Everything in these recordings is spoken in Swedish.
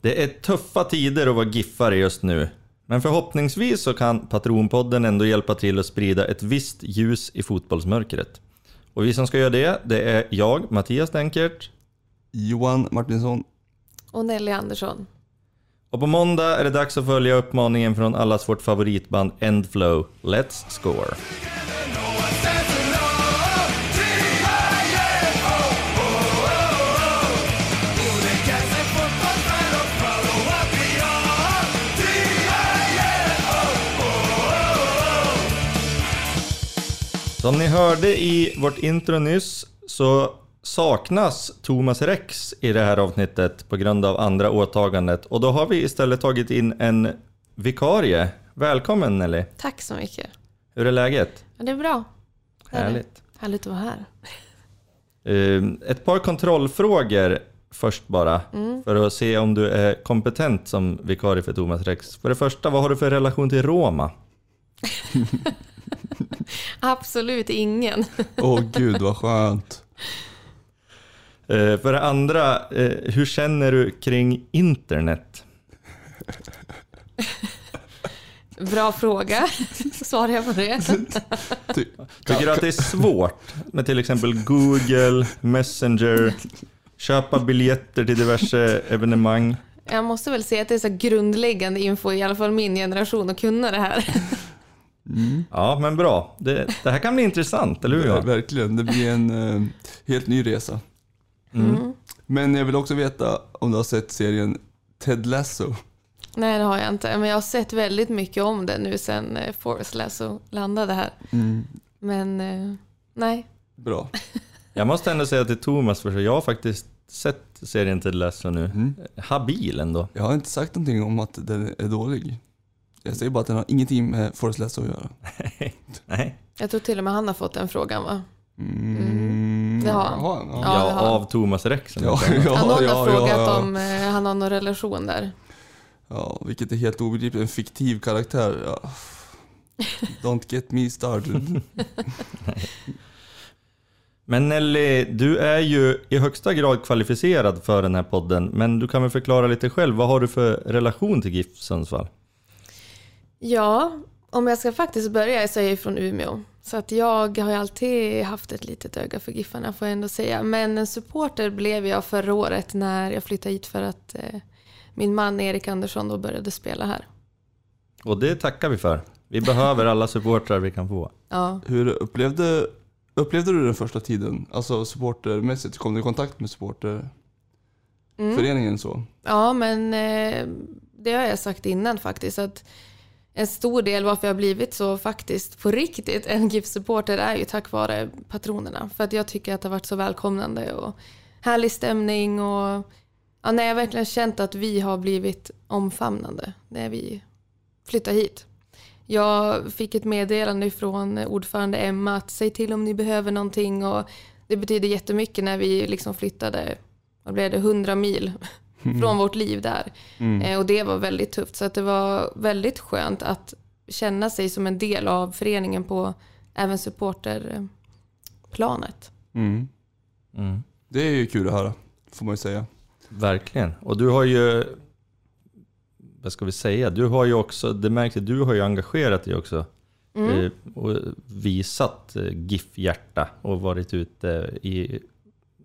Det är tuffa tider att vara giffare just nu. Men förhoppningsvis så kan Patronpodden ändå hjälpa till att sprida ett visst ljus i fotbollsmörkret. Och vi som ska göra det, det är jag, Mattias Denkert. Johan Martinsson. Och Nelly Andersson. Och på måndag är det dags att följa uppmaningen från allas vårt favoritband Endflow, Let's Score. Som ni hörde i vårt intro nyss så saknas Thomas Rex i det här avsnittet på grund av andra åtagandet och då har vi istället tagit in en vikarie. Välkommen Nelly! Tack så mycket. Hur är läget? Ja, det är bra. Härligt. Härligt att vara här. Eh, Ett par kontrollfrågor först bara för att se om du är kompetent som vikarie för Thomas Rex. För det första, vad har du för relation till Roma? Absolut ingen. Åh gud vad skönt. Eh, För det andra, eh, hur känner du kring internet? Bra fråga. Svarar jag på det? Ty, Tycker du att det är svårt med till exempel Google, Messenger, köpa biljetter till diverse evenemang? Jag måste väl säga att det är så grundläggande info, i alla fall min generation, att kunna det här. Ja, men bra. Det, det här kan bli intressant, eller hur? Ja, verkligen, det blir en eh, helt ny resa. Mm. Men jag vill också veta om du har sett serien Ted Lasso. Nej, det har jag inte. Men jag har sett väldigt mycket om det nu sen eh, Forrest Lasso landade här. Men eh, nej. Bra. Jag måste ändå säga till Thomas, för jag har faktiskt sett serien till Lasso nu. Habil ändå. Jag har inte sagt någonting om att den är dålig. Jag säger bara att den har ingenting med Forrest Lasso att göra. Nej. Jag tror till och med han har fått den frågan va? Mm. Det har han. Ja. Ja, av Thomas Rex. Ja, Ja. ja, har frågat ja, ja. om eh, han har någon relation där. Ja, vilket är helt obegripligt. En fiktiv karaktär. Ja. Don't get me started. Men Nelly, du är ju i högsta grad kvalificerad för den här podden, men du kan väl förklara lite själv. Vad har du för relation till GIF Sundsvall? Ja, om jag ska faktiskt börja så är jag från Umeå. Så att jag har ju alltid haft ett litet öga för Giffarna får jag ändå säga. Men en supporter blev jag förra året när jag flyttade hit för att eh, min man Erik Andersson då började spela här. Och det tackar vi för. Vi behöver alla supportrar vi kan få. Ja, Hur upplevde, upplevde du den första tiden? Alltså supportermässigt, kom du i kontakt med supporterföreningen så? ja men eh, det har jag sagt innan faktiskt. Att en stor del varför jag har blivit så faktiskt på riktigt en GIF-supporter är ju tack vare patronerna. För att jag tycker att det har varit så välkomnande och härlig stämning och ja, nej, jag har verkligen känt att vi har blivit omfamnande när vi flyttar hit. Jag fick ett meddelande från ordförande Emma att säg till om ni behöver någonting och det betyder jättemycket när vi liksom flyttade, vad blev det, 100 mil från vårt liv där. Eh, och det var väldigt tufft så att det var väldigt skönt att känna sig som en del av föreningen på även supporterplanet. Mm. Mm. Det är ju kul att höra, får man ju säga. Verkligen. Och du har ju, vad ska vi säga, du har ju också, det märks att du har ju engagerat dig också. Eh, och visat eh, GIF-hjärta och varit ute i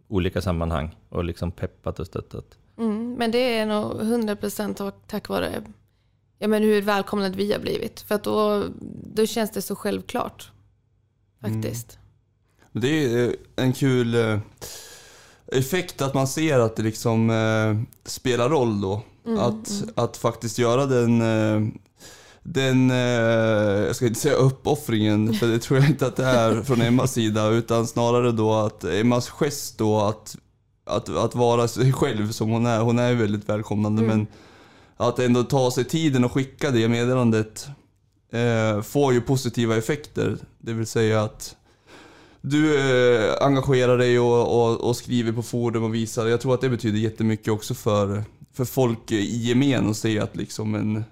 olika sammanhang och liksom peppat och stöttat. Mm, men det är nog 100% tack- vare ja, men hur välkomnade vi har blivit. För att då, då känns det så självklart. Faktiskt. Men Det är eh, en kul eh, effekt att man ser att det liksom eh, spelar roll då. att, att faktiskt göra den, eh, den, jag ska inte säga uppoffringen, för det tror jag inte att det är från Emmas sida, utan snarare då att Emmas gest då att, att, att vara sig själv som hon är. Hon är väldigt välkomnande, men att ändå ta sig tiden och skicka det meddelandet eh, får ju positiva effekter. Det vill säga att du eh, engagerar dig och, och, och skriver på forum och visar. Jag tror att det betyder jättemycket också för, för folk i gemen att se att liksom en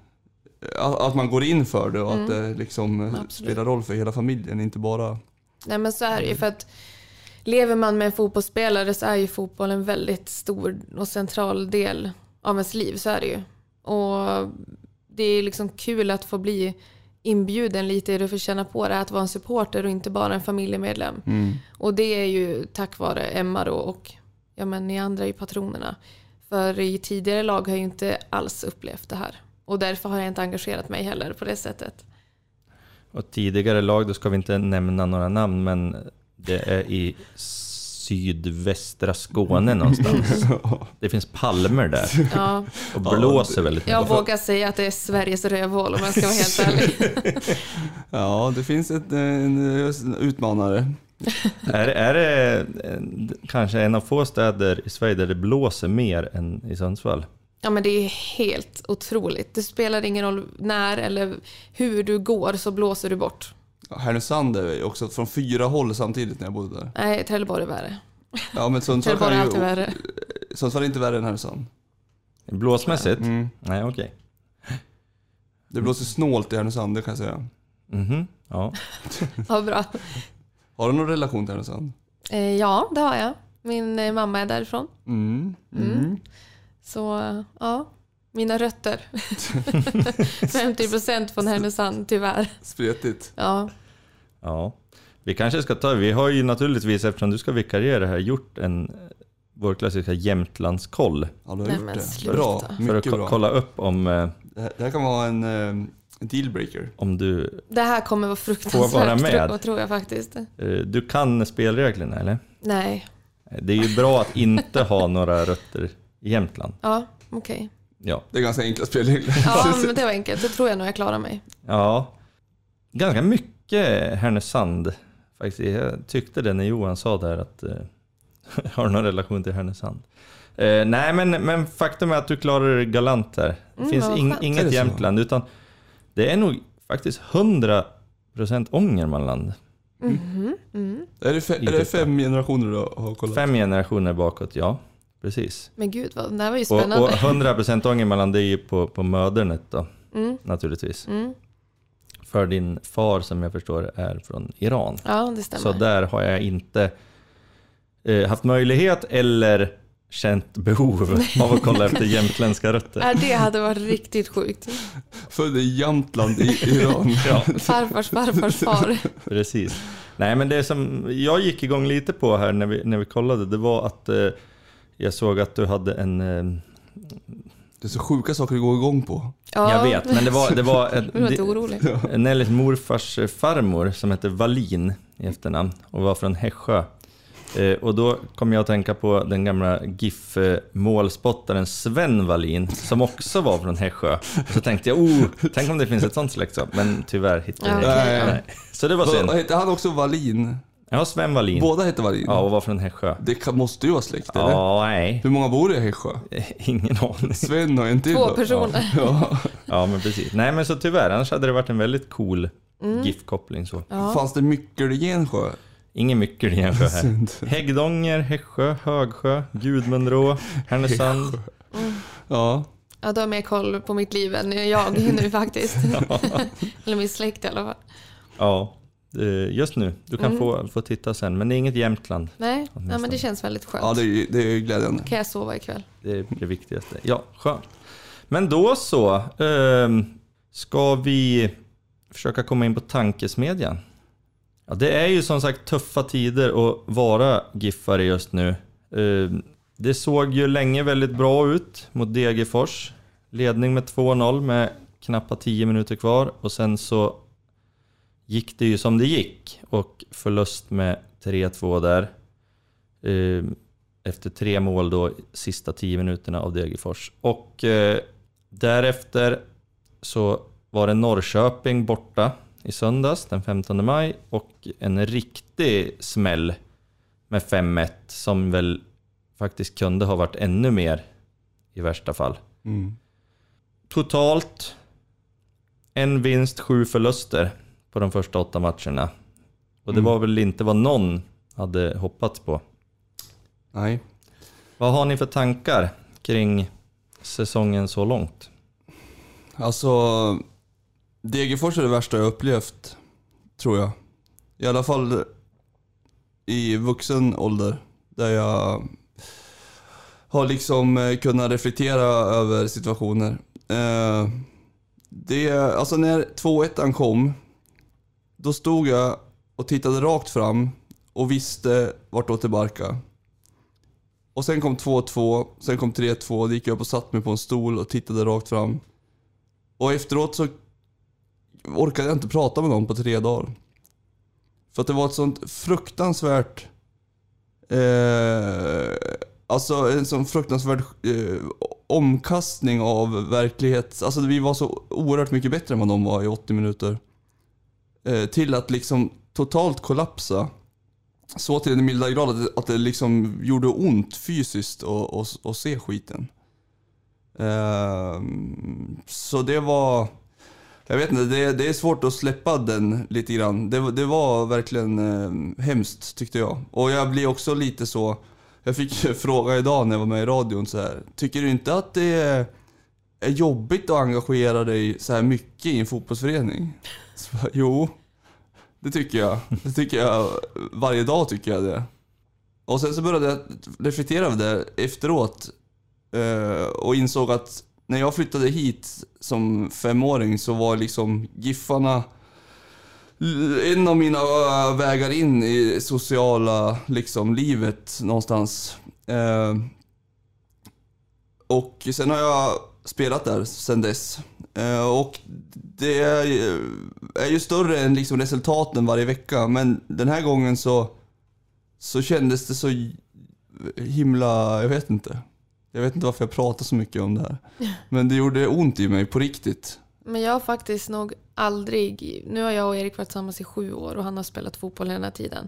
att att man går in för det och att det liksom eh, Absolut. spelar roll för hela familjen, inte bara... Nej men så är det ju för att lever man med en fotbollsspelare så är ju fotboll en väldigt stor och central del av ens liv, så är det ju. Och det är liksom kul att få bli inbjuden lite i det, för att känna på det, att vara en supporter och inte bara en familjemedlem. Mm. Och det är ju tack vare Emma då och ja men ni andra ju patronerna. För i tidigare lag har jag ju inte alls upplevt det här. Och därför har jag inte engagerat mig heller på det sättet. Och tidigare lag, då ska vi inte nämna några namn, men det är i sydvästra Skåne någonstans. Det finns palmer där Ja, och blåser väldigt jag mycket. vågar säga att det är Sveriges rövhål om jag ska vara helt ärlig. Ja, det finns ett, en utmanare. Är, är det kanske en av få städer i Sverige där det blåser mer än i Sundsvall? Ja men det är helt otroligt. Det spelar ingen roll när eller hur du går så blåser du bort. Härnösand är ju också från fyra håll samtidigt när jag bodde där. Nej, Trelleborg är värre. Ja, men Sundsvall, Trelleborg är alltid ju, värre. Sundsvall är inte värre än Härnösand. Blåsmässigt? Mm. Nej, okej. Det blåser snålt i Härnösand, det kan jag säga. Mhm, ja. Ja, bra. Har du någon relation till Härnösand? Eh, ja, det har jag. Min eh, mamma är därifrån. Mm. Mm. Så eh, ja, mina rötter. 50% från Härnösand, tyvärr. Spretigt. Ja, ja. Vi kanske ska ta, vi har ju naturligtvis, eftersom du ska vikariera här, gjort en, vår klassiska Jämtlandskoll. Ja, du har gjort det. Bra, För att bra. kolla upp om, eh, Det här, det här kan vara en eh, dealbreaker. om du, det här kommer vara Får fruktansvärt, vara med. tror- tror jag faktiskt. eh, du kan spelreglerna eller? Nej, Det är ju bra att inte ha några rötter i Jämtland. ja, okej. Ja. Det är ganska enkla spelregler. Ja, men det var enkelt. Det tror jag nog jag klarar mig. Ja, ganska mycket Härnösand faktiskt. Jag tyckte det när Johan sa där att eh, har någon relation till Härnösand? Eh, nej, men, men faktum är att du klarar det galant där. Det Mm, finns. Är inget? Jämtland, utan det är nog faktiskt 100% Ångermanland. Mhm, mm. Är det, fe, är det fem generationer du har kollat? Fem generationer bakåt, ja. Precis. Men gud, vad, det här var ju Och, spännande. och 100% Ångermanland, det är ju på, på mödernet då, Mm, naturligtvis. För din far, som jag förstår, är från Iran. Ja, det stämmer. Så där har jag inte eh, haft möjlighet eller känt behov av att kolla efter jämtländska rötter. Ja, det hade varit riktigt sjukt. Född i Jämtland i Iran. Ja, Farfars farfars far. precis. Nej, men det som jag gick igång lite på här när vi, när vi kollade, det var att eh, jag såg att du hade en... Eh, Det är så sjuka saker att gå igång på. Ja, Jag vet, men det var, det var Jag var inte en, orolig. Nellys morfars farmor som hette Wallin i efternamn och var från Hässjö. Eh, och då kom jag att tänka på den gamla GIF-målspottaren Sven Wallin som också var från Hässjö. Och så tänkte jag, oh, tänk om det finns ett sånt släktskap. Men tyvärr hittade jag Ja, inte. Så det var synd. heter han också Wallin? Ja, Sven Wallin. Båda heter Wallin? Ja, och var från Hässjö. Det kan, måste ju vara släkt, eller? Ja, nej. Hur många bor i Hässjö? Ingen aning. Sven har en till Två då. personer. Ja. Ja, men precis. Nej, men så tyvärr. Annars hade det varit en väldigt cool GIF-koppling så. Ja. Fanns det mycket i Gensjö? Ingen mycket i Hässjö här. Häggdånger, Hässjö, Högsjö, Gudmundsrå, Härnösand. Ja. ja, du har mer koll på mitt liv än jag nu faktiskt. Eller min släkt i alla fall. Ja, just nu. Du kan få, få titta sen, men det är inget Jämtland. Nej, ja, men det känns väldigt skönt. Ja, det är, det är glädjande. Kan jag sova ikväll? Det är det viktigaste. Ja, skönt. Men då så. ehm, ska vi försöka komma in på tankesmedjan? Ja, det är ju som sagt tuffa tider att vara giffare just nu. Ehm, det såg ju länge väldigt bra ut mot Degerfors. Ledning med 2-0 med knappa 10 minuter kvar och sen så gick det ju som det gick och förlust med 3-2 där. Ehm, efter tre mål då sista 10 minuterna av Degerfors. Och eh, därefter så var det Norrköping borta i söndags den 15 maj och en riktig smäll med 5-1 som väl faktiskt kunde ha varit ännu mer i värsta fall. Mm. Totalt en vinst, sju förluster på de första åtta matcherna. Och det Mm. var väl inte vad någon hade hoppats på. Nej. Vad har ni för tankar kring säsongen så långt? Alltså, Degerfors är det värsta jag upplevt, tror jag. I alla fall i vuxen ålder. Där jag har liksom eh, kunnat reflektera över situationer. Eh, det, alltså när 2-1 kom, då stod jag och tittade rakt fram och visste vart det barkade. Och sen kom 2-2, sen kom 3-2, då gick jag upp och satte mig på en stol och tittade rakt fram. Och efteråt så orkade jag inte prata med någon på tre dagar. För att det var ett sånt fruktansvärt... Eh, alltså en sån fruktansvärd eh, omkastning av verklighet. Alltså vi var så oerhört mycket bättre än vad de var i 80 minuter. Eh, till att liksom totalt kollapsa. Så till den milda grad att det, att det liksom gjorde ont fysiskt att se skiten. Eh, så det var... Jag vet inte, det, det, är svårt att släppa den lite grann. Det, det var verkligen eh, hemskt tyckte jag. Och jag blir också lite så... Jag fick fråga idag när jag var med i radion så här. Tycker du inte att det är, är jobbigt att engagera dig så här mycket i en fotbollsförening? Så, jo, det tycker jag. Det tycker jag. Varje dag tycker jag det. Och sen så började jag reflektera över det efteråt. Eh, och insåg att när jag flyttade hit som femåring så var liksom Giffarna en av mina vägar in i sociala liksom, livet någonstans. Eh, och sen har jag spelat där sen dess. Eh, och det är, ju större än liksom resultaten varje vecka, men den här gången så, så kändes det så himla, jag vet inte. Jag vet inte varför jag pratar så mycket om det här. Men det gjorde ont i mig på riktigt. Men jag har faktiskt nog aldrig, nu har jag och Erik varit tillsammans i sju år och han har spelat fotboll hela tiden.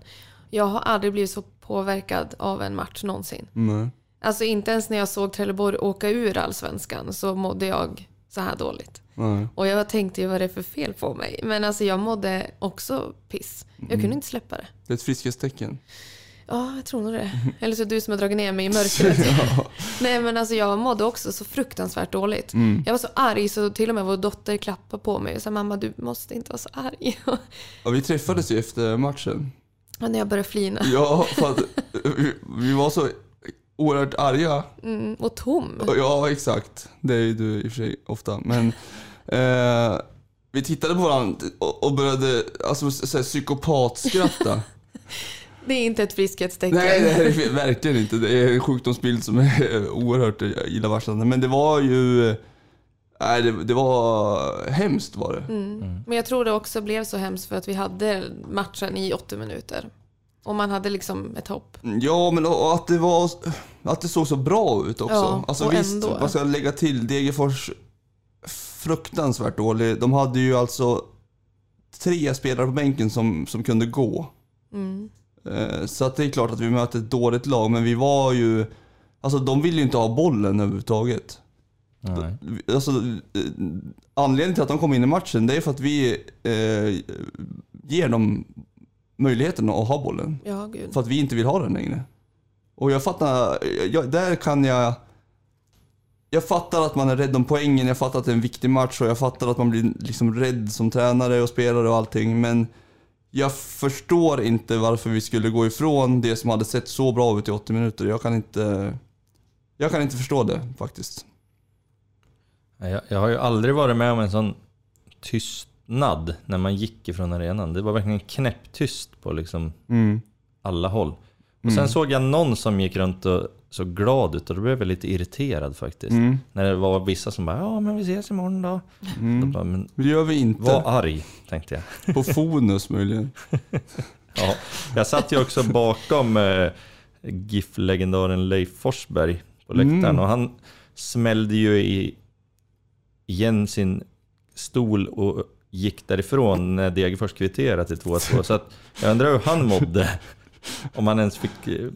Jag har aldrig blivit så påverkad av en match någonsin. Nej. Alltså inte ens när jag såg Trelleborg åka ur allsvenskan så mådde jag så här dåligt. Nej. Och jag tänkte ju vad det är för fel på mig. Men alltså jag mådde också piss. Jag kunde Mm. inte släppa det. Det är ett friskhetstecken. Ja, jag tror nog det. Eller så är det du som har dragit ner mig i mörkret. Nej men alltså jag mådde också så fruktansvärt dåligt. Mm. Jag var så arg så till och med vår dotter klappade på mig och sa mamma du måste inte vara så arg. Ja, vi träffades ju efter matchen. Och när jag började flina. Ja, för att vi var så oerhört arga. Mm, och tom. Ja, exakt. Det är ju du i och för sig ofta. Men eh, vi tittade på varandra och, började alltså, psykopatskratta. Det är inte ett friskhetstecken. Nej, det är verkligen inte. Det är en sjukdomsbild som är oerhört illavarslande. Men det var ju... Nej, det, det var hemskt var det. Men jag tror det också blev så hemskt för att vi hade matchen i 80 minuter. Och man hade liksom ett hopp. Ja, men och att det var... Att det såg så bra ut också. Ja, alltså och visst, ändå. vad ska jag lägga till? Degerfors fruktansvärt dålig. De hade ju alltså tre spelare på bänken som, som kunde gå. Mm. Eh, Så att det är klart att vi möter ett dåligt lag, men vi var ju... Alltså de ville ju inte ha bollen överhuvudtaget. Nej. Alltså, eh, anledningen till att de kom in i matchen, det är för att vi eh, ger dem möjligheten att ha bollen. Ja, gud. För att vi inte vill ha den längre. Och jag fattar, jag, där kan jag... Jag fattar att man är rädd om poängen, jag fattar att det är en viktig match och jag fattar att man blir liksom rädd som tränare och spelare och allting. Men jag förstår inte varför vi skulle gå ifrån det som hade sett så bra ut i 80 minuter. Jag kan inte... Jag kan inte förstå det faktiskt. Jag, jag har ju aldrig varit med om en sån tystnad när man gick ifrån arenan. Det var verkligen knäpptyst på liksom alla håll. Och sen såg jag någon som gick runt och såg glad ut och då blev jag lite irriterad faktiskt. Mm. När det var vissa som bara ja men vi ses imorgon då. då bara, men Det gör vi inte. var arg tänkte jag. På Fonus möjligen. Ja, jag satt ju också bakom eh, GIF-legendaren Leif Forsberg på läktaren Mm. och han smällde ju i, igen sin stol och gick därifrån när Degerfors kvitterade till 2-2. Så att jag undrar hur han mådde. Om han ens fick eh,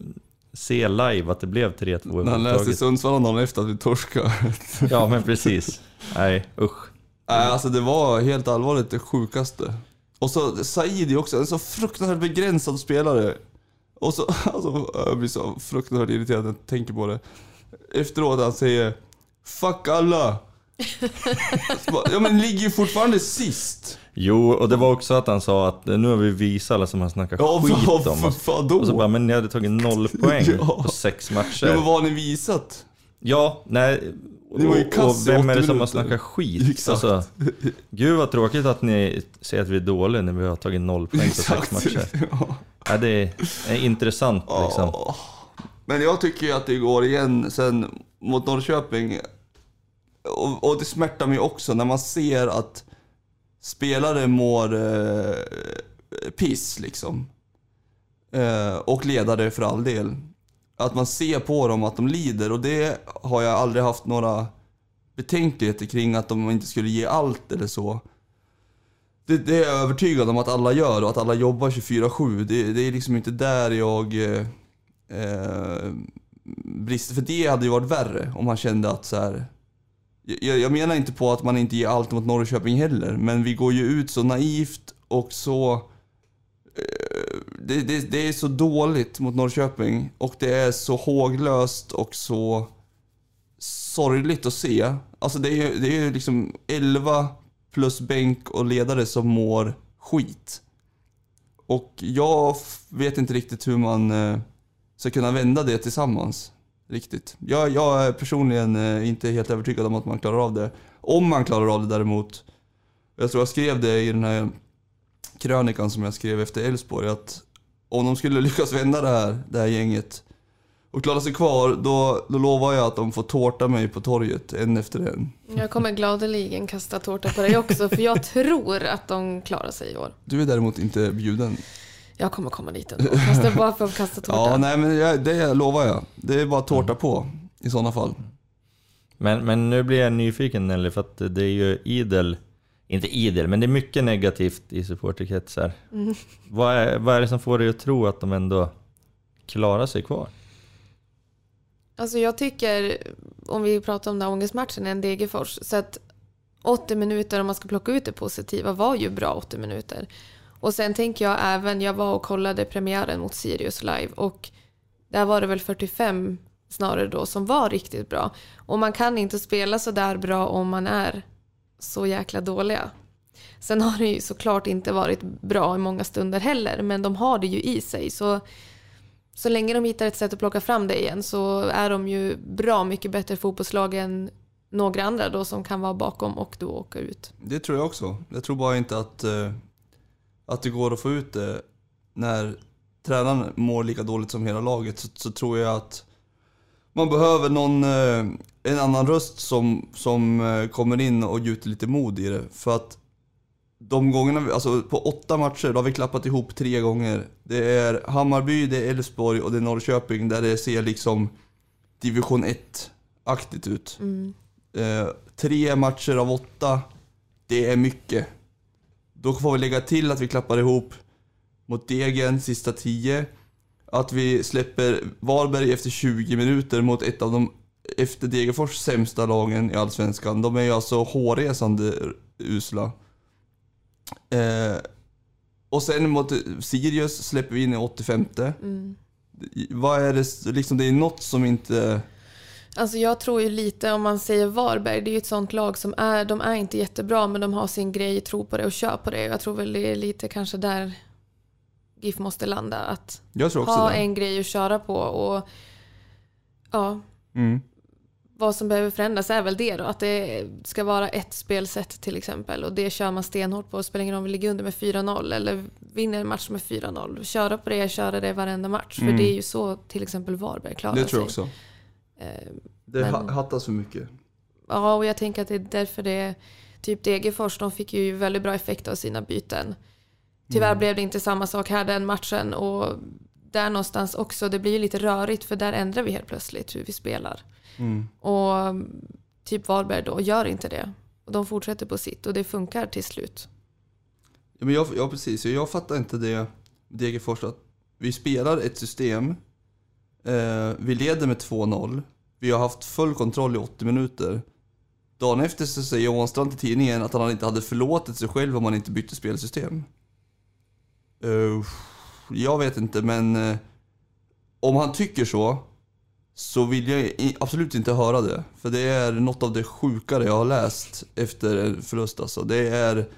se live att det blev 3-2 När han läste i. Sundsvall dagen efter att vi torskade. Ja men precis. Nej usch. Nej, alltså det var helt allvarligt det sjukaste. Och så Saidi också, en så fruktansvärt begränsad spelare. Och så, alltså, jag blir så fruktansvärt irriterad när jag tänker på det. Efteråt han säger 'Fuck alla' ja men ligger ju fortfarande sist. Jo, och det var också att han sa att nu har vi visat alla som har snackat Ja, skit vad om oss. fan då? Och så bara, men ni hade tagit noll poäng Ja. på sex Ja, matcher. men vad har ni visat? Ja, nej. Ni var ju och kass vem är 80 det som har snackat skit? Exakt. Alltså, gud vad tråkigt att ni säger att vi är dåliga när vi har tagit noll poäng på sex matcher. Ja. Ja, det är, är intressant liksom. Ja. Men jag tycker ju att det går igen sen mot Norrköping. Och, och det smärtar mig också när man ser att spelare mår eh, piss liksom. Eh, och ledare för all del. Att man ser på dem att de lider och det har jag aldrig haft några betänkligheter kring att de inte skulle ge allt eller så. Det, det är jag övertygad om att alla gör och att alla jobbar 24-7. Det, det är liksom inte där jag eh, eh, brister. För det hade ju varit värre om man kände att så här. Jag, jag menar inte på att man inte ger allt mot Norrköping heller, men vi går ju ut så naivt och så... Eh, det, det, det är så dåligt mot Norrköping och det är så håglöst och så sorgligt att se. Alltså det är ju det är liksom 11 plus bänk och ledare som mår skit. Och jag vet inte riktigt hur man eh, ska kunna vända det tillsammans. Riktigt. Jag, jag är personligen eh, inte helt övertygad om att man klarar av det. Om man klarar av det däremot. Jag tror jag skrev det i den här krönikan som jag skrev efter Elfsborg att om de skulle lyckas vända det här, det här gänget och klara sig kvar, då, då lovar jag att de får tårta mig på torget en efter en. Jag kommer gladeligen kasta tårta på dig också, för jag tror att de klarar sig i år. Du är däremot inte bjuden. Jag kommer komma dit ändå, fast det är bara för att kasta tårta. Ja, nej men jag, det lovar jag. Det är bara tårta på i sådana fall. Men, men nu blir jag nyfiken Nelly, för att det är ju idel, inte idel, men det är mycket negativt i supporterkretsar. Mm. Vad, är, vad är det som får dig att tro att de ändå klarar sig kvar? Alltså jag tycker, om vi pratar om den här ångestmatchen, en Degerfors, så att 80 minuter, om man ska plocka ut det positiva, var ju bra 80 minuter. Och sen tänker jag även, jag var och kollade premiären mot Sirius live och där var det väl 45 snarare då som var riktigt bra. Och man kan inte spela så där bra om man är så jäkla dåliga. Sen har det ju såklart inte varit bra i många stunder heller, men de har det ju i sig. Så så länge de hittar ett sätt att plocka fram det igen så är de ju bra mycket bättre fotbollslag än några andra då som kan vara bakom och då åka ut. Det tror jag också. Jag tror bara inte att, eh, att det går att få ut det när tränaren mår lika dåligt som hela laget. Så, så tror jag att man behöver någon, eh, en annan röst som, som eh, kommer in och gjuter lite mod i det. För att de gångerna, vi- alltså på åtta matcher, då har vi klappat ihop tre gånger. Det är Hammarby, det är Elfsborg och det är Norrköping där det ser liksom division 1-aktigt ut. Eh, tre matcher av åtta, det är mycket. Då får vi lägga till att vi klappar ihop mot Degen sista tio. Att vi släpper Varberg efter 20 minuter mot ett av de efter Degerfors sämsta lagen i Allsvenskan. De är ju alltså hårresande usla. Eh, och sen mot Sirius släpper vi in i 85. Vad är det, liksom det är något som inte... Alltså jag tror ju lite om man säger Varberg, det är ju ett sånt lag som är, de är inte jättebra men de har sin grej, tror på det och kör på det. Jag tror väl det är lite kanske där GIF måste landa. Att ha det. en grej att köra på och ja, Mm. vad som behöver förändras är väl det då. Att det ska vara ett spelsätt till exempel och det kör man stenhårt på. Det spelar ingen roll om vi ligger under med 4-0 eller vinner en match med 4-0. Köra på det, köra det varenda match. För det är ju så till exempel Varberg klarar Mm. Det tror sig. jag också. Eh, Det men- ha- hattas för mycket. Ja, och jag tänker att det är därför det typ Degerfors, de fick ju väldigt bra effekt av sina byten. Tyvärr Mm. blev det inte samma sak här den matchen och där någonstans också, det blir ju lite rörigt för där ändrar vi helt plötsligt hur vi spelar. Mm. Och mm, typ Varberg då gör inte det. Och de fortsätter på sitt och det funkar till slut. Ja, men jag, ja precis, jag fattar inte det Degerfors att vi spelar ett system, Eh, vi leder med 2-0, vi har haft full kontroll i 80 minuter. Dagen efter så säger Johan till tidningen att han inte hade förlåtit sig själv om han inte bytte spelsystem. Uh, jag vet inte, men uh, om han tycker så, så vill jag i- absolut inte höra det. För det är något av det sjukare jag har läst efter en förlust. Alltså. Det är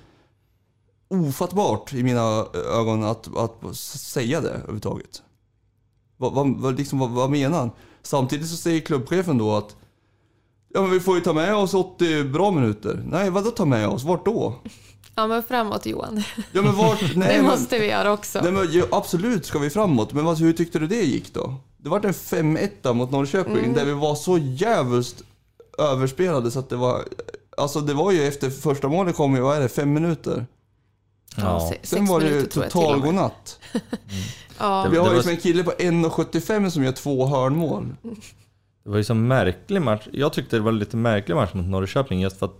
ofattbart i mina ögon att, att säga det överhuvudtaget. Vad, vad, liksom, vad, vad menar han? Samtidigt så säger klubbchefen då att Ja men vi får ju ta med oss 80 bra minuter. Nej, vadå ta med oss? Vart då? Ja, men framåt Johan. Ja men vart? Nej, det men, måste vi göra också. nej, men, ja, absolut ska vi framåt, men vad, hur tyckte du det gick då? Det var en 5-1 mot Norrköping Mm. där vi var så jävligt överspelade så att det var... Alltså det var ju efter första målet kom ju, vad är det, fem minuter? Ja, Sen var det ju total och med. Ja, Vi har Det var- liksom en kille på 1,75 som gör två hörnmål. Det var ju så märklig match. Jag tyckte det var lite märklig match mot Norrköping just för att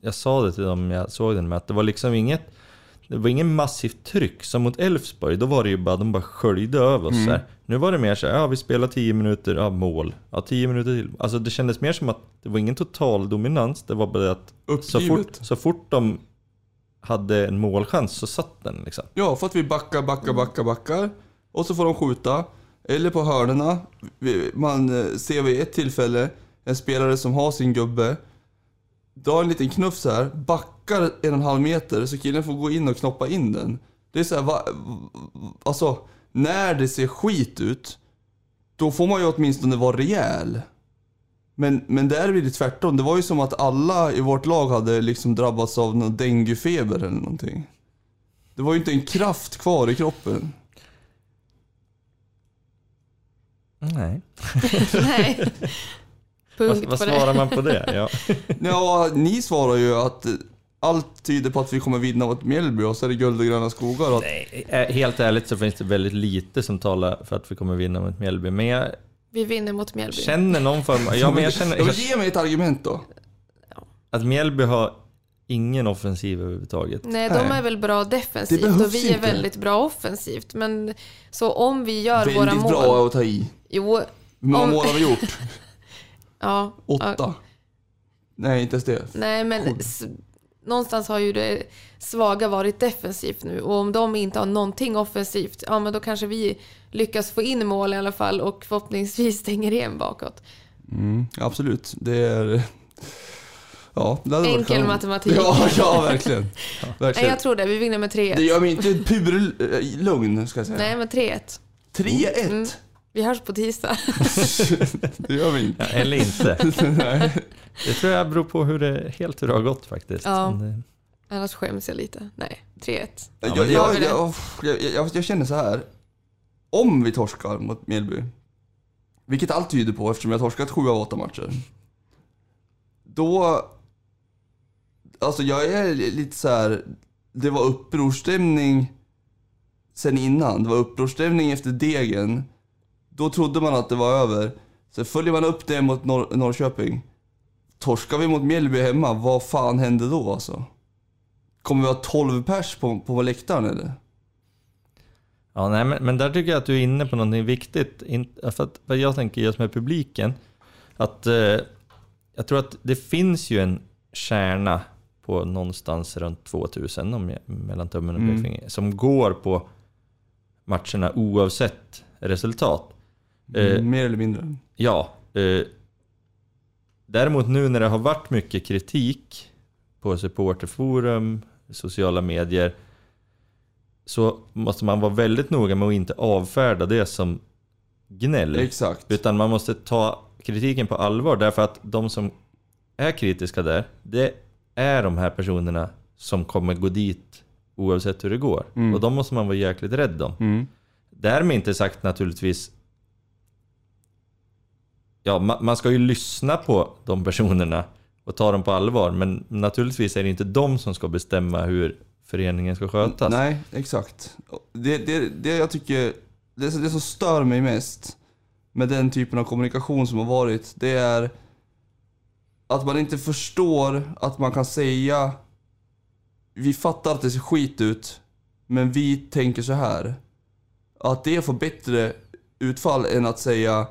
jag sa det till dem jag såg den med att det var liksom inget det var ingen massivt tryck. Som mot Elfsborg, då var det ju bara, de bara sköljde över oss Mm. så här. Nu var det mer så här, ja vi spelar 10 minuter, ja mål. Ja 10 minuter till. Alltså det kändes mer som att det var ingen total dominans. Det var bara det att så fort, så fort de hade en målchans så satt den liksom. Ja, för att vi backar, backar, backar, backar. Och så får de skjuta. Eller på hörnorna. Man eh, ser vid ett tillfälle en spelare som har sin gubbe. Drar en liten knuff så här, backar en och en halv meter så killen får gå in och knoppa in den. Det är så här, va, alltså när det ser skit ut, då får man ju åtminstone vara rejäl. Men, men där blir det tvärtom. Det var ju som att alla i vårt lag hade liksom drabbats av någon denguefeber eller någonting. Det var ju inte en kraft kvar i kroppen. Nej. nej. Vad, Punkt vad på svarar det. man på det? Ja. Ja, ni svarar ju att allt tyder på att vi kommer vinna mot Mjällby och så är det guld och gröna skogar. Nej, eh, helt ärligt så finns det väldigt lite som talar för att vi kommer vinna mot Mjällby. Men jag Vi vinner mot Mjällby. känner någon form av... Ja, men jag känner Ja, men ge mig ett argument då. att Mjällby har ingen offensiv överhuvudtaget. Nej, de är väl bra defensivt och vi är inte. väldigt bra offensivt. Men så om vi gör våra Väldigt mål... bra att ta i. Jo, Hur många Om- mål har vi gjort? ja. Åtta? ja. Nej, inte ens det. Nej, men någonstans har ju det svaga varit defensivt nu. Och om de inte har någonting offensivt, ja men då kanske vi lyckas få in mål i alla fall och förhoppningsvis stänger igen bakåt. Mm, absolut. Det är... Ja, det varit Enkel kanon. matematik. Ja, ja verkligen. Nej, verkligen. jag tror det. Vi vinner med 3-1. Det gör mig inte pur eh, lugn, ska jag säga. Nej, men 3-1. 3-1? Mm. Vi hörs på tisdag. det gör vi inte. Ja, eller inte. Nej. Det tror jag beror på hur det, helt hur det har gått faktiskt. Ja. Men det- Annars skäms jag lite. Nej, 3-1. men jag, jag, jag, jag, känner så här. Om vi torskar mot Mjällby, vilket allt tyder på eftersom jag har torskat sju av åtta matcher. Då... Alltså jag är lite så här. Det var upprorsstämning sen innan. Det var upprorsstämning efter degen. Då trodde man att det var över. Sen följer man upp det mot Norr, Norrköping. Torskar vi mot Mjällby hemma, vad fan hände då alltså? Kommer vi ha 12 pers på, på läktaren eller? Ja, nej, men, men där tycker jag att du är inne på någonting viktigt. In, för att vad jag tänker just med publiken, att eh, jag tror att det finns ju en kärna på någonstans runt 2000 om jag, mellan tummen och Mm. pekfingret, som går på matcherna oavsett resultat. Eh, Mer eller mindre. Ja. Eh, däremot nu när det har varit mycket kritik på supporterforum, sociala medier, så måste man vara väldigt noga med att inte avfärda det som gnäll. Exakt. Utan man måste ta kritiken på allvar därför att de som är kritiska där, det är de här personerna som kommer gå dit oavsett hur det går. Mm. Och de måste man vara jäkligt rädd om. Mm. Därmed inte sagt naturligtvis... Ja, man ska ju lyssna på de personerna och ta dem på allvar. Men naturligtvis är det inte de som ska bestämma hur föreningen ska skötas. Nej, exakt. Det, det, det jag tycker, det, det som stör mig mest med den typen av kommunikation som har varit, det är att man inte förstår att man kan säga vi fattar att det ser skit ut, men vi tänker så här. Att det får bättre utfall än att säga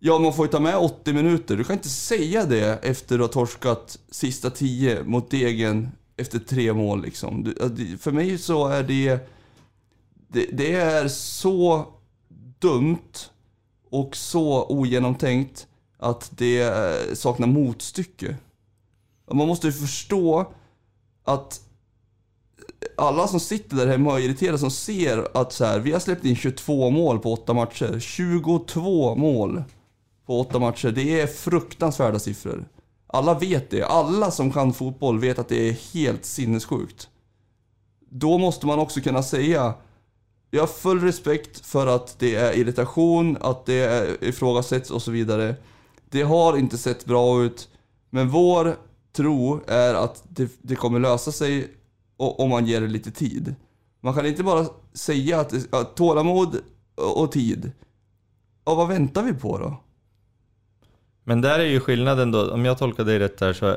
Ja, man får ju ta med 80 minuter. Du kan inte säga det efter att ha torskat sista 10 mot Degen efter tre mål liksom. Du- För mig så är det, det... Det är så dumt och så ogenomtänkt att det eh, saknar motstycke. Man måste ju förstå att alla som sitter där hemma och är irriterade som ser att så här, vi har släppt in 22 mål på 8 matcher. 22 mål på åtta matcher. Det är fruktansvärda siffror. Alla vet det. Alla som kan fotboll vet att det är helt sinnessjukt. Då måste man också kunna säga jag har full respekt för att det är irritation, att det är ifrågasätts och så vidare. Det har inte sett bra ut, men vår tro är att det, det kommer lösa sig om man ger det lite tid. Man kan inte bara säga att, att tålamod och tid. Och vad väntar vi på då? Men där är ju skillnaden då, om jag tolkar dig rätt här så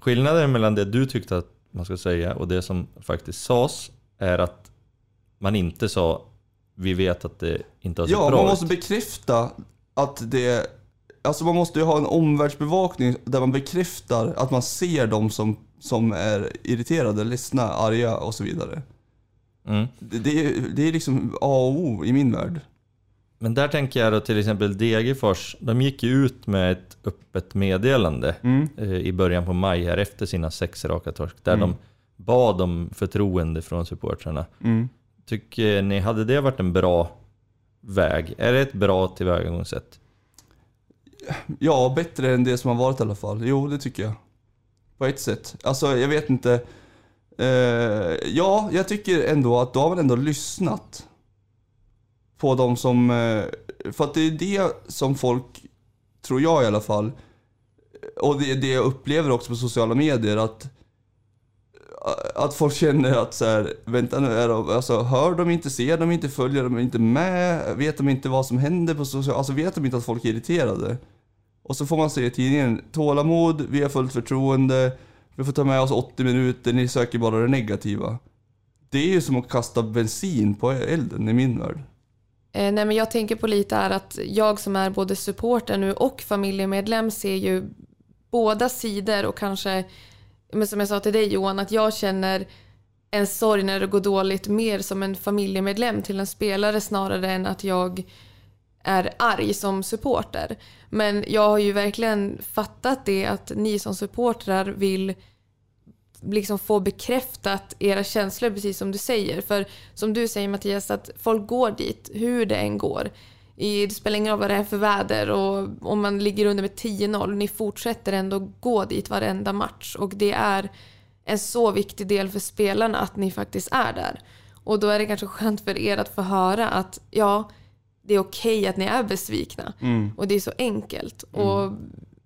skillnaden mellan det du tyckte att man ska säga och det som faktiskt sades är att man inte sa vi vet att det inte har sett Ja, bra man måste ut. bekräfta att det... Alltså man måste ju ha en omvärldsbevakning där man bekräftar att man ser dem som, som är irriterade, ledsna, arga och så vidare. Mm. Det, det, är, det är liksom A och O i min värld. Men där tänker jag då till exempel Degerfors, de gick ju ut med ett öppet meddelande Mm. eh, i början på maj här efter sina sex raka torsk, där Mm. de bad om förtroende från supportrarna. Mm. Tycker ni, hade det varit en bra väg? Är det ett bra tillvägagångssätt? Ja, bättre än det som har varit i alla fall. Jo, det tycker jag. På ett sätt. Alltså, jag vet inte. Eh, ja, jag tycker ändå att då har man ändå lyssnat. På de som... Eh, för att det är det som folk, tror jag i alla fall, och det är det jag upplever också på sociala medier, att att folk känner att så här, vänta nu, är de, alltså, hör de inte, ser de inte, följer de inte med, vet de inte vad som händer på sociala, alltså vet de inte att folk är irriterade? Och så får man se i tidningen, tålamod, vi har fullt förtroende, vi får ta med oss 80 minuter, ni söker bara det negativa. Det är ju som att kasta bensin på elden i min värld. Eh, nej, men jag tänker på lite är att jag som är både supporter nu och familjemedlem ser ju båda sidor och kanske, men som jag sa till dig Johan, att jag känner en sorg när det går dåligt mer som en familjemedlem till en spelare snarare än att jag är arg som supporter. Men jag har ju verkligen fattat det att ni som supportrar vill liksom få bekräftat era känslor precis som du säger. För som du säger Mattias, att folk går dit hur det än går. I, det spelar ingen roll vad det är för väder och om man ligger under med 10-0, ni fortsätter ändå gå dit varenda match. Och det är en så viktig del för spelarna att ni faktiskt är där. Och då är det kanske skönt för er att få höra att ja, det är okej att ni är besvikna. Och det är så enkelt. Och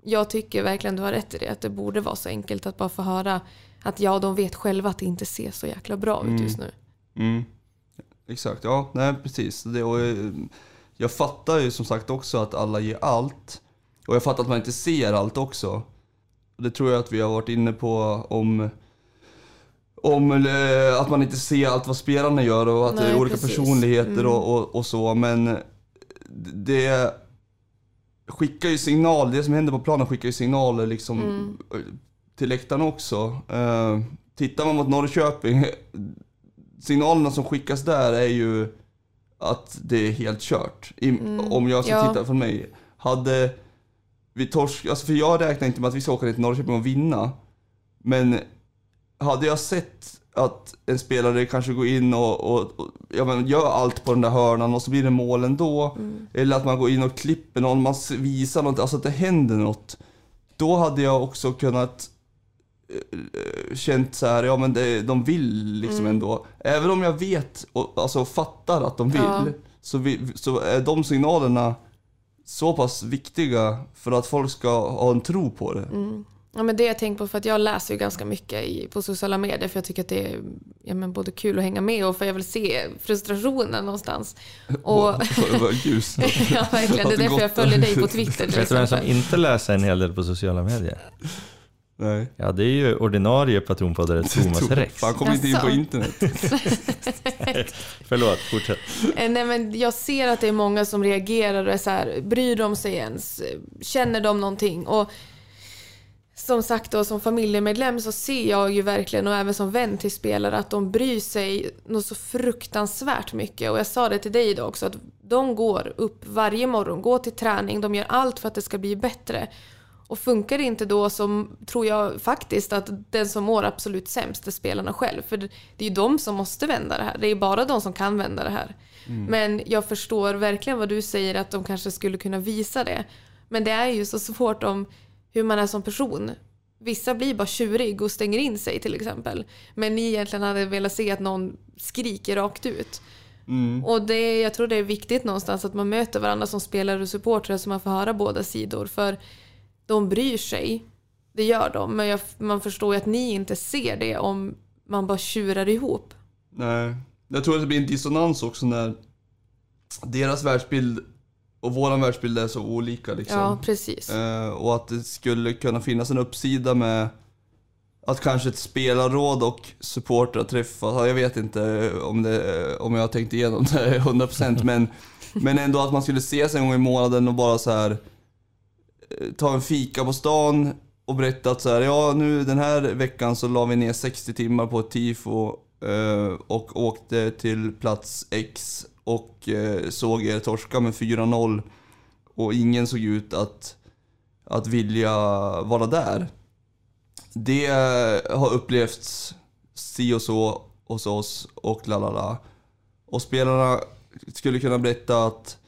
jag tycker verkligen du har rätt i det, att det borde vara så enkelt att bara få höra att ja, de vet själva att det inte ser så jäkla bra ut just nu. Mm. Exakt, ja, nej precis. Det, och, eh, jag fattar ju som sagt också att alla ger allt. Och jag fattar att man inte ser allt också. Det tror jag att vi har varit inne på om om eh, att man inte ser allt vad spelarna gör och att det Nej, är olika precis. personligheter Mm. och, och, och så. Men det skickar ju signal, det som händer på planen skickar ju signaler liksom Mm. Till läktaren också. Uh, tittar man mot Norrköping, signalerna som skickas där är ju att det är helt kört. I, Om jag ska Mm. ja. titta från mig. Hade vi torsk, alltså för jag räknar inte med att vi ska åka ner till Norrköping och vinna. Men hade jag sett att en spelare kanske går in och, och, och ja, men gör allt på den där hörnan och så blir det mål ändå. Eller att man går in och klipper någon, man visar något, alltså att det händer något. Då hade jag också kunnat eh, känt så här, ja men det, de vill liksom ändå. Även om jag vet och alltså fattar att de vill, Ja. så, vi, så är de signalerna så pass viktiga för att folk ska ha en tro på det. Ja, men det jag tänkt på, för att jag läser ju ganska mycket i, på sociala medier för jag tycker att det är ja, men både kul att hänga med och för jag vill se frustrationen någonstans. Och, Vad ljus. ja, verkligen. Det är därför jag följer dig på Twitter Vet du vem som inte läser en hel del på sociala medier? Nej. Ja, det är ju ordinarie patronpoddare Thomas Rex. Fan, kom inte in på Jaså? internet. Förlåt, fortsätt. Eh, Nej, men jag ser att det är många som reagerar och är så här, bryr de sig ens? Känner de någonting? Och som sagt då, som familjemedlem så ser jag ju verkligen och även som vän till spelare att de bryr sig något så fruktansvärt mycket. Och jag sa det till dig idag också att De går upp varje morgon, går till träning, de gör allt för att det ska bli bättre. Och funkar det inte då så tror jag faktiskt att den som mår absolut sämst är spelarna själv. För det är ju de som måste vända det här. Det är bara de som kan vända det här. Mm. Men jag förstår verkligen vad du säger att de kanske skulle kunna visa det. Men det är ju så svårt om hur man är som person. Vissa blir bara tjurig och stänger in sig till exempel. Men ni egentligen hade velat se att någon skriker rakt ut. Mm. Och det, jag tror det är viktigt någonstans att man möter varandra som spelare och supportrar så man får höra båda sidor. För de bryr sig. Det gör de. Men jag, man förstår ju att ni inte ser det om man bara tjurar ihop. Nej. Jag tror att det blir en dissonans också när deras världsbild och våran världsbild är så olika liksom. Ja, precis. Eh, och att det skulle kunna finnas en uppsida med att kanske ett spelarråd och supportrar träffas. Jag vet inte om, det, om jag har tänkt igenom det 100% men, men ändå att man skulle ses en gång i månaden och bara så här eh, ta en fika på stan och berätta att så här, ja nu den här veckan så la vi ner 60 timmar på ett tifo eh, och åkte till plats X och eh, såg er torska med 4-0 och ingen såg ut att, att vilja vara där. Det eh, har upplevts si och så hos oss och lalala. Och spelarna skulle kunna berätta att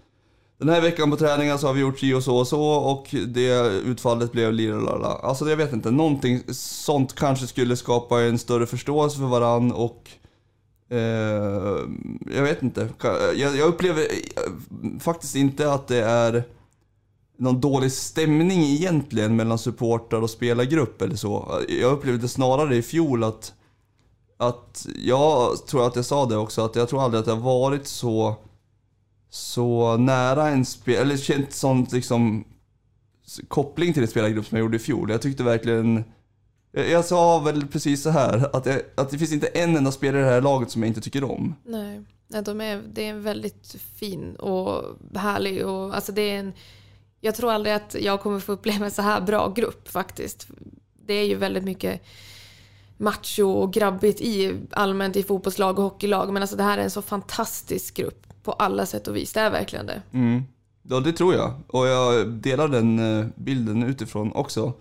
den här veckan på träningen så har vi gjort si och så och så och det utfallet blev lilalala. Alltså jag vet inte, någonting sånt kanske skulle skapa en större förståelse för varann och Eh, jag vet inte. Jag, jag, upplever eh, faktiskt inte att det är någon dålig stämning egentligen mellan supportrar och spelargrupp eller så. Jag upplevde snarare i fjol att, att jag tror att jag sa det också, att jag tror aldrig att det har varit så, så nära en spel, eller känt sån liksom koppling till en spelargrupp som jag gjorde i fjol. Jag tyckte verkligen jag sa väl precis så här att, jag, att det finns inte en enda spelare i det här laget som jag inte tycker om. Nej, de är, det är en väldigt fin och härlig och alltså det är en... Jag tror aldrig att jag kommer få uppleva en så här bra grupp faktiskt. Det är ju väldigt mycket macho och grabbigt i allmänt i fotbollslag och hockeylag men alltså det här är en så fantastisk grupp på alla sätt och vis. Det är verkligen det. Mm. Ja, det tror jag. Och jag delar den eh, bilden utifrån också.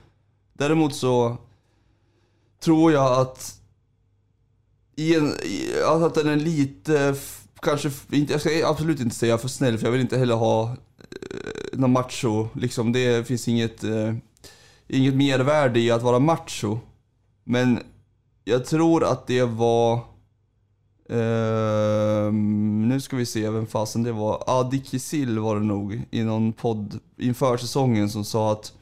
Däremot så tror jag att i en, i, alltså att den är lite, kanske, inte, jag ska absolut inte säga för snäll för jag vill inte heller ha eh, någon macho. Liksom, det finns inget, eh, inget mervärde i att vara macho. Men jag tror att det var... Eh, nu ska vi se vem fasen det var. Adi Kisil var det nog i någon podd inför säsongen som sa att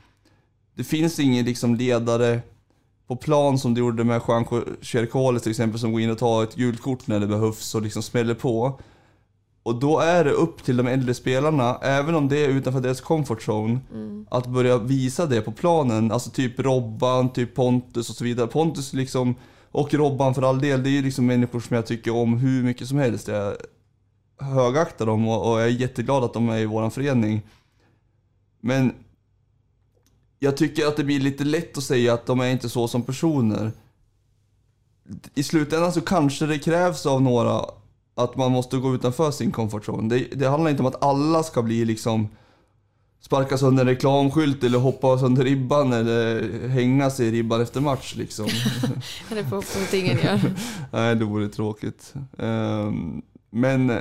det finns ingen liksom ledare på plan som du gjorde med Juan Chercoles till exempel som går in och tar ett gult kort när det behövs och liksom smäller på. Och då är det upp till de äldre spelarna, även om det är utanför deras comfort zone, mm. att börja visa det på planen. Alltså typ Robban, typ Pontus och så vidare. Pontus liksom, och Robban för all del, det är ju liksom människor som jag tycker om hur mycket som helst. Jag högaktar dem och, och jag är jätteglad att de är i vår förening. Men jag tycker att det blir lite lätt att säga att de är inte så som personer. I slutändan så kanske det krävs av några att man måste gå utanför sin komfortzon. Det, det handlar inte om att alla ska bli liksom sparka sönder en reklamskylt eller hoppa sönder ribban eller hänga sig i ribban efter match liksom. det får absolut ingen göra. Nej, det vore tråkigt. Ehm, men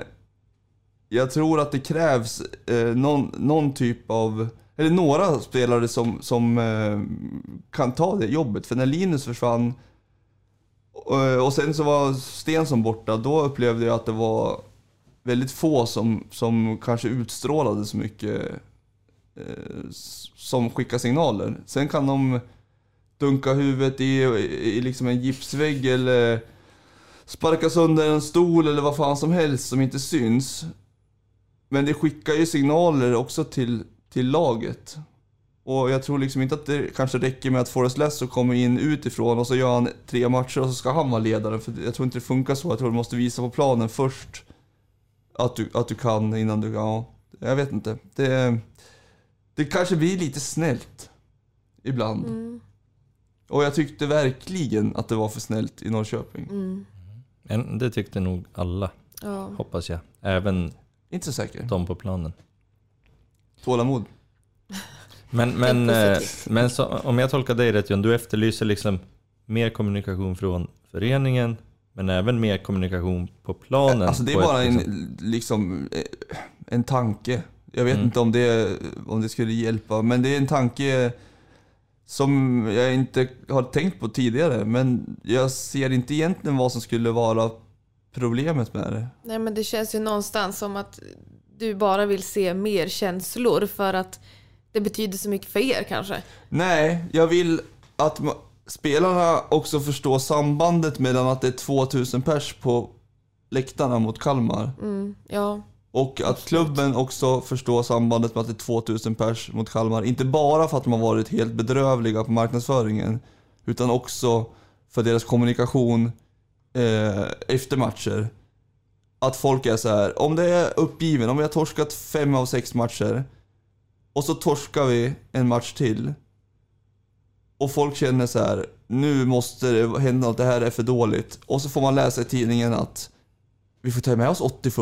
jag tror att det krävs eh, någon, någon typ av eller några spelare som, som eh, kan ta det jobbet. För när Linus försvann och, och sen så var Stensson borta, då upplevde jag att det var väldigt få som, som kanske utstrålade så mycket eh, Eh, som skickar signaler. Sen kan de dunka huvudet i, i liksom en gipsvägg eller sparka sönder en stol eller vad fan som helst som inte syns. Men det skickar ju signaler också till till laget. Och jag tror liksom inte att det kanske räcker med att Forrest Lesso kommer in utifrån och så gör han tre matcher och så ska han vara ledaren. För jag tror inte det funkar så. Jag tror du måste visa på planen först att du, att du kan innan du... Ja, jag vet inte. Det, det kanske blir lite snällt ibland. Mm. Och jag tyckte verkligen att det var för snällt i Norrköping. Mm. Det tyckte nog alla, ja. hoppas jag. Även Inte så säker. dem på planen. Tålamod. Men, men, eh, men så, om jag tolkar dig rätt John, du efterlyser liksom mer kommunikation från föreningen, men även mer kommunikation på planen. Alltså det är bara ett, liksom- en, liksom, eh, en tanke. Jag vet Mm. inte om det, om det skulle hjälpa, men det är en tanke som jag inte har tänkt på tidigare. Men jag ser inte egentligen vad som skulle vara problemet med det. Nej men det känns ju någonstans som att du bara vill se mer känslor för att det betyder så mycket för er kanske. Nej, jag vill att spelarna också förstår sambandet mellan att det är 2000 pers på läktarna mot Kalmar. Mm, ja, Och att klubben också förstår sambandet med att det är 2000 pers mot Kalmar. Inte bara för att de har varit helt bedrövliga på marknadsföringen. Utan också för deras kommunikation eh, efter matcher. Att folk är så här, om det är uppgiven, om vi har torskat fem av sex matcher. Och så torskar vi en match till. Och folk känner så här, nu måste det hända något, det här är för dåligt. Och så får man läsa i tidningen att vi får ta med oss 81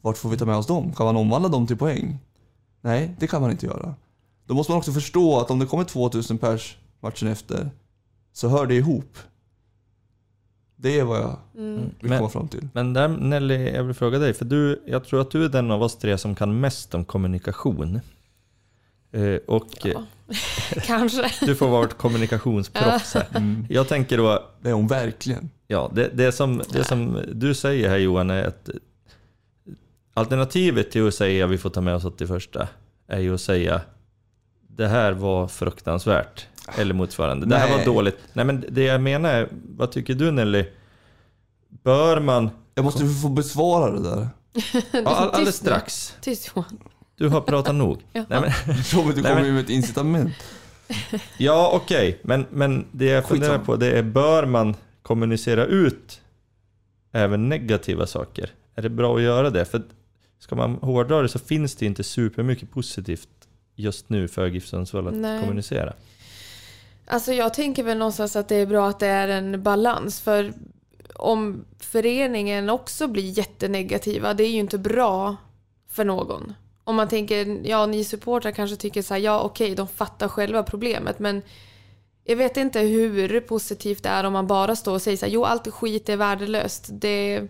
vart får vi ta med oss dem? Kan man omvandla dem till poäng? Nej, det kan man inte göra. Då måste man också förstå att om det kommer 2000 pers matchen efter, så hör det ihop. Det är vad jag mm. vill Men- komma fram till. Men där Nelly, jag vill fråga dig, för du, jag tror att du är den av oss tre som kan mest om kommunikation. Eh, och eh, ja. kanske. du får vara ett kommunikationsproffs här. Mm. Jag tänker då, Det är hon verkligen. ja, det, det, som, det som du säger här Johan är att alternativet till att säga vi får ta med oss 81 är ju att säga det här var fruktansvärt. Eller motsvarande. Det här Nej. var dåligt. Nej men det jag menar är, vad tycker du Nelly? Bör man... Jag måste få besvara det där. Ja, all, alldeles Tyst nu. strax. Tyst Johan. Du har pratat nog. Ja. Nej, men, Robert, du Nej, kommer men- ju med ett incitament. ja, okej. Men, men det jag funderar Skitsamma. på det är, bör man kommunicera ut även negativa saker? Är det bra att göra det? För ska man hårdra det så finns det inte supermycket positivt just nu för GIF Sundsvall att Nej. kommunicera. Alltså jag tänker väl någonstans att det är bra att det är en balans för om föreningen också blir jättenegativa, det är ju inte bra för någon. Om man tänker, ja ni supportrar kanske tycker så här, ja okej de fattar själva problemet men jag vet inte hur positivt det är om man bara står och säger så här, jo allt skit, är värdelöst. Det,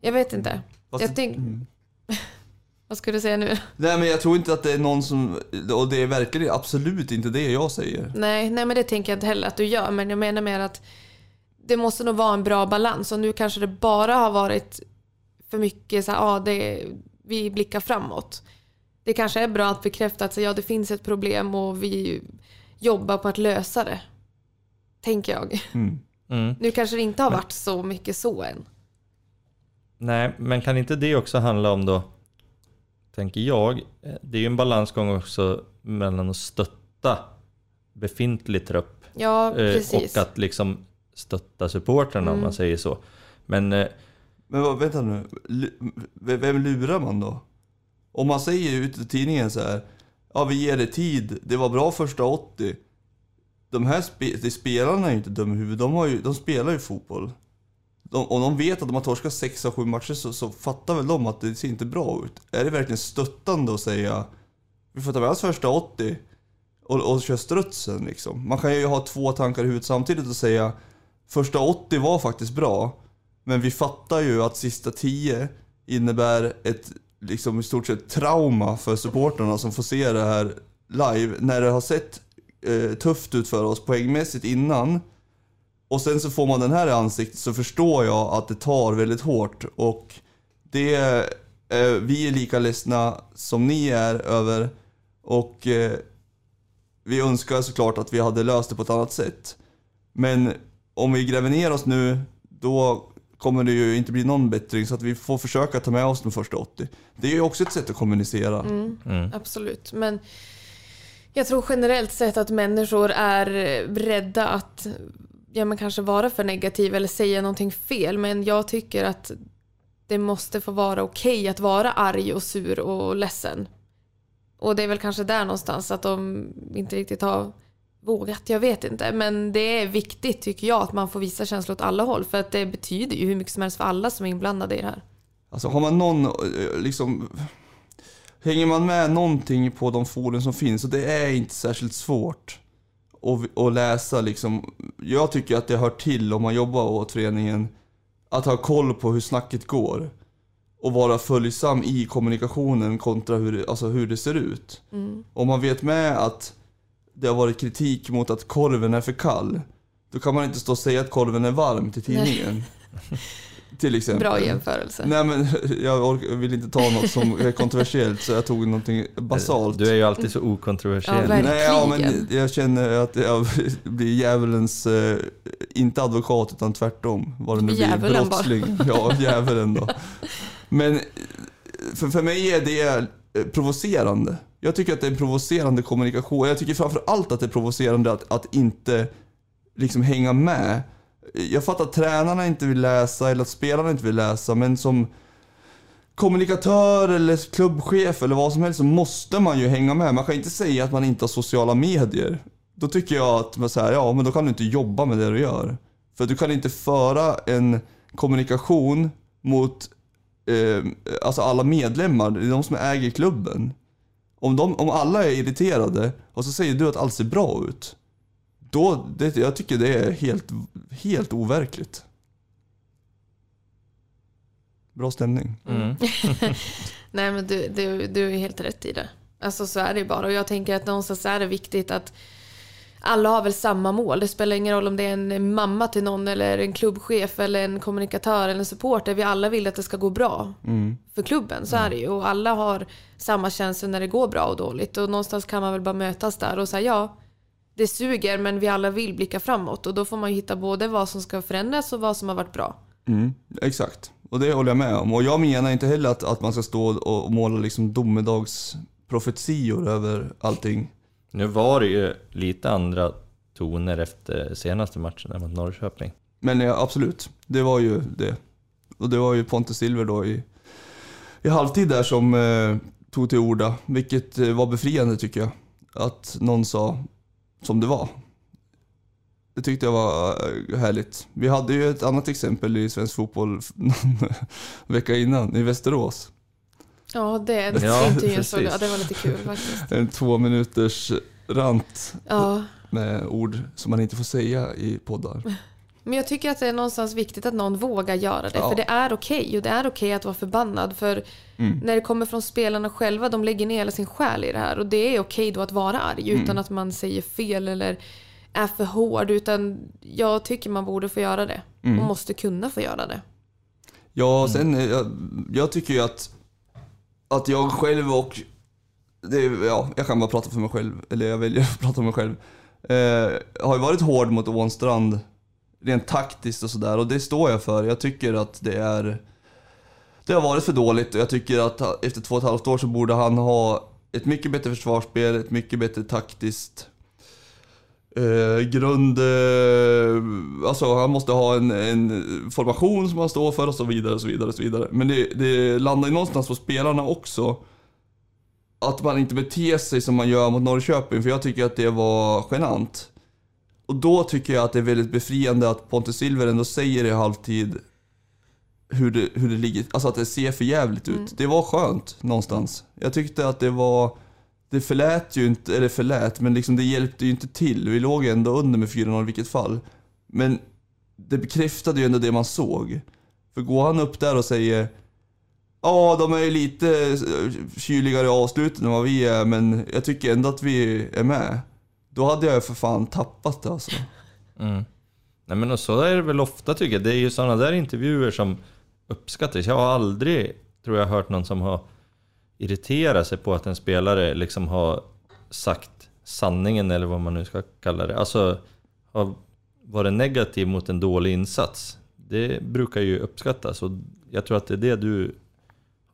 jag vet inte. Fast- Jag tänk, mm. vad ska du säga nu? Nej men jag tror inte att det är någon som, och det är verkligen absolut inte det jag säger. Nej, nej, men det tänker jag inte heller att du gör. Men jag menar mer att det måste nog vara en bra balans. Och nu kanske det bara har varit för mycket så här, ja, det, vi blickar framåt. Det kanske är bra att bekräfta att så, ja, det finns ett problem och vi jobbar på att lösa det. Tänker jag. Mm. Mm. Nu kanske det inte har varit så mycket så än. Nej, men kan inte det också handla om då, tänker jag, eh, det är ju en balansgång också mellan att stötta befintlig trupp Ja, eh, precis. och att liksom stötta supportrarna om Mm. man säger så. Men eh, Men vad, vänta nu, vem lurar man då? Om man säger ute i tidningen så här, ja vi ger det tid, det var bra första 80. De här spe, de spelarna är ju inte dumma i huvudet, de, ju, de spelar ju fotboll. De, om de vet att de har torskat 6 av 7 matcher så, så fattar väl de att det ser inte bra ut. Är det verkligen stöttande att säga, vi får ta med oss första 80 och, och köra strutsen liksom? Man kan ju ha två tankar i huvudet samtidigt och säga, första 80 var faktiskt bra. Men vi fattar ju att sista 10 innebär ett liksom i stort sett trauma för supportrarna som får se det här live. När det har sett eh, tufft ut för oss poängmässigt innan. Och sen så får man den här i ansiktet så förstår jag att det tar väldigt hårt. Och det, eh, vi är lika ledsna som ni är över. Och eh, vi önskar såklart att vi hade löst det på ett annat sätt. Men om vi gräver ner oss nu, då kommer det ju inte bli någon bättring. Så att vi får försöka ta med oss de första 80. Det är ju också ett sätt att kommunicera. Mm, mm. absolut. Men jag tror generellt sett att människor är rädda att ja, men kanske vara för negativ eller säga någonting fel. Men jag tycker att det måste få vara okej att vara arg och sur och ledsen. Och det är väl kanske där någonstans att de inte riktigt har vågat, jag vet inte. Men det är viktigt tycker jag att man får visa känslor åt alla håll. För att det betyder ju hur mycket som helst för alla som är inblandade i det här. Alltså har man någon, eh, liksom... Hänger man med någonting på de forum som finns, och det är inte särskilt svårt att, att läsa liksom. Jag tycker att det hör till om man jobbar åt föreningen, att ha koll på hur snacket går. Och vara följsam i kommunikationen kontra hur det, alltså hur det ser ut. Om man vet med att det har varit kritik mot att korven är för kall, då kan man inte stå och säga att korven är varm till tidningen. Till exempel. Bra jämförelse. Nej men jag vill inte ta något som är kontroversiellt så jag tog någonting basalt. Du är ju alltid så okontroversiell. Ja, verkligen. Nej, ja, men jag känner att jag blir djävulens, eh, inte advokat utan tvärtom. Vad det nu blir, Djävulen bara. brottsling. Ja, djävulen då. Men eh, för, för mig är det eh, provocerande. Jag tycker att det är en provocerande kommunikation. Jag tycker framför allt att det är provocerande att, att inte liksom hänga med. Jag fattar att tränarna inte vill läsa eller att spelarna inte vill läsa, men som kommunikatör eller klubbchef eller vad som helst så måste man ju hänga med. Man kan inte säga att man inte har sociala medier. Då tycker jag att man säger ja men då kan du inte jobba med det du gör. För du kan inte föra en kommunikation mot eh, alltså alla medlemmar, det är de som äger klubben. Om, de, om alla är irriterade och så säger du att allt ser bra ut. Då, det, jag tycker det är helt, helt overkligt. Bra stämning. Mm. Nej men du, du, du är helt rätt i det. Alltså så är det bara. Och jag tänker att någonstans är det viktigt att alla har väl samma mål. Det spelar ingen roll om det är en mamma till någon eller en klubbchef eller en kommunikatör eller en supporter. Vi alla vill att det ska gå bra för klubben. Så är det ju. Och alla har samma känslor när det går bra och dåligt. Och någonstans kan man väl bara mötas där och säga ja, det suger men vi alla vill blicka framåt. Och då får man ju hitta både vad som ska förändras och vad som har varit bra. Mm, exakt. Och det håller jag med om. Och jag menar inte heller att, att man ska stå och måla liksom domedagsprofetior över allting. Nu var det ju lite andra toner efter senaste matchen mot Norrköping. Men ja, absolut, det var ju det. Och det var ju Pontus Silver då i, i halvtid där som eh, tog till orda, vilket eh, var befriande tycker jag. Att någon sa som det var. Det tyckte jag var eh, härligt. Vi hade ju ett annat exempel i svensk fotboll någon vecka innan, i Västerås. Ja, det, det Ja, intervjun såg jag. Det var lite kul faktiskt. En två minuters rant Ja. med ord som man inte får säga i poddar. Men jag tycker att det är någonstans viktigt att någon vågar göra det. Ja. För det är okej och det är okej att vara förbannad. För Mm. när det kommer från spelarna själva, de lägger ner hela sin själ i det här. Och det är okej då att vara arg Mm. utan att man säger fel eller är för hård. Utan jag tycker man borde få göra det. Mm. Och måste kunna få göra det. Ja, sen eh, jag, jag tycker ju att, att jag själv och, det, ja, jag kan bara prata för mig själv, eller jag väljer att prata för mig själv. Eh, har ju varit hård mot Ånstrand, rent taktiskt och sådär, och det står jag för. Jag tycker att det är, det har varit för dåligt och jag tycker att efter två och ett halvt år så borde han ha ett mycket bättre försvarsspel, ett mycket bättre taktiskt Eh, grund... Eh, alltså han måste ha en, en formation som han står för och så vidare och så vidare och så vidare. Men det, det landar ju någonstans på spelarna också. Att man inte beter sig som man gör mot Norrköping, för jag tycker att det var genant. Och då tycker jag att det är väldigt befriande att Pontus Silver ändå säger i halvtid hur det, hur det ligger, alltså att det ser för jävligt ut. Det var skönt någonstans. Jag tyckte att det var, det förlät ju inte, eller förlät, men liksom det hjälpte ju inte till. Vi låg ändå under med 4-0 i vilket fall. Men det bekräftade ju ändå det man såg. För går han upp där och säger Ja, de är ju lite kyligare i avslutet än vad vi är, men jag tycker ändå att vi är med. Då hade jag för fan tappat det alltså. Mm. Nej men och så är det väl ofta tycker jag. Det är ju sådana där intervjuer som uppskattas. Jag har aldrig, tror jag, hört någon som har irriterat sig på att en spelare liksom har sagt sanningen eller vad man nu ska kalla det. Alltså har varit negativ mot en dålig insats. Det brukar ju uppskattas och jag tror att det är det du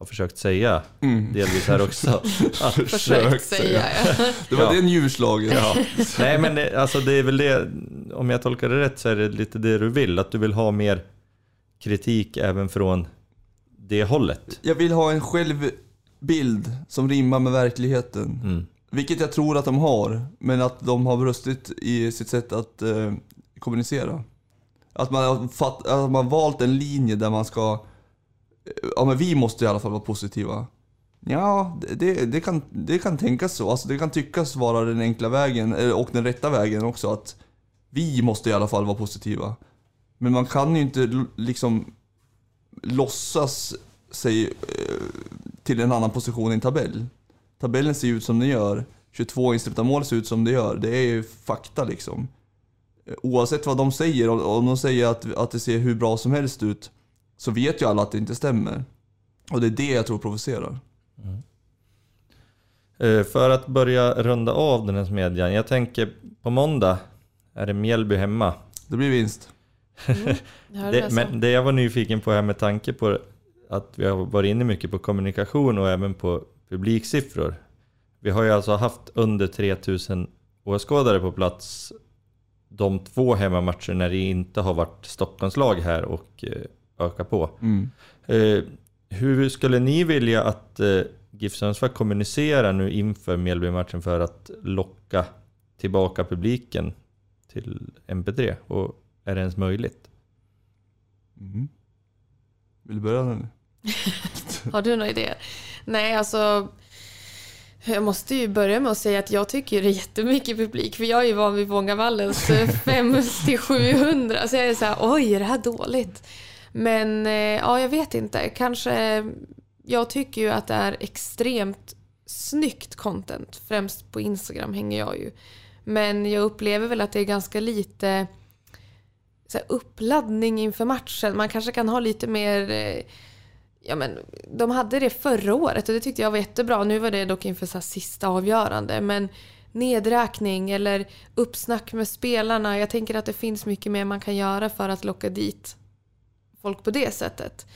har försökt säga Mm. delvis här också. Att, Försökt säga. Ja. Det var Ja. det njurslaget. Ja. Nej men det, alltså det är väl det, om jag tolkar det rätt så är det lite det du vill, att du vill ha mer kritik även från det hållet. Jag vill ha en självbild som rimmar med verkligheten. Mm. Vilket jag tror att de har, men att de har brustit i sitt sätt att eh, kommunicera. Att man har fatt, att man har valt en linje där man ska ja men vi måste i alla fall vara positiva. Ja, det, det, kan, det kan tänkas så. Alltså det kan tyckas vara den enkla vägen, och den rätta vägen också, att vi måste i alla fall vara positiva. Men man kan ju inte liksom låtsas sig eh, till en annan position i en tabell. Tabellen ser ut som den gör, 22 insläppta mål ser ut som det gör. Det är ju fakta liksom. Eh, oavsett vad de säger, om de säger att, att det ser hur bra som helst ut, så vet ju alla att det inte stämmer. Och det är det jag tror provocerar. Eh, För att börja runda av den här smedjan. Jag tänker på måndag är det Mjällby hemma. Det blir vinst. Hörde Det, men det jag var nyfiken på här med tanke på att vi har varit inne mycket på kommunikation och även på publiksiffror. Vi har ju alltså haft under 3000 åskådare på plats de två hemmamatcher när det inte har varit Stockholmslag här och eh, öka på. Mm. Eh, hur skulle ni vilja att eh, GIF Sundsvall kommunicerar nu inför Mjällby-matchen för att locka tillbaka publiken till MP3? Och är det ens möjligt? Mm. Vill du börja nu? Har du några idéer? Nej, alltså... Jag måste ju börja med att säga att jag tycker det är jättemycket publik. För jag är ju van vid Vångavallens 500-700. Så jag är så här, oj, är det här dåligt? Men eh, ja, jag vet inte. Kanske... Jag tycker ju att det är extremt snyggt content. Främst på Instagram hänger jag ju. Men jag upplever väl att det är ganska lite så här, uppladdning inför matchen. Man kanske kan ha lite mer... Eh, ja, men, de hade det förra året och det tyckte jag var jättebra. Nu var det dock inför så här, sista avgörande. Men nedräkning eller uppsnack med spelarna. Jag tänker att det finns mycket mer man kan göra för att locka dit folk på det sättet.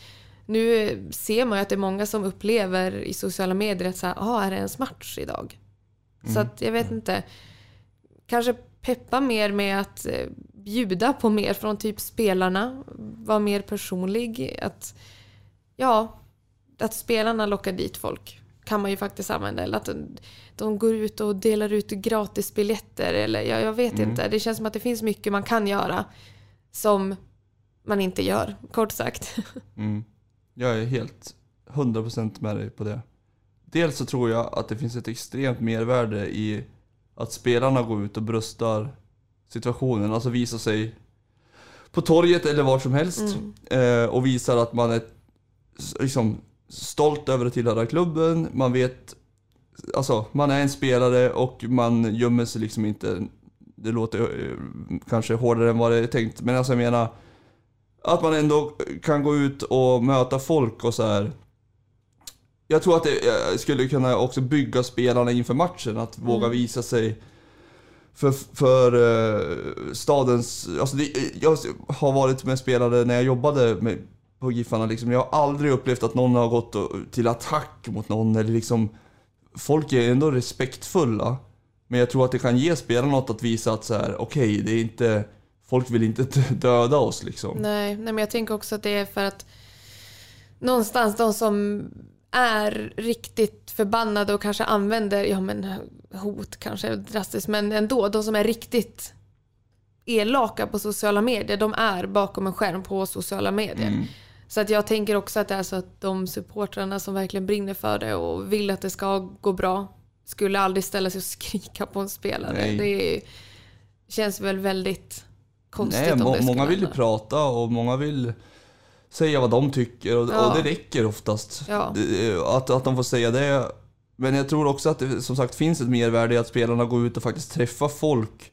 Nu ser man ju att det är många som upplever i sociala medier att så här, ah, är det ens match idag? Så att jag vet inte. Kanske peppa mer med att eh, bjuda på mer från typ spelarna. Vara mer personlig. Att, ja, att spelarna lockar dit folk kan man ju faktiskt använda. Eller att de, de går ut och delar ut gratisbiljetter. Eller jag, jag vet inte. Det känns som att det finns mycket man kan göra som man inte gör, kort sagt. Mm. Jag är helt 100% med dig på det. Dels så tror jag att det finns ett extremt mervärde i att spelarna går ut och bröstar situationen, alltså visar sig på torget eller var som helst eh, och visar att man är liksom stolt över att tillhöra klubben, man vet, alltså man är en spelare och man gömmer sig liksom inte, det låter eh, kanske hårdare än vad det är tänkt, men alltså jag menar att man ändå kan gå ut och möta folk och så här. Jag tror att det eh, skulle kunna också bygga spelarna inför matchen, att våga visa sig för, för eh, stadens... Alltså det, jag har varit med spelare när jag jobbade med, på Giffarna, liksom, jag har aldrig upplevt att någon har gått och, till attack mot någon eller liksom... Folk är ändå respektfulla. Men jag tror att det kan ge spelarna något att visa att så här, okej, det är inte... Folk vill inte döda oss liksom. Nej, nej, men jag tänker också att det är för att någonstans de som är riktigt förbannade och kanske använder, ja men hot kanske är drastiskt, men ändå, de som är riktigt elaka på sociala medier, de är bakom en skärm på sociala medier. Så att jag tänker också att det är så att de supportrarna som verkligen brinner för det och vill att det ska gå bra skulle aldrig ställa sig och skrika på en spelare. Nej. Det känns väl väldigt konstigt Nej, må, många vill ju prata och många vill säga vad de tycker och, Ja. och det räcker oftast. Ja. Eh, Att, att de får säga det. Men jag tror också att det som sagt finns ett mervärde i att spelarna går ut och faktiskt träffar folk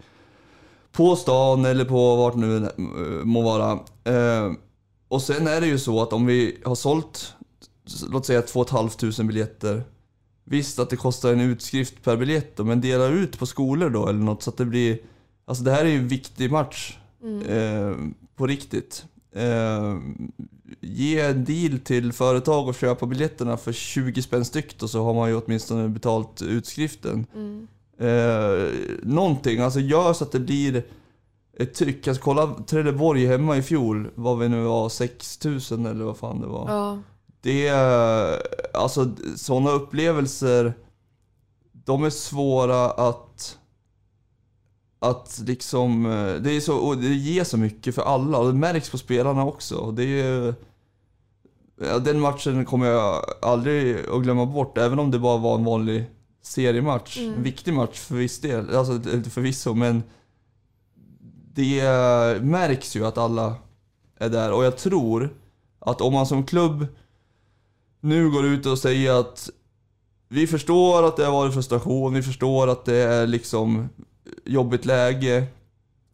på stan eller på vart nu eh, må vara. Eh, Och sen är det ju så att om vi har sålt, låt säga 2 500 biljetter. Visst att det kostar en utskrift per biljett då, men dela ut på skolor då eller något så att det blir... Alltså det här är ju en viktig match. Eh, på riktigt. Eh, ge en deal till företag och köpa biljetterna för 20 spänn styck och så har man ju åtminstone betalt utskriften. Eh, någonting, alltså gör så att det blir ett tryck. Alltså kolla Trelleborg hemma i fjol, vad vi nu var, 6000 eller vad fan det var. Ja, Det är, alltså sådana upplevelser, de är svåra att, att liksom, eh, det är så, och det ger så mycket för alla och det märks på spelarna också. Det är ja, den matchen kommer jag aldrig att glömma bort, även om det bara var en vanlig seriematch. En viktig match för viss del, alltså förvisso, men det märks ju att alla är där. Och jag tror att om man som klubb nu går ut och säger att vi förstår att det har varit frustration, vi förstår att det är liksom jobbigt läge,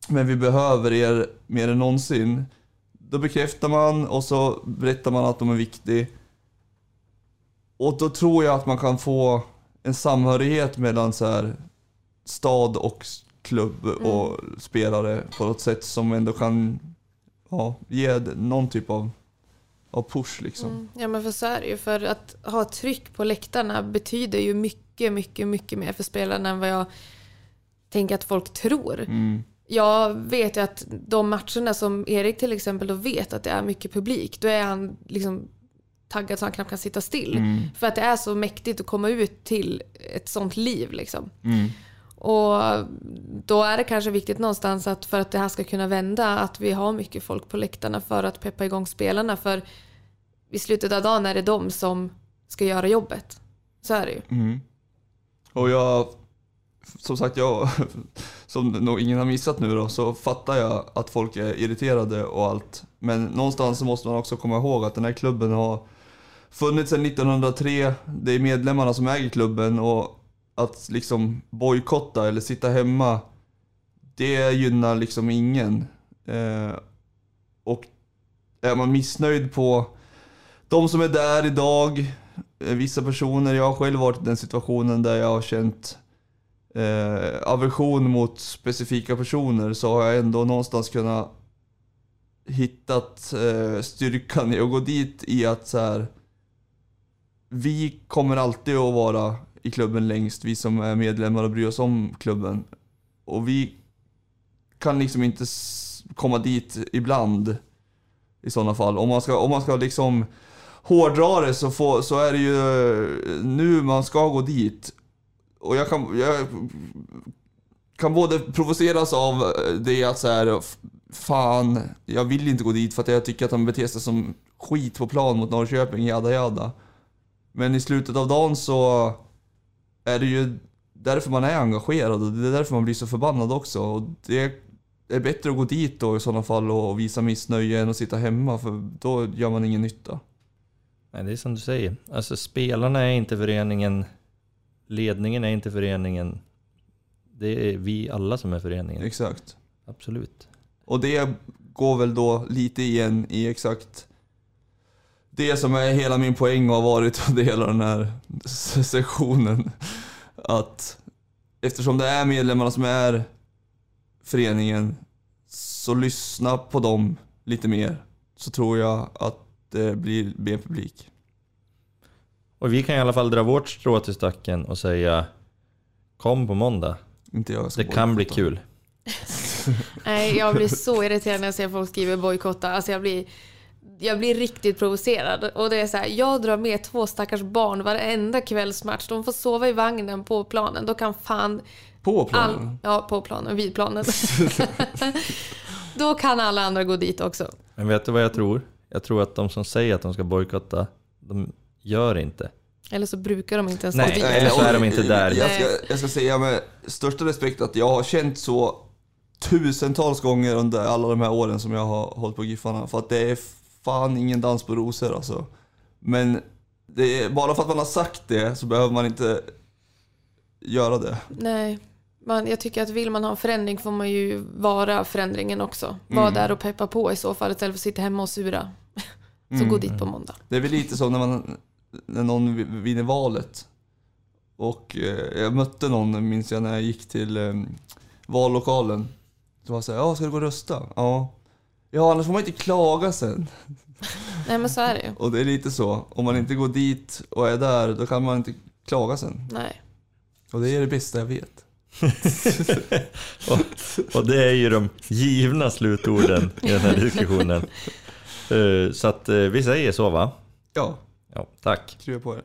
men vi behöver er mer än någonsin. Då bekräftar man och så berättar man att de är viktiga. Och då tror jag att man kan få en samhörighet mellan så här stad och klubb och spelare på något sätt som ändå kan ja, ge någon typ av, av push liksom. Mm. Ja men för så är det ju. För att ha tryck på läktarna betyder ju mycket, mycket, mycket mer för spelarna än vad jag tänker att folk tror. Mm. Jag vet ju att de matcherna som Erik till exempel då vet att det är mycket publik, då är han liksom taggad så han knappt kan sitta still. Mm. För att det är så mäktigt att komma ut till ett sånt liv liksom. Mm. Och då är det kanske viktigt någonstans att för att det här ska kunna vända att vi har mycket folk på läktarna för att peppa igång spelarna. För i slutet av dagen är det de som ska göra jobbet. Så är det ju. Mm. Och jag, som sagt, jag, som nog ingen har missat nu då, så fattar jag att folk är irriterade och allt. Men någonstans måste man också komma ihåg att den här klubben har funnits sedan 1903. Det är medlemmarna som äger klubben och att liksom bojkotta eller sitta hemma, det gynnar liksom ingen. Eh, och är man missnöjd på de som är där idag, eh, vissa personer, jag har själv varit i den situationen där jag har känt eh, aversion mot specifika personer så har jag ändå någonstans kunnat hittat eh, styrkan i att gå dit i att så här, vi kommer alltid att vara i klubben längst, vi som är medlemmar och bryr oss om klubben. Och vi kan liksom inte komma dit ibland i sådana fall. Om man ska, om man ska liksom hårdra det så, få, så är det ju nu man ska gå dit. Och jag kan, jag kan både provoceras av eh, det att så här, fan, jag vill inte gå dit för att jag tycker att de beter sig som skit på plan mot Norrköping, jada jada. Men i slutet av dagen så är det ju därför man är engagerad och det är därför man blir så förbannad också. Och det är bättre att gå dit då i sådana fall och visa missnöje än att sitta hemma för då gör man ingen nytta. Nej, det är som du säger. Alltså spelarna är inte föreningen, ledningen är inte föreningen. Det är vi alla som är föreningen. Exakt. Absolut. Och det går väl då lite igen i exakt det som är hela min poäng och har varit under hela den här sessionen. Att eftersom det är medlemmarna som är föreningen, så lyssna på dem lite mer. Så tror jag att det blir mer publik. Och vi kan i alla fall dra vårt strå till stacken och säga Kom på måndag. Inte jag ska Det kan bli kul. Nej, jag blir så irriterad när jag ser folk skriva bojkotta. Alltså jag blir, jag blir riktigt provocerad. Och det är så här, jag drar med två stackars barn varenda kvällsmatch. De får sova i vagnen på planen. Då kan fan På all, planen? Ja, på planen, vid planen. Då kan alla andra gå dit också. Men vet du vad jag tror? Jag tror att de som säger att de ska bojkotta, de gör inte. Eller så brukar de inte ens Nej, gå dit. eller så är de inte där. Jag ska, jag ska säga med största respekt att jag har känt så tusentals gånger under alla de här åren som jag har hållit på Giffarna. För att det är fan ingen dans på rosor alltså. Men det är, bara för att man har sagt det så behöver man inte göra det. Nej. Man, jag tycker att vill man ha en förändring får man ju vara förändringen också. Vara där och peppa på i så fall istället för att sitta hemma och sura. Så gå dit på måndag. Det är väl lite som när, man, när någon vi- vinner valet. Och eh, jag mötte någon, minns jag, när jag gick till eh, vallokalen. Så var så här, ja ska du gå och rösta? Ja. Ja, annars får man inte klaga sen. Nej men så är det ju. Och det är lite så, om man inte går dit och är där, då kan man inte klaga sen. Nej. Och det är det bästa jag vet. Och, och det är ju de givna slutorden i den här diskussionen. Eh, Så att eh, vi säger så va? Ja, Ja, tack. krya på er.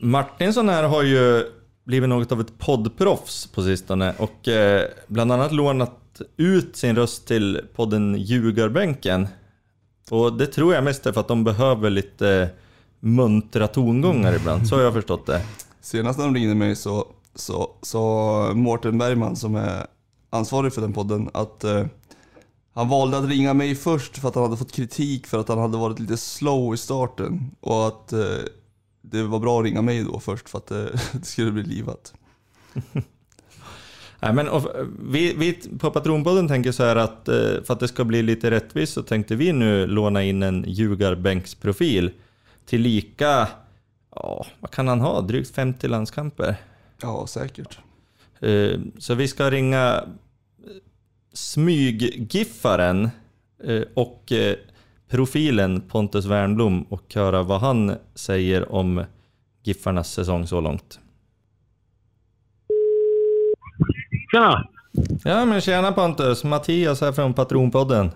Martinsson här har ju blivit något av ett poddproffs på sistone och eh, bland annat lånat ut sin röst till podden Ljugarbänken. Och det tror jag mest är för att de behöver lite muntra tongångar ibland, så har jag förstått det. Senast när de ringde mig så så sa Mårten Bergman som är ansvarig för den podden att eh, han valde att ringa mig först för att han hade fått kritik för att han hade varit lite slow i starten och att eh, det var bra att ringa mig då först för att eh, det skulle bli livat. Nej, men, och, vi, vi på Patronpodden tänker så här att eh, för att det ska bli lite rättvist så tänkte vi nu låna in en ljugarbänksprofil till lika, ja, vad kan han ha, drygt 50 landskamper? Ja, säkert. Eh, så vi ska ringa smyggiffaren eh, och eh, profilen Pontus Wernblom och höra vad han säger om Giffarnas säsong så långt. Tjena! Ja men tjena Pontus, Mattias här från Patronpodden.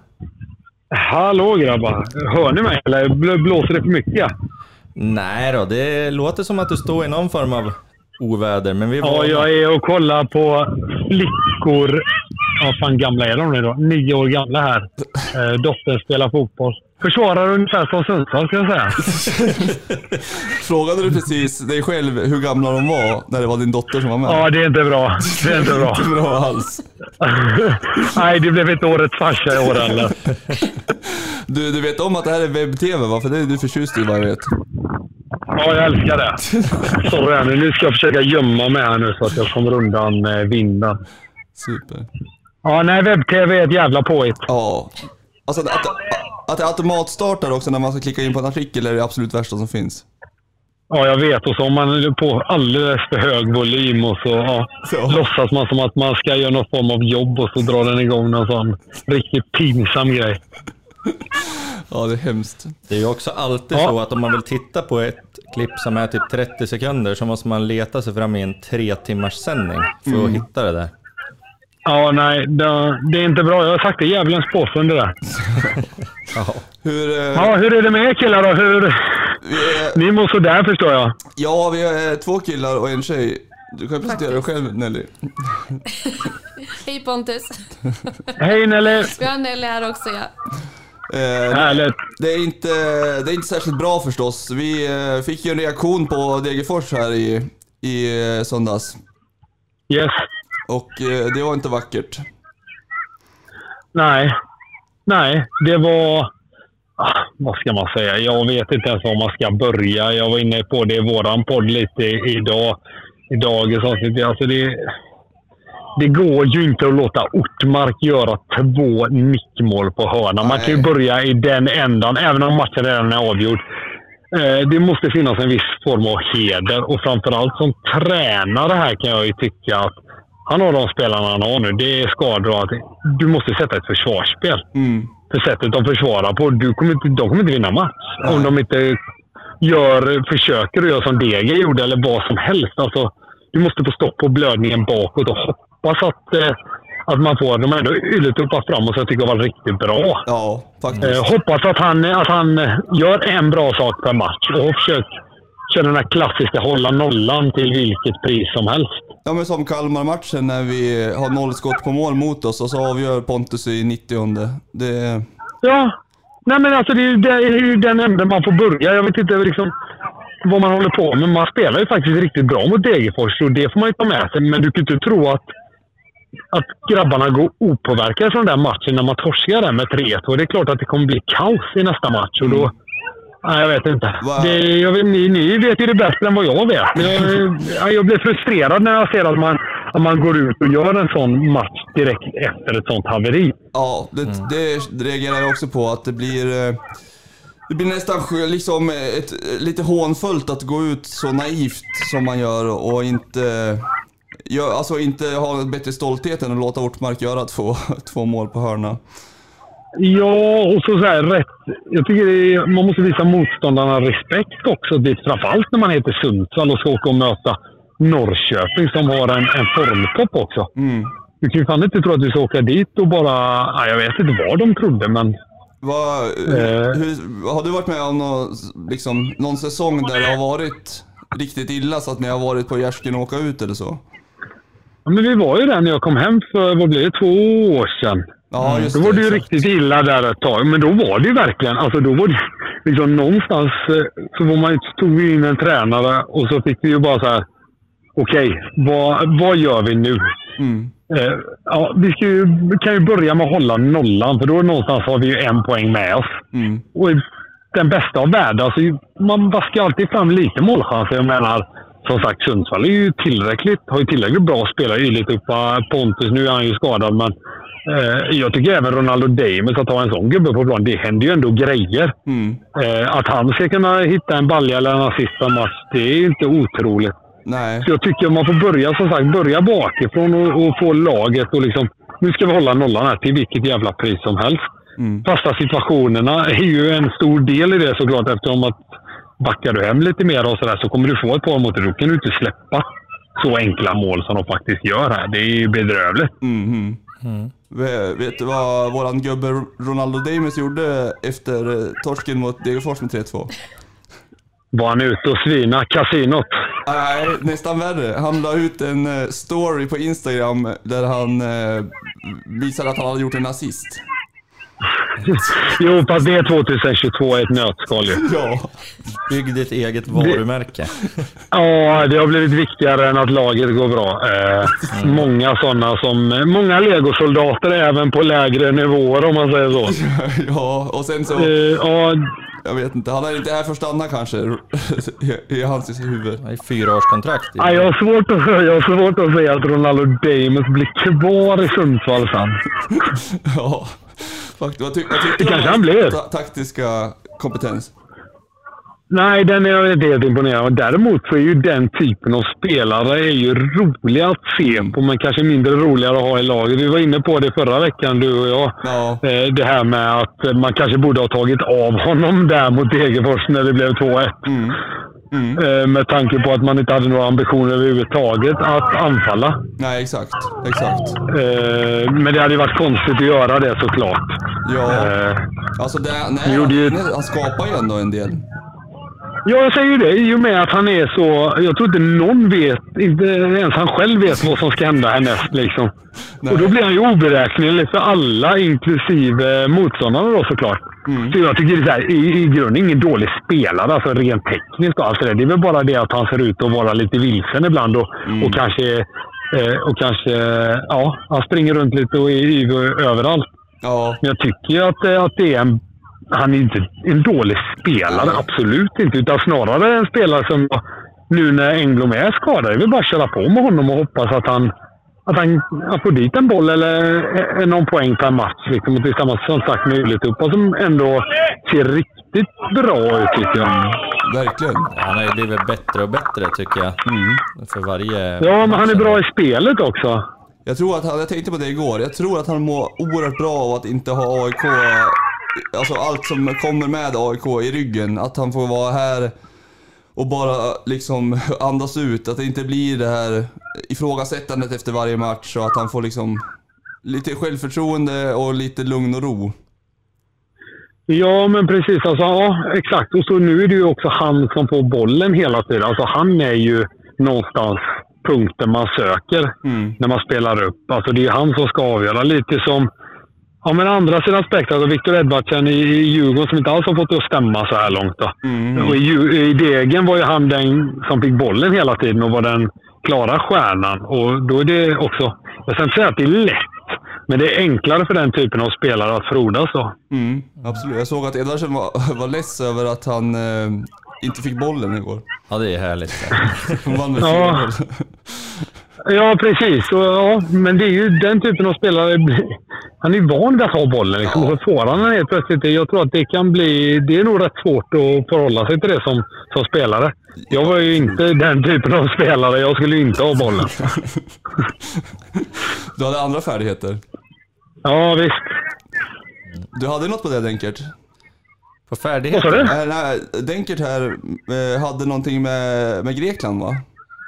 Hallå grabbar! Hör ni mig eller blåser det för mycket? Nej då, det låter som att du står i någon form av oväder, men vi var... Ja, jag är och kollar på flickor. Vad fan gamla är de nu då? Nio år gamla här. Eh, dottern spelar fotboll. Försvarar ungefär som Sundsvall, ska jag säga. Frågade du precis dig själv hur gamla de var när det var din dotter som var med? Ja, det är inte bra. Det är inte bra. inte bra alls. Nej, det blev inte årets farsa i år heller. Du, du vet om att det här är webb-tv va? För det är du förtjust i vad jag vet. Ja, jag älskar det. Sorry nu ska jag försöka gömma mig här nu så att jag kommer undan eh, vinden. Super. Ja, nej, webb-tv är ett jävla påhitt. Ja. Alltså att, att det automatstartar också när man ska klicka in på en artikel är det absolut värsta som finns. Ja, jag vet. Och så har man på alldeles för hög volym och så ja, Ja. låtsas man som att man ska göra någon form av jobb och så drar den igång någon sån riktigt pinsam grej. Ja, det är hemskt. Det är ju också alltid Ja. så att om man vill titta på ett klipp som är typ 30 sekunder så måste man leta sig fram i en tre timmars sändning för att hitta det där. Ja, nej. Det, det är inte bra. Jag har sagt det. Djävulens påfund det där. Ja. Hur... Eh, Ja, hur är det med er killar då? Hur, vi är, ni mår sådär förstår jag. ja, vi är två killar och en tjej. Du kan presentera dig själv Nelly. Hej Pontus. Hej Nelly! Vi har Nelly här också ja. Eh, Härligt. det, är inte, det är inte särskilt bra förstås. Vi eh, fick ju en reaktion på Degerfors här i, i eh, söndags. Yes. Och eh, det var inte vackert. Nej. Nej, det var... Ah, vad ska man säga? Jag vet inte ens var man ska börja. Jag var inne på det i våran podd lite idag. I dagens avsnitt. Alltså det, det går ju inte att låta Ortmark göra två nickmål på hörna. Man kan ju börja i den ändan, även om matchen redan är avgjord. Eh, Det måste finnas en viss form av heder och framförallt som tränare här kan jag ju tycka att han har de spelarna han har nu. Det är skador och att Du måste sätta ett försvarsspel. Mm. För sättet de försvarar på. Du kommer inte, de kommer inte vinna match. Nej. Om de inte gör, försöker att göra som Deger gjorde eller vad som helst. Alltså, du måste få stopp på blödningen bakåt och hoppas att, eh, att man får... De har ändå Ylätuppar framåt så jag tycker det var riktigt bra. Ja, faktiskt. Eh, hoppas att han, att han gör en bra sak per match och försöker köra den här klassiska hålla nollan till vilket pris som helst. Ja men som Kalmar-matchen när vi har noll skott på mål mot oss och så avgör Pontus i 90 Det... Ja. Nej men alltså det är, ju- det är ju den änden man får börja. Jag vet inte liksom vad man håller på med. Man spelar ju faktiskt riktigt bra mot Degerfors och det får man ju ta med sig. Men du kan inte tro att, att grabbarna går opåverkade från den matchen när man torskar den med 3-2. Det är klart att det kommer bli kaos i nästa match och då... Nej, jag vet inte. Det, jag vet, ni, ni vet ju det bättre än vad jag vet. Jag, ja, jag blir frustrerad när jag ser att man, att man går ut och gör en sån match direkt efter ett sånt haveri. Ja, det, det reagerar jag också på att det blir... eh, Det blir nästan liksom ett, lite hånfullt att gå ut så naivt som man gör och inte... Gör, alltså inte ha bättre stolthet än att låta Ortmark göra två, två mål på hörna. Ja, och så, så här, rätt. Jag tycker är, man måste visa motståndarna respekt också. Det, framförallt när man heter Sundsvall och ska åka och möta Norrköping som har en, en formtopp också. Mm. Du kan ju fan inte tro att du ska åka dit och bara... Ja, jag vet inte vad de trodde, men... Vad, Eh. hur, har du varit med om någon, liksom, någon säsong där det har varit riktigt illa så att ni har varit på gärsken att åka ut eller så? Ja, men vi var ju där när jag kom hem för, vad blir det, två år sedan. Ja, just Då var det ju riktigt illa där ett tag. Men då var det ju verkligen, alltså då var det liksom någonstans eh, så var man, tog vi in en tränare och så fick vi ju bara så här. Okej, vad, vad gör vi nu? Mm. Eh, ja, vi ska ju, vi kan ju börja med att hålla nollan, för då någonstans har vi ju en poäng med oss. Mm. Och i den bästa av världar, alltså, man vaskar alltid fram lite målchanser. Jag menar, som sagt, Sundsvall är ju tillräckligt, har ju tillräckligt bra spelare. Yligt uppa Pontus, nu är han ju skadad, men jag tycker även Ronaldo Dames, att ha en sån gubbe på plan, det händer ju ändå grejer. Mm. Eh, att han ska kunna hitta en balja eller en assist på en match, det är ju inte otroligt. Nej. Så jag tycker man får börja som sagt, börja bakifrån och, och få laget och liksom, nu ska vi hålla nollan här till vilket jävla pris som helst. Mm. Fasta situationerna är ju en stor del i det såklart eftersom att backar du hem lite mer och sådär så kommer du få ett par mot dig. Då kan du inte släppa så enkla mål som de faktiskt gör här. Det är ju bedrövligt. Mm. Mm. Ve- Vet du vad våran gubbe Ronaldo Dames gjorde efter eh, torsken mot Degerfors med 3-2? Var han ute och svina kasinot? Nej, nästan värre. Han la ut en eh, story på Instagram där han eh, visade att han hade gjort en assist. Jo, fast det är 2022 i ett nötskal ju. Ja. Bygg ditt eget varumärke. Ja, det har blivit viktigare än att laget går bra. Eh, Många sådana som... Många legosoldater även på lägre nivåer om man säger så. ja, och sen så, Eh, ja, jag vet inte, han är inte här för att stanna kanske, i, i hans huvud. Det är fyraårskontrakt. Ja, jag, har svårt att, jag har svårt att säga att Ronaldo Dames blir kvar i Sundsvall sen. Ja, faktiskt. Vad, ty, vad du om taktiska kompetens? Nej, den är jag inte helt imponerad av. Däremot så är ju den typen av spelare är ju roliga att se på, men kanske mindre roligare att ha i laget. Vi var inne på det förra veckan, du och jag. Ja. Eh, Det här med att man kanske borde ha tagit av honom där mot Degerfors när det blev 2-1. Mm. Mm. Eh, Med tanke på att man inte hade några ambitioner överhuvudtaget att anfalla. Nej, exakt. Exakt. Eh, Men det hade ju varit konstigt att göra det såklart. Ja, alltså det, nej, han, han skapar ju ändå en del. Ja, jag säger ju det. I och med att han är så... Jag tror inte någon vet, inte ens han själv vet vad som ska hända härnäst. Liksom. Nej. Och då blir han ju oberäknelig för alla, inklusive motståndarna då såklart. Mm. Så jag tycker det är här, i, i grunden ingen dålig spelare, alltså rent tekniskt och allt det där. Det är väl bara det att han ser ut att vara lite vilsen ibland och, Mm. och kanske... Eh, och kanske... Ja, han springer runt lite och är yvig överallt. Ja, Men jag tycker ju att, eh, att det är en... Han är inte en dålig spelare, absolut inte. Utan snarare en spelare som nu när Engblom är skadad, är väl bara att köra på med honom och hoppas att han, att han, han får dit en boll eller eh, någon poäng per match. Liksom, och tillsammans som sagt med Ylätupa som ändå ser riktigt bra ut tycker jag. verkligen. Han har ju blivit bättre och bättre tycker jag. För varje Ja, men han är bra i spelet också. Jag tror att han, jag tänkte på det igår, jag tror att han mår oerhört bra av att inte ha AIK, alltså allt som kommer med AIK i ryggen. Att han får vara här och bara liksom andas ut. Att det inte blir det här ifrågasättandet efter varje match och att han får liksom lite självförtroende och lite lugn och ro. Ja, men precis. Alltså, ja, exakt. Och så nu är det ju också han som får bollen hela tiden. Alltså, han är ju någonstans punkten man söker Mm. när man spelar upp. Alltså, det är han som ska avgöra. Lite som ja, men andra sidan spektrat. Alltså Victor Edvardsen i, i Djurgården som inte alls har fått det att stämma så här långt. Då. Mm. Och I Degen var ju han den som fick bollen hela tiden och var den klara stjärnan. Och då är det också... Jag ska inte säga att det är lätt, men det är enklare för den typen av spelare att frodas då. Mm, absolut. Jag såg att Edvardsen var, var less över att han eh, inte fick bollen igår. Ja, det är härligt. Han vann med Ja. 4-0. Ja, precis. Och, ja, men det är ju den typen av spelare. Han är ju van vid att ha bollen. Liksom. Ja. Så får han den helt plötsligt. Jag tror att det kan bli... Det är nog rätt svårt att förhålla sig till det som, som spelare. Jag var ju inte den typen av spelare. Jag skulle ju inte ha bollen. Du hade andra färdigheter. Ja, visst. Du hade något på det Denkert? På Vad sa färdigheter? du? Nej, nej, Denkert här eh, hade någonting med, med Grekland va?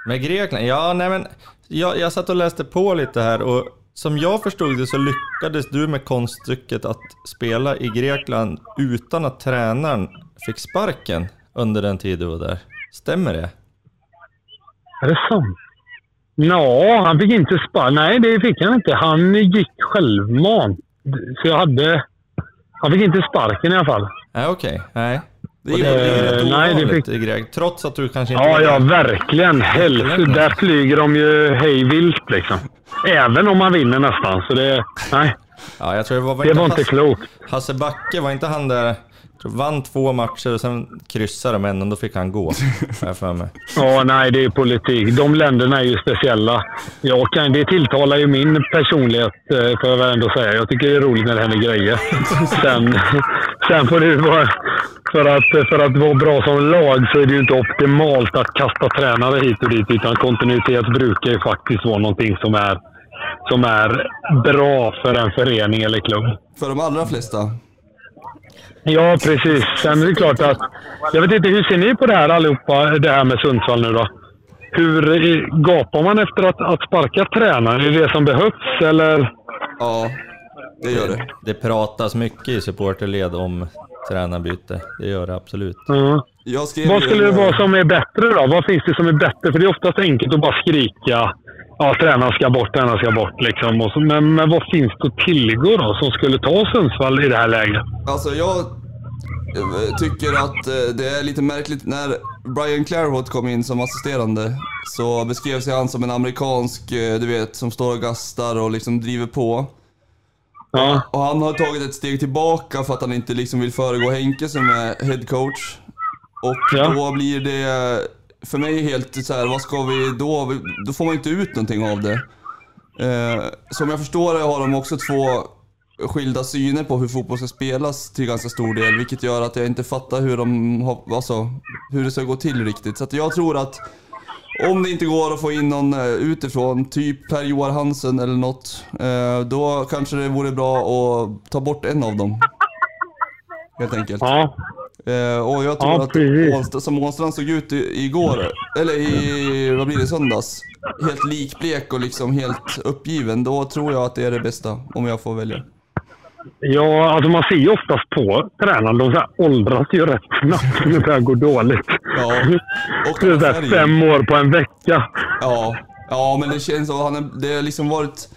Med Grekland? Ja, nej men jag, jag satt och läste på lite här och som jag förstod det så lyckades du med konststycket att spela i Grekland utan att tränaren fick sparken under den tid du var där. Stämmer det? Är det sant? Ja, han fick inte spara. Nej, det fick han inte. Han gick självmant. Så jag hade... Han fick inte sparken i alla fall. Nej, okej. Nej. Det är, det är rätt nej, det ovanligt fick- Greg. Trots att du kanske inte... Ja, ja, verkligen. Helvete. Där flyger de ju hej vilt liksom. Även om man vinner nästan. Så det... Nej, Ja, jag tror det var... det var inte klokt. Hasse Backe, var inte han där... Vann två matcher och sen kryssade de en och då fick han gå. jag för mig. Ja, nej, det är politik. De länderna är ju speciella. Jag kan, det tilltalar ju min personlighet, eh, får jag väl ändå säga. Jag tycker det är roligt när det händer grejer. Sen, sen får det vara... För att, för att vara bra som lag så är det ju inte optimalt att kasta tränare hit och dit. Utan kontinuitet brukar ju faktiskt vara någonting som är, som är bra för en förening eller klubb. för de allra flesta. Ja, precis. Sen är det klart att... Jag vet inte, hur ser ni på det här allihopa, det här med Sundsvall nu då? Hur gapar man efter att, att sparka tränaren? Är det det som behövs eller? Ja, det gör det. Det pratas mycket i supporterled om tränarbyte. Det gör det absolut. Skrev Vad skulle det vara som är bättre då? Vad finns det som är bättre? För det är oftast enkelt att bara skrika ja, tränaren ska bort, tränaren ska bort. Liksom. Och så, men, men vad finns det att tillgå då som skulle ta Sundsvall i det här läget? Alltså jag eh, tycker att eh, det är lite märkligt. När Brian Clairwood kom in som assisterande så beskrevs han som en amerikansk, eh, du vet, som står och gastar och liksom driver på. Ja, Och han har tagit ett steg tillbaka för att han inte liksom vill föregå Henke som är head coach. Och Ja. då blir det för mig helt så här, vad ska vi då? Då får man inte ut någonting av det. Eh, som jag förstår det har de också två skilda syner på hur fotboll ska spelas till ganska stor del, vilket gör att jag inte fattar hur de har, alltså, hur det ska gå till riktigt. Så att jag tror att om det inte går att få in någon eh, utifrån, typ Per-Joar Hansen eller något, eh, då kanske det vore bra att ta bort en av dem. Helt enkelt. ja, Eh, och jag tror Ja, att. Ånstrand, som Ånstrand såg ut igår, eller i, vad blir det, söndags? Helt likblek och liksom helt uppgiven. Då tror jag att det är det bästa, om jag får välja. Ja, alltså man ser ju oftast på tränaren. De så här åldras ju rätt snabbt när det börjar gå dåligt. Ja. Och Det är så här fem år på en vecka. Ja, ja men det känns så. Han är, det har liksom varit...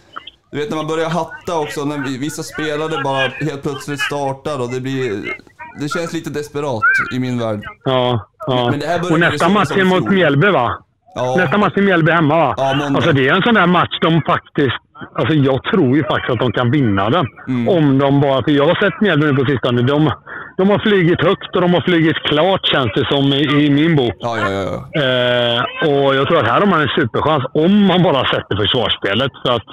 Du vet när man börjar hatta också, när vi- vissa spelare bara helt plötsligt startar och det blir... Det känns lite desperat i min värld. Ja, ja. Men det här Och nästa match som är mot. Mjällby, va? Ja, Nästa match är Mjällby hemma, va? Ja, måndag. Alltså det är en sån där match de faktiskt... Alltså jag tror ju faktiskt att de kan vinna den. Mm. Om de bara... För jag har sett Mjällby nu på sistone. De, de har flugit högt och de har flugit klart, känns det som, i, i min bok. ja, ja, ja. Eh, och jag tror att här har man en superchans om man bara sätter försvarsspelet. För att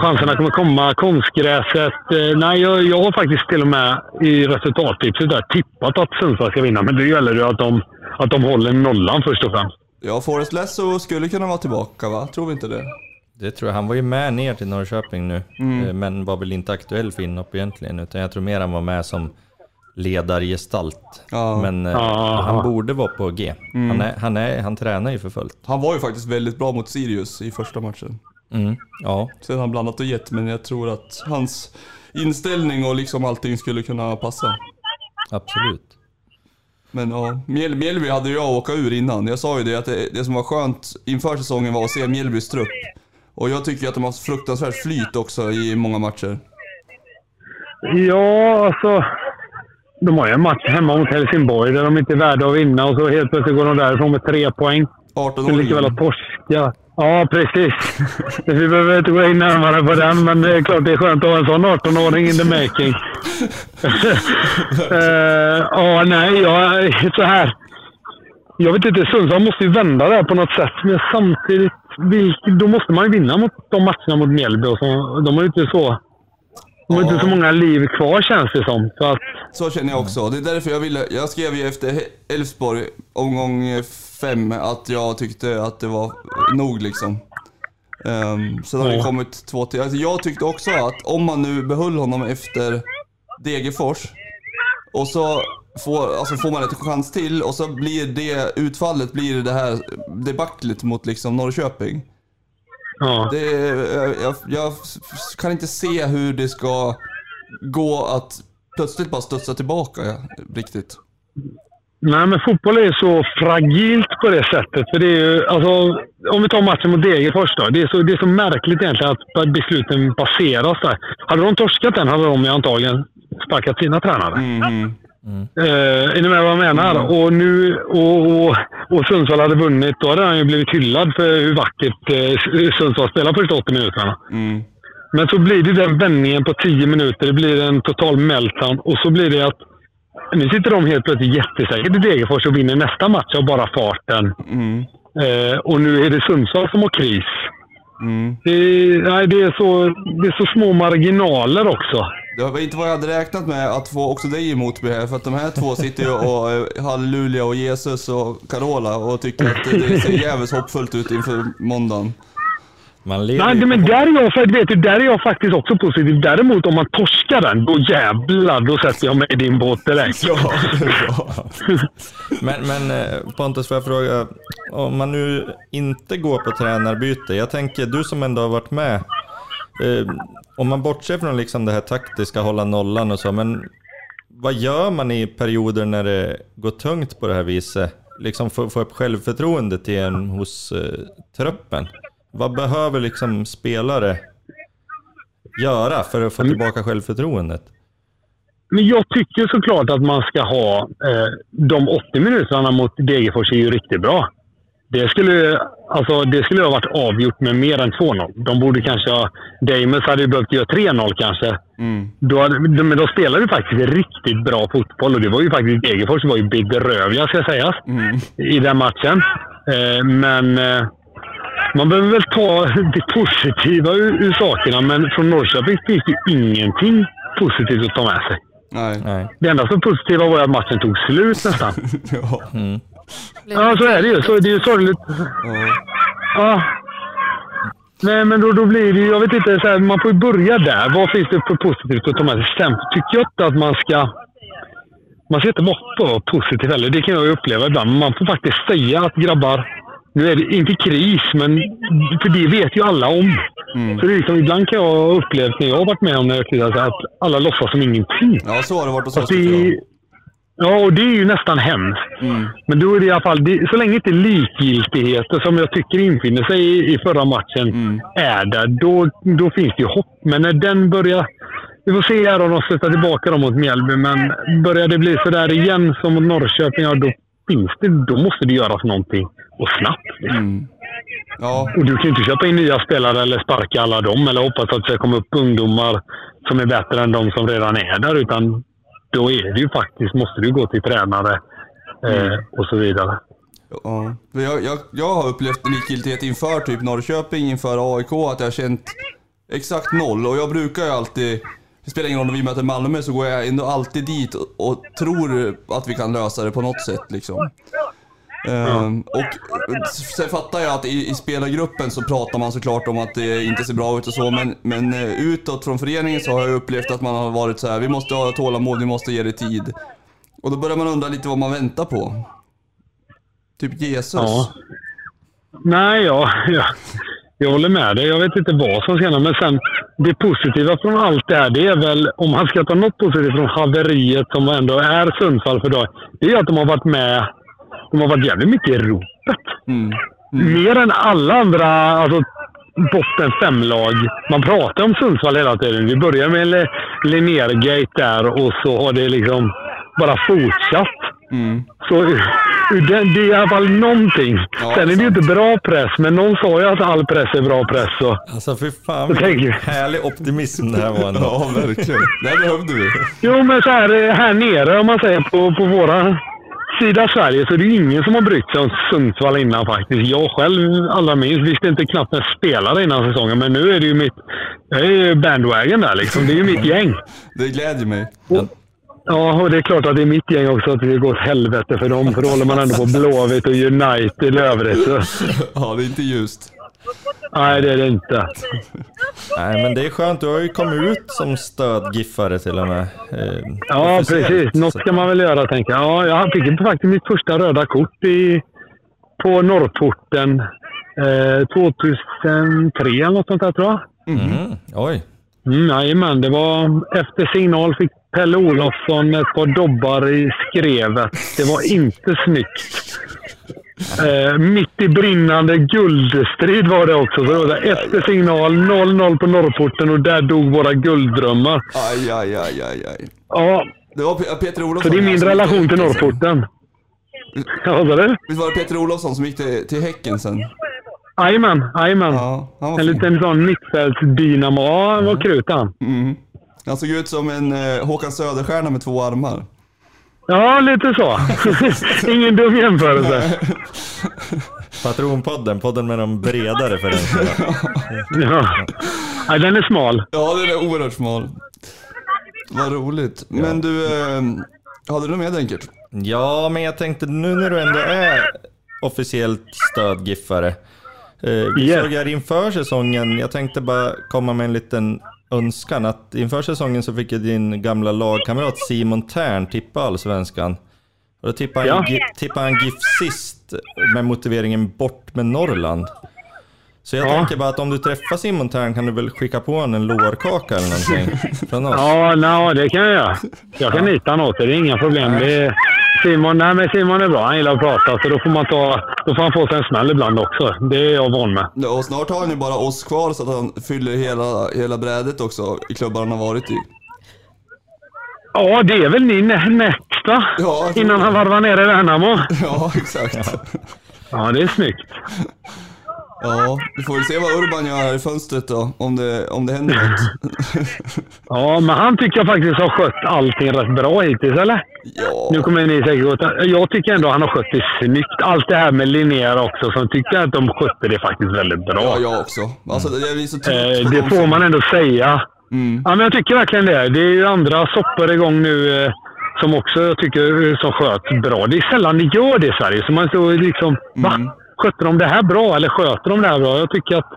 chanserna kommer komma. Konstgräset. Eh, nej, jag, jag har faktiskt till och med i resultattipset där tippat att Sundsvall ska vinna. Men det gäller ju att de, att de håller nollan först och främst. Ja, Forrest Lasso skulle kunna vara tillbaka va? Tror vi inte det? Det tror jag. Han var ju med ner till Norrköping nu, Mm. eh, men var väl inte aktuell för inhopp egentligen. Utan jag tror mer han var med som ledargestalt. Ja. Men eh, Ja. han borde vara på G. Mm. Han, är, han, är, han tränar ju för fullt. Han var ju faktiskt väldigt bra mot Sirius i första matchen. Mm. Ja, Sen har han blandat och gett, men jag tror att hans inställning och liksom allting skulle kunna passa. absolut. Men ja, Mjäl- Mjällby hade jag åka ur innan. Jag sa ju det att det, det som var skönt inför säsongen var att se Mjällbys trupp. Och jag tycker att de har fruktansvärt flyt också i många matcher. Ja, alltså. De har ju en match hemma mot Helsingborg där de inte är värda att vinna och så helt plötsligt går de därifrån med tre poäng. 18 Skulle år lika väl ha torskat. Ja, precis. Vi behöver inte gå in närmare på den, men det är klart det är skönt att ha en sån 18-åring in the making. Eh, Ja, nej, jag så här. Jag vet inte, Sundsvall måste ju vända det här på något sätt, men samtidigt, vilk, då måste man ju vinna mot de matcherna mot Mjällby. och så. De har ju inte så... De har Ja. inte så många liv kvar känns det som. Så att, Så känner jag också. Det är därför jag ville, jag skrev ju efter Elfsborg omgång fem att jag tyckte att det var nog liksom. Um, sen har det Ja. kommit två till. Alltså jag tyckte också att om man nu behöll honom efter Degerfors och så får, alltså får man ett chans till och så blir det utfallet blir det här debaclet mot liksom Norrköping. ja. Det, jag, jag, jag kan inte se hur det ska gå att plötsligt bara studsa tillbaka riktigt. Nej, men fotboll är så fragilt på det sättet. För det är ju, alltså, om vi tar matchen mot Degerfors då. Det är, så, det är så märkligt egentligen att besluten baseras där. Hade de torskat den hade de ju antagligen sparkat sina tränare. Mhm. Eh, är ni med vad jag menar? Och, nu, och, och, och Sundsvall hade vunnit, då hade han ju blivit hyllad för hur vackert eh, Sundsvall spelar första 80 minuterna. Mm. Men så blir det den vändningen på 10 minuter. Det blir en total meltdown. Och så blir det att nu sitter de helt plötsligt jättesäkert i Degerfors och vinner nästa match av bara farten. Mm. Eh, och nu är det Sundsvall som har kris. Mm. Det, nej, det, är så, det är så små marginaler också. Det var inte vad jag hade räknat med att få också dig emot mig här, för att de här två sitter ju och eh, halleluja och Jesus och Carola och tycker att det ser jävligt hoppfullt ut inför måndagen. Man lever Nej, men där är, jag, för, vet du, där är jag faktiskt också positiv. Däremot om man torskar den, då jävlar, då sätter jag mig i din båt direkt. Ja. Men, men eh, Pontus, får jag fråga, om man nu inte går på tränarbyte, jag tänker du som ändå har varit med, eh, om man bortser från liksom det här taktiska, hålla nollan och så, men vad gör man i perioder när det går tungt på det här viset? Liksom få, få upp självförtroendet igen hos eh, truppen. Vad behöver liksom spelare göra för att få tillbaka självförtroendet? Men jag tycker såklart att man ska ha... Eh, de 80 minuterna mot Degerfors är ju riktigt bra. Det skulle, alltså, det skulle ha varit avgjort med mer än 2-0. De borde kanske ha... Damers hade ju behövt göra 3-0 kanske. Mm. Då hade, men de spelade ju faktiskt riktigt bra fotboll och det var ju faktiskt Degerfors var ju bedrövliga ska sägas Mm. i den matchen. Eh, men eh, man behöver väl ta det positiva ur, ur sakerna men från Norrköping finns det ju ingenting positivt att ta med sig. Nej. Nej. Det enda som positiva var att matchen tog slut nästan. Ja. Ja, så är det ju. Så det är ju sorgligt. Ja. Ja. Nej, men då, då blir det ju... Jag vet inte. Så här, man får ju börja där. Vad finns det för positivt att ta med sig? Sen tycker jag inte att man ska... Man ska inte vara för positiv heller. Det kan jag ju uppleva ibland. Men man får faktiskt säga att grabbar, nu är det inte kris, men för det vet ju alla om. Så det är liksom, ibland kan jag ha upplevt när jag har varit med om kritat, att alla låtsas som ingenting. ja, så har det varit hos oss det, ja, och det är ju nästan hemskt. Mm. Men då är det i alla fall, det, så länge inte likgiltigheter som jag tycker infinner sig i, i förra matchen Mm. är där, då, då finns det ju hopp. Men när den börjar... Vi får se här om de sätter tillbaka dem mot Mjällby, men börjar det bli sådär igen som mot Norrköping, ja, då, finns det, då måste det göras någonting. Och snabbt. liksom. Mm. Ja, Och du kan ju inte köpa in nya spelare eller sparka alla dem eller hoppas att det ska komma upp ungdomar som är bättre än de som redan är där. Utan då är det ju faktiskt, måste du gå till tränare eh, och så vidare. ja. För jag, jag, jag har upplevt en likgiltighet inför typ Norrköping, inför AIK, att jag har känt exakt noll. Och jag brukar ju alltid, det spelar ingen roll om vi möter Malmö, så går jag ändå alltid dit och, och tror att vi kan lösa det på något sätt liksom. Ehm, och sen fattar jag att i, i spelargruppen så pratar man såklart om att det inte ser bra ut och så, men, men eh, utåt från föreningen så har jag upplevt att man har varit så här: vi måste ha tålamod, vi måste ge det tid. Och då börjar man undra lite vad man väntar på. Typ Jesus. Ja. Nej, ja, ja, jag håller med dig. Jag vet inte vad som ska hända. Men sen, det positiva från allt det här, det är väl, om man ska ta något positivt från haveriet som ändå är Sundsvall för dag, det är att de har varit med. De har varit jävligt mycket i ropet. Mm. Mer än alla andra alltså, botten fem-lag. Man pratar om Sundsvall hela tiden. Vi börjar med Le- Linnér-gate där och så har det liksom bara fortsatt. Mm. Så den, det är i alla fall någonting. Ja, Sen är det ju inte bra press, men någon sa ju att all press är bra press. Så. Alltså fy fan vilken härlig optimism det här var ändå. Ja, verkligen. Det behövde vi. Jo, men så här, här nere om man säger på, på våra sida Sverige så är det ju ingen som har brytt sig om Sundsvall innan faktiskt. Jag själv allra minst visste inte knappt när jag spelade innan säsongen, men nu är det ju mitt... Jag är ju bandwagon där liksom. Det är ju mitt gäng. Det glädjer mig. Ja, och det är klart att det är mitt gäng också att det går åt helvete för dem. För då håller man ändå på Blåvitt och United i övrigt. Ja, det är inte ljust. Nej, det är det inte. Nej men det är skönt, du har ju kommit ut som stödgiffare till och med. Eh, Ja, precis. Något ska man väl göra, tänker jag. Ja, jag fick faktiskt mitt första röda kort i, på Norrporten eh, 2003 eller något sånt där, tror jag. Mhm, Oj. Mm, jajamän, det var efter signal fick Pelle Olofsson ett par dobbar i skrevet. Det var inte snyggt. Eh, mitt i brinnande guldstrid var det också. Så det var efter signal, 0-0 på Norrporten och där dog våra gulddrömmar. Aj, aj, aj, aj, aj. Ja, Det var Pe- Peter Olofsson. så det är min relation till. Norrporten. Ja, vad sa du? Visst var det Peter Olofsson som gick till, till Häcken sen? Jajamän, jajamän. Ja, En liten sån mittfältsdynamo. Ja, han var krut han. Mm. Han såg ut som en eh, Håkan Söderstjärna med två armar. Ja, lite så. Ingen dum jämförelse. Patronpodden, podden med de bredare referenserna. Ja. Nej, den är smal. Ja, den är oerhört smal. Vad roligt. Men du, eh, hade du något mer enkelt? Ja, men jag tänkte nu när du ändå är officiellt stödgiffare. Eh, vi Yes. såg här inför säsongen, jag tänkte bara komma med en liten önskan att inför säsongen så fick ju din gamla lagkamrat Simon Tern tippa allsvenskan. Och då tippade han, Ja. tippade han GIF sist med motiveringen bort med Norrland. Så jag Ja. tänker bara att om du träffar Simon Tern kan du väl skicka på honom en lårkaka eller någonting från oss? Ja, no, det kan jag göra. Jag kan nita åt det. Är inga problem. Det är, Simon, nej, men Simon är bra. Han gillar att prata. Så då får, man ta, då får han få sig en smäll ibland också. Det är jag van med. Ja, Och snart har han ju bara oss kvar så att han fyller hela, hela brädet också i klubbar han har varit i. Ja, det är väl ni nä- nästa. Ja, Innan han varvar ner i Värnamo. Ja, exakt. Ja, det är snyggt. Ja, vi får väl se vad Urban gör här i fönstret då, om det, om det händer något. Ja, men han tycker jag faktiskt har skött allting rätt bra hittills, eller? Ja, Nu kommer ni säkert till- Jag tycker ändå han har skött det snyggt. Allt det här med Linnér också, som tyckte att de skötte det faktiskt väldigt bra. ja, jag också. Alltså, jag blir så Eh, det får man ändå säga. Mm. Ja, men jag tycker verkligen det. Det är ju andra soppor igång nu eh, som också jag tycker eh, som sköts bra. Det är sällan de gör det i Sverige. Så man står liksom, va? Skötte de det här bra eller sköter de det här bra? Jag tycker att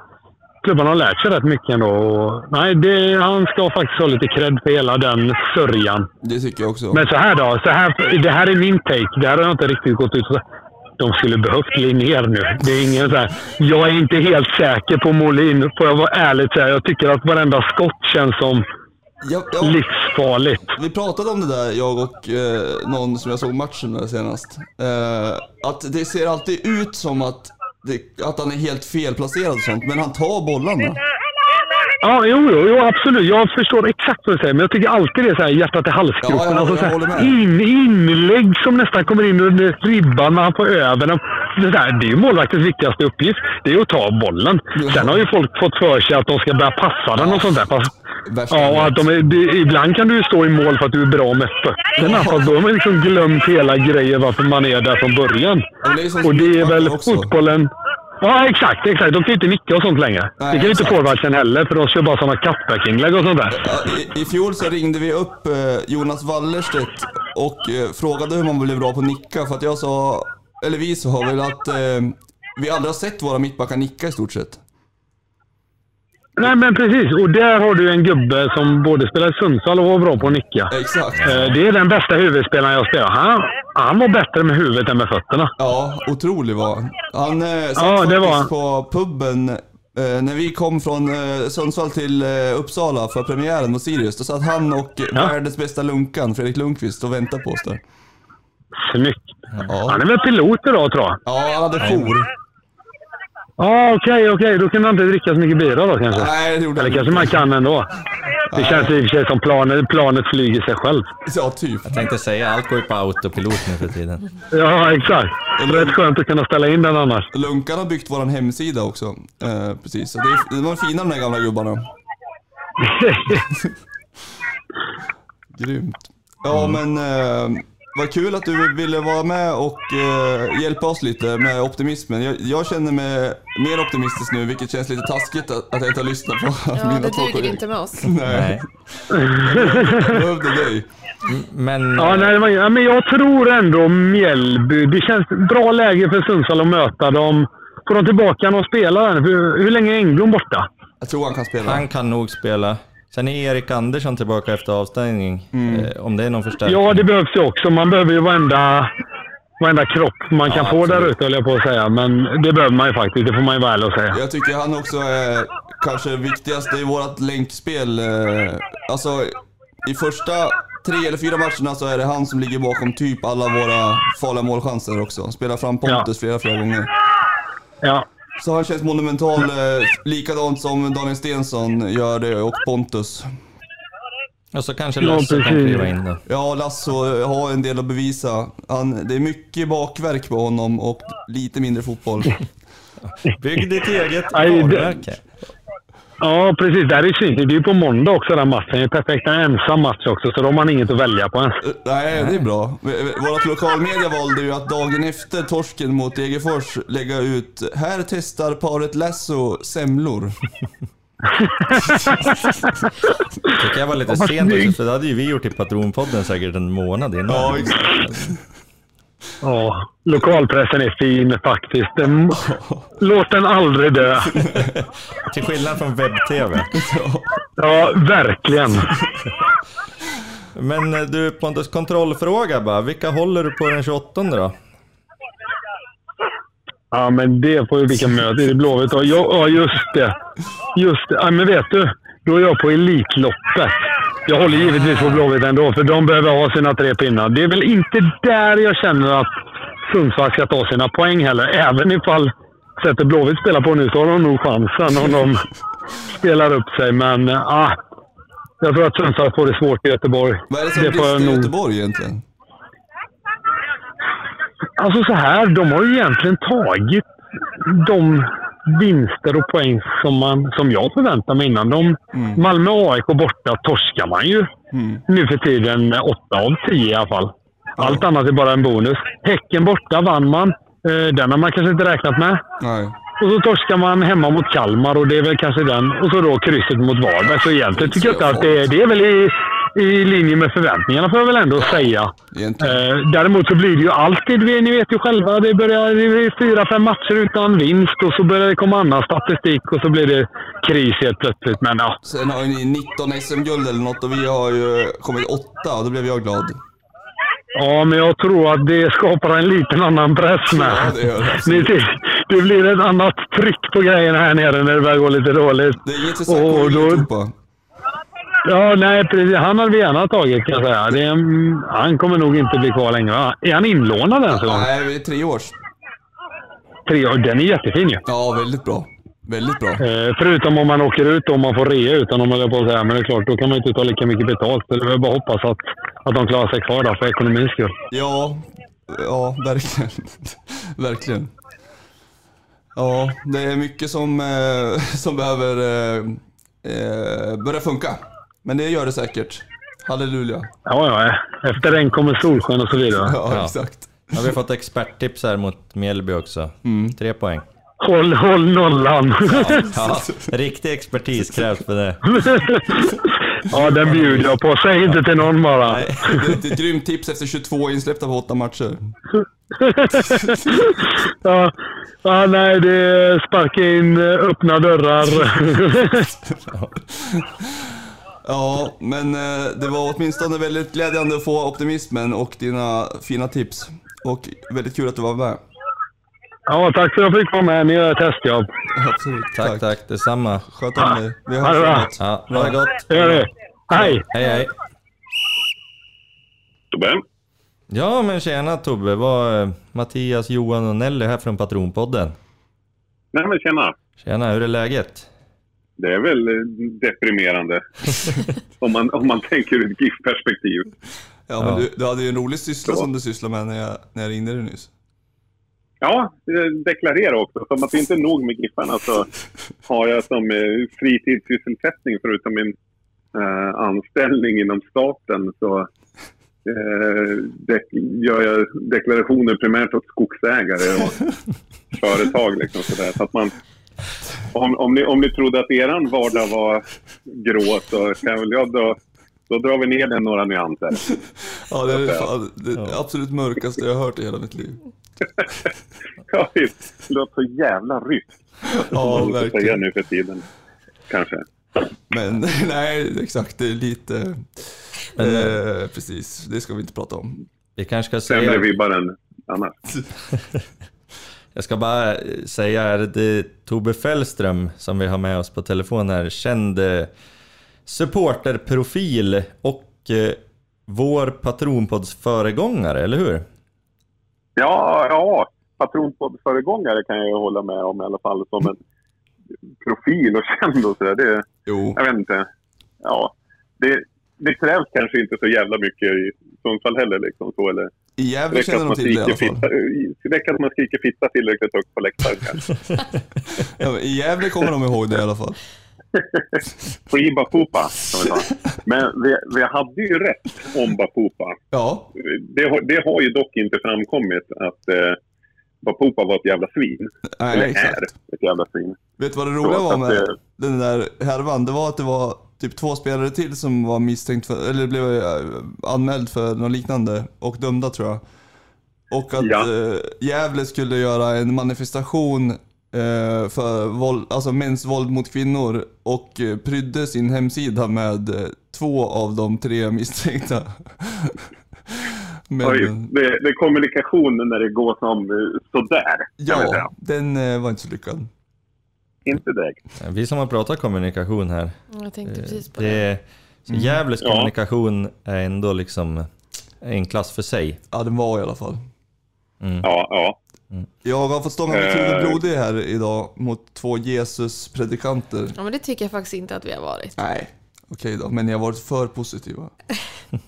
klubbarna har lärt sig rätt mycket ändå. Och, nej, det, han ska faktiskt ha lite cred för hela den sörjan. Det tycker jag också. Men så här då. Så här, det här är min take. Det här har jag inte riktigt gått ut. De skulle behövt Linnér nu. Det är ingen så här, jag är inte helt säker på Molin, får jag vara ärlig säga. Jag tycker att varenda skott känns som Ja, ja, livsfarligt. vi pratade om det där, jag och eh, någon som jag såg matchen med senast. Eh, att det ser alltid ut som att, det, att han är helt felplacerad och sånt, men han tar bollarna. Ja, jo, jo, jo, absolut. Jag förstår exakt vad du säger, men jag tycker alltid det är så här hjärtat i halsgropen. Ja, ja, alltså, så här, in, inlägg som nästan kommer in under ribban när han får över dem. Det, där, det är ju målvaktens viktigaste uppgift. Det är att ta bollen. Sen har ju folk fått för sig att de ska börja passa den och sånt där. Ja, och att de är, det, ibland kan du ju stå i mål för att du är bra med fötterna. Fast då har man liksom glömt hela grejen varför man är där från början. Ja, men det är Och det är väl också. Ja, exakt. exakt. De kan ju inte nicka och sånt längre. Nej, det kan ju inte forwardsen heller, för de kör bara sådana cutback-inlägg och sånt där. I, I fjol så ringde vi upp eh, Jonas Wallerstedt och eh, frågade hur man blev bra på att nicka för att jag sa, eller vi sa väl att eh, vi aldrig har sett våra mittbackar nicka i stort sett. Nej, men precis. Och där har du en gubbe som både spelar i Sundsvall och var bra på att nicka. Exakt. Eh, Det är den bästa huvudspelaren jag spelar. Han, han var bättre med huvudet än med fötterna. Ja, otrolig var han. Han eh, satt Ja, det var faktiskt på puben eh, när vi kom från Sundsvall till Uppsala för premiären mot Sirius. Då satt han och Ja. världens bästa lunkan, Fredrik Lundqvist, och väntade på oss där. Snyggt. Ja, Han är väl pilot idag, tror jag. ja han hade jour. Ja, okej, okej. Då kan man inte dricka så mycket bira då kanske. Nej, det gjorde Eller kanske man kan ändå. Det känns i och för sig som planet, planet flyger sig själv. Ja, typ. Jag tänkte säga, allt går ju på autopilot nu för tiden. Ja, exakt. Rätt skönt att kunna ställa in den annars. Lunkan har byggt våran hemsida också. Eh, precis, så det, är, det var fina de där gamla gubbarna. Grymt. Ja men eh, vad kul att du ville vara med och eh, hjälpa oss lite med optimismen. Jag, jag känner mig mer optimistisk nu vilket känns lite taskigt att, att jag inte har lyssnat på Ja, mina det två duger kollegor. inte med oss. Nej, jag behövde dig. Men Ja, nej, det ja, men jag tror ändå Mjällby. Det känns bra läge för Sundsvall att möta dem. Får de tillbaka någon spelare? Hur, hur länge är Englund borta? Jag tror han kan spela. han kan nog spela. Sen är Erik Andersson tillbaka efter avstängning. Eh, om det är någon förstärkning. Ja, det behövs ju också. Man behöver ju varenda, varenda kropp man kan Ja, få där ute, höll jag på att säga. Men det behöver man ju faktiskt. Det får man ju vara ärlig och säga. Jag tycker han också är kanske viktigast i vårt länkspel. eh, Alltså i första tre eller fyra matcherna så är det han som ligger bakom typ alla våra farliga målchanser också. Spelar fram Pontus flera, flera gånger. Ja. Så han känns monumental, eh, likadant som Daniel Stensson gör det och Pontus. Och så kanske Lasse kan kliva in då. Ja, Lasso har en del att bevisa. Han, det är mycket bakverk på honom och lite mindre fotboll. Bygg ditt eget varumärke. Ja, precis. Det här är synd. Det är ju på måndag också den matchen. Det är perfekt. En ensam match också, så de har inget att välja på ens. Eh, Nej, det är bra. Vårt lokalmedia valde ju att dagen efter torsken mot Degerfors lägga ut “Här testar paret Lasso semlor”. Tycker jag var lite sent också, för det hade ju vi gjort i Patronpodden säkert en månad innan. Ja, exakt. Ja, lokalpressen är fin faktiskt. Den, låt den aldrig dö. Till skillnad från webb-tv. Ja, verkligen. Men eh, du Pontus, kontrollfråga bara. Vilka håller du på den 28 då? Ja, men det får ju vilka möten i Blåvitt. Ja, ja, just det. Just det. Ja, men vet du, då är jag på Elitloppet. Jag håller givetvis på Blåvitt ändå, för de behöver ha sina tre pinnar. Det är väl inte där jag känner att Sundsvall ska ta sina poäng heller. Även ifall sättet Blåvitt spelar på nu så har de nog chansen om de spelar upp sig. Men ah, jag tror att Sundsvall får det svårt i Göteborg. Vad är det som jag brister i nog- Göteborg egentligen? Alltså så här, de har ju egentligen tagit de vinster och poäng som, man, som jag förväntar mig innan. De, Malmö och AIK borta torskar man ju nu för tiden 8 av 10 i alla fall. Allt annat är bara en bonus. Häcken borta vann man. Eh, Den har man kanske inte räknat med. Nej. Och så torskar man hemma mot Kalmar och det är väl kanske den. Och så då krysset mot Varberg. Så egentligen tycker jag inte att det är, det är väl i, i linje med förväntningarna får jag väl ändå säga. Eh, däremot så blir det ju alltid, ni vet ju själva, det börjar det fyra, fem matcher utan vinst och så börjar det komma annan statistik och så blir det kris helt plötsligt. Men ja, Sen har ju ni 19 SM-guld eller något och vi har ju kommit åtta och då blev jag glad. ja, men jag tror att det skapar en liten annan press med. Ja, det det. det, det blir ett annat tryck på grejerna här nere när det börjar gå lite dåligt. Det är inget Och Sarko då- på. Ja, nej precis. Han hade vi gärna tagit kan jag säga. Det han kommer nog inte bli kvar länge. va? Är han inlånad ens en gång? Nej, tre års. Tre år. Den är jättefin ju. Ja, väldigt bra. Väldigt bra. Eh, förutom om man åker ut och man får rea utan om man på att säga. Men det är klart, då kan man inte ta lika mycket betalt. Så det är bara hoppas att, att de klarar sig kvar där för ekonomins skull. Ja, ja, verkligen. verkligen. Ja, det är mycket som, eh, som behöver eh, eh, börja funka. Men det gör det säkert. Halleluja. Ja, ja. Efter regn kommer solsken och så vidare. Ja, Ja. exakt. Har vi fått experttips här mot Mjällby också. Tre poäng. Håll, håll nollan. Ja, riktig expertis krävs för det. ja, den bjuder jag på. Säg inte till någon bara. Det är ett, grymt tips efter 22 insläppta på åtta matcher. Ja, ja, nej, det är sparka in öppna dörrar. Ja, men eh, det var åtminstone väldigt glädjande att få optimismen och dina fina tips. Och väldigt kul att du var med. ja, tack för att jag fick vara med. Ni gör ett testjobb. Absolut. Tack, tack, detsamma. Sköt om dig. Vi Ha det hörs bra. framåt. Ja, ha det gott. Gör det. Hej! Hej, hej. Tobbe? Ja, men tjena Tobbe. Var eh, Mattias, Johan och Nelly här från Patronpodden. Nej men tjena. Tjena, hur är läget? Det är väl eh, deprimerande. om, man, om man tänker ur ett GIF-perspektiv. Ja, men Ja. du, du hade ju en rolig syssla Så. som du sysslade med när jag, när jag ringde dig nyss. Ja, eh, deklarera också. Som att det inte är nog med GIFarna så har jag som eh, fritidssysselsättning förutom min eh, anställning inom staten så eh, dek- gör jag deklarationer primärt åt skogsägare och företag. Liksom, sådär. Så att man, om, om, ni, om ni trodde att eran vardag var grå så kan väl jag dra, då drar vi ner den några nyanser. Ja, det är Ja. fan, det absolut mörkaste jag har hört i hela mitt liv. Ja, visst. Det låter så jävla ryskt. Ja, får säga verkligen. nu för tiden. Kanske. Men nej, exakt. Det är lite... eh, precis, det ska vi inte prata om. Vi kanske ska Sämre säga... vibbar än annars. Jag ska bara eh, säga här, det är Tobbe Fällström som vi har med oss på telefon här, känd eh, supporterprofil och eh, vår Patronpods föregångare, eller hur? Ja, ja. Patronpodd-föregångare kan jag ju hålla med om i alla fall. Som en profil och känd och sådär. Det, Jo. jag vet inte. Ja. Det, det krävs kanske inte så jävla mycket i Sundsvall heller. Liksom, så, eller. I Gävle känner att, man de till det i alla fall. det räcker att man skriker fitta tillräckligt högt på läktaren. Ja, I Gävle kommer de ihåg det i alla fall. Skiba Pupa, som vi sa. Men vi, vi hade ju rätt om Bapupa. Ja, Det, det har ju dock inte framkommit att eh, Bapupa var ett jävla svin. nej, Eller exakt. är ett jävla svin. Vet du vad det roliga att var med det- den där härvan? Det var att det var typ två spelare till som var misstänkt för, eller blev eh, anmäld för något liknande och dömda tror jag. Och att Ja. eh, Gävle skulle göra en manifestation eh, för våld, alltså mäns våld mot kvinnor och eh, prydde sin hemsida med eh, två av de tre misstänkta. Men, Oj, eh, det, det är kommunikationen när det går som eh, sådär. ja, den var inte så lyckad. Inte direkt. Vi som har pratat kommunikation här. Jag tänkte precis på Det så Gävles Ja. kommunikation är ändå liksom en klass för sig. Ja, den var i alla fall. Ja, ja. Jag har fått stånga mig Eh. kul och blodig här idag mot två Jesus-predikanter. Ja, men det tycker jag faktiskt inte att vi har varit. Nej, okej då, men jag har varit för positiva.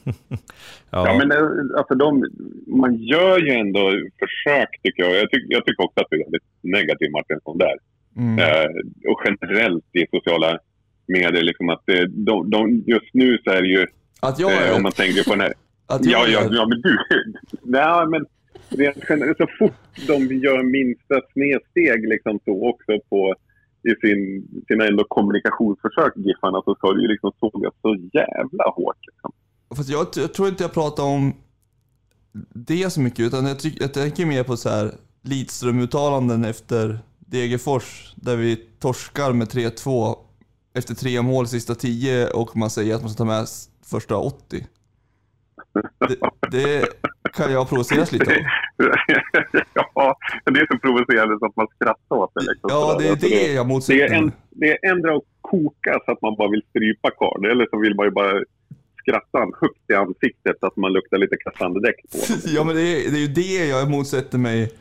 Ja, men eh, alltså de, man gör ju ändå försök tycker jag. Jag, tyck, jag tycker också att det är väldigt negativ Martin som där. Mm. Eh, och generellt i sociala medier. Liksom att det, de, de, just nu så är det ju, Att jag eh, om är... man tänker på den här... Att Ja, jag ja, är... ja, men du... Nej, men rent generellt, så fort de gör minsta snedsteg liksom så också på i sin, sina ändå kommunikationsförsök, Giffarna, så ska det ju liksom sågas så jävla hårt. Liksom. Fast jag, jag tror inte jag pratar om det så mycket, utan jag, tyck, jag tänker mer på så här Lidström-uttalanden efter Degerfors, där vi torskar med 3-2 efter tre mål sista 10 och man säger att man ska ta med första 80. Det, det kan jag provoceras lite av. ja, det är så provocerande så att man skrattar åt det. Liksom, Ja, det är Alltså, det jag det, motsätter är en, mig. det är ändå att koka så att man bara vill strypa karln. Eller så vill man ju bara skratta han högt i ansiktet så att man luktar lite kassandedäck på. Ja men det är, det är ju det jag motsätter mig,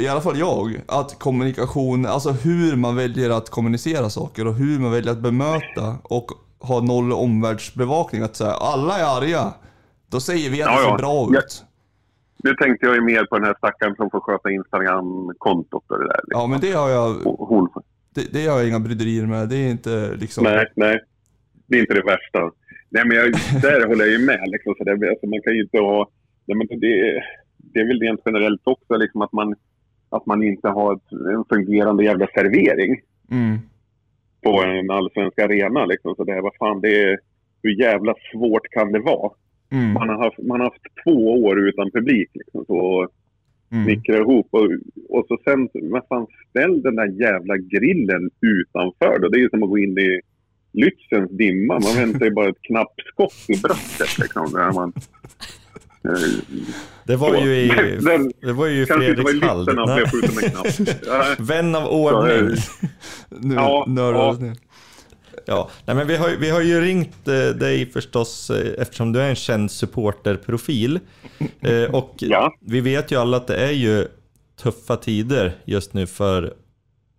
i alla fall jag, att kommunikation, alltså hur man väljer att kommunicera saker och hur man väljer att bemöta och ha noll omvärldsbevakning. Att säga alla är arga, då säger vi att Ja, det ser ja. bra ut. Nu tänkte jag ju mer på den här stackaren som får sköta Instagram-kontot och det där. Liksom. Ja men det har jag, Hon, det, det har jag inga bryderier med. Det är inte liksom... nej, nej. Det är inte det värsta. Nej, men jag, där håller jag ju med. Liksom, så där, alltså, man kan ju inte ha... Nej, men det, det är väl rent generellt också liksom, att, man, att man inte har en fungerande jävla servering Mm. på en allsvensk arena. Liksom, så där, vad fan, det är, hur jävla svårt kan det vara? Mm. Man har haft, man har haft två år utan publik. Liksom, så, och Mm. snickra ihop. Och, och så sen, vad fan, ställ den där jävla grillen utanför då. Det är ju som att gå in i Lützens dimma. Man väntar ju bara ett knappskott i bröstet liksom. Där man, Det var ju i, det var ju i Fredrikshall. Vän av ordning. Nu Ja, nördar ja. Ja, nej men vi har, vi har ju ringt eh, dig förstås eh, eftersom du är en känd supporterprofil. Eh, och Ja. vi vet ju alla att det är ju tuffa tider just nu för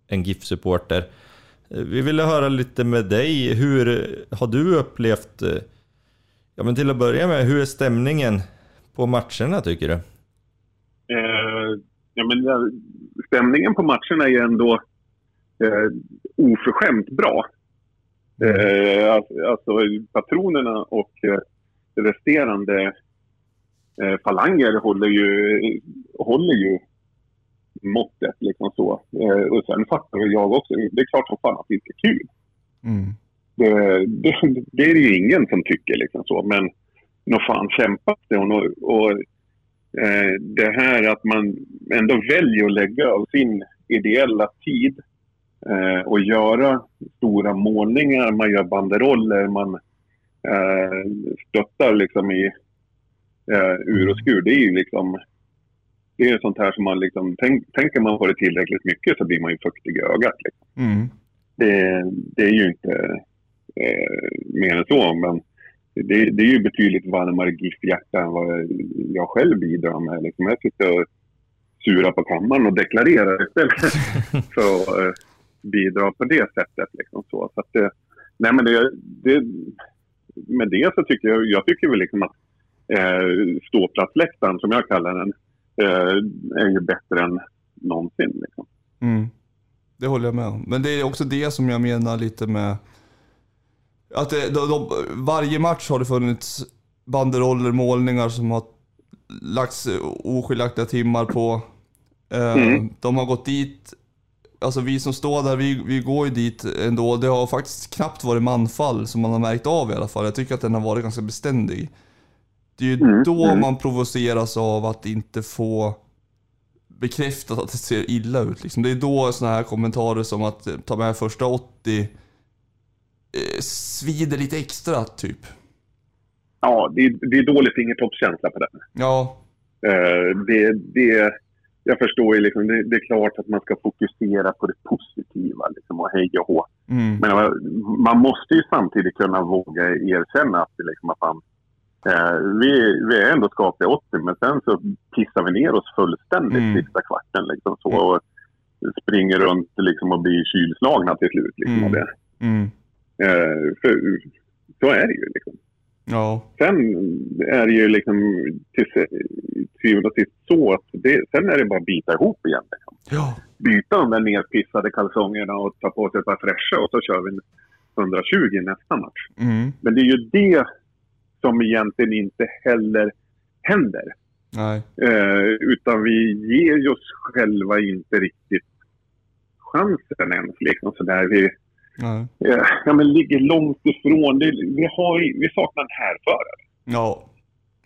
en GIF-supporter. Eh, Vi ville höra lite med dig, hur har du upplevt, eh, ja men till att börja med, hur är stämningen på matcherna tycker du? Eh, ja, men, stämningen på matcherna är ju ändå eh, oförskämt bra. Eh, alltså, alltså patronerna och eh, resterande eh, falanger håller ju, håller ju måttet. Liksom så. Eh, och sen fattar jag också, det är klart som fan att det inte är kul. Mm. Det, det, det är det ju ingen som tycker liksom så. Men nog fan kämpas det. Och, och eh, det här att man ändå väljer att lägga av sin ideella tid eh, och göra stora målningar, man gör banderoller, man eh, stöttar liksom i eh, ur och skur. Det är ju liksom det är sånt här som man liksom, tänk, tänker man på det tillräckligt mycket så blir man ju fuktig i ögat. Liksom Mm. det, det är ju inte eh, mer än så. Men det, det är ju betydligt varmare GIF-hjärta än vad jag själv bidrar med. Liksom jag sitter och surar på kammaren och deklarerar istället för att eh, bidra på det sättet. Liksom så. Så att, eh, nej men det, det, med det så tycker jag, jag tycker väl liksom att eh, ståplatsläktaren, som jag kallar den, eh, är ju bättre än någonsin. Liksom. Mm. Det håller jag med om. Men det är också det som jag menar lite med att det, de, de, varje match har det funnits banderoller, målningar som har lagts oskiljaktiga timmar på. Eh, Mm. De har gått dit, alltså vi som står där, vi, vi går ju dit ändå. Det har faktiskt knappt varit manfall som man har märkt av i alla fall. Jag tycker att den har varit ganska beständig. Det är ju Mm, då mm. man provoceras av att inte få bekräftat att det ser illa ut. Liksom. Det är då såna här kommentarer som att eh, ta med första 80 eh, svider lite extra, typ. Ja, det, det är dålig fingertoppskänsla på den. Ja, Eh, det, det, jag förstår ju liksom, det, det är klart att man ska fokusera på det positiva liksom, och hej och hå. mm. Men eh, man måste ju samtidigt kunna våga erkänna att, liksom, att man, eh, vi, vi är ändå skapliga 80 men sen så pissar vi ner oss fullständigt Mm. sista kvarten. Liksom, så, och springer runt liksom, och blir kylslagna till slut. Liksom, Mm. det. Mm. Eh, för, så är det ju. Liksom. Ja. Sen är det ju liksom till syvende och sist så att det, sen är det bara att bita ihop igen. Liksom. Ja. Byta de där nerpissade kalsongerna och ta på sig ett par fräscha och så kör vi en 120 i nästa match. Mm. Men det är ju det som egentligen inte heller händer. Eh, utan vi ger oss själva inte riktigt chansen ens. Liksom, så där vi Nej. eh, ja, men ligger långt ifrån. Det, vi, har, vi saknar en härförare. Ja.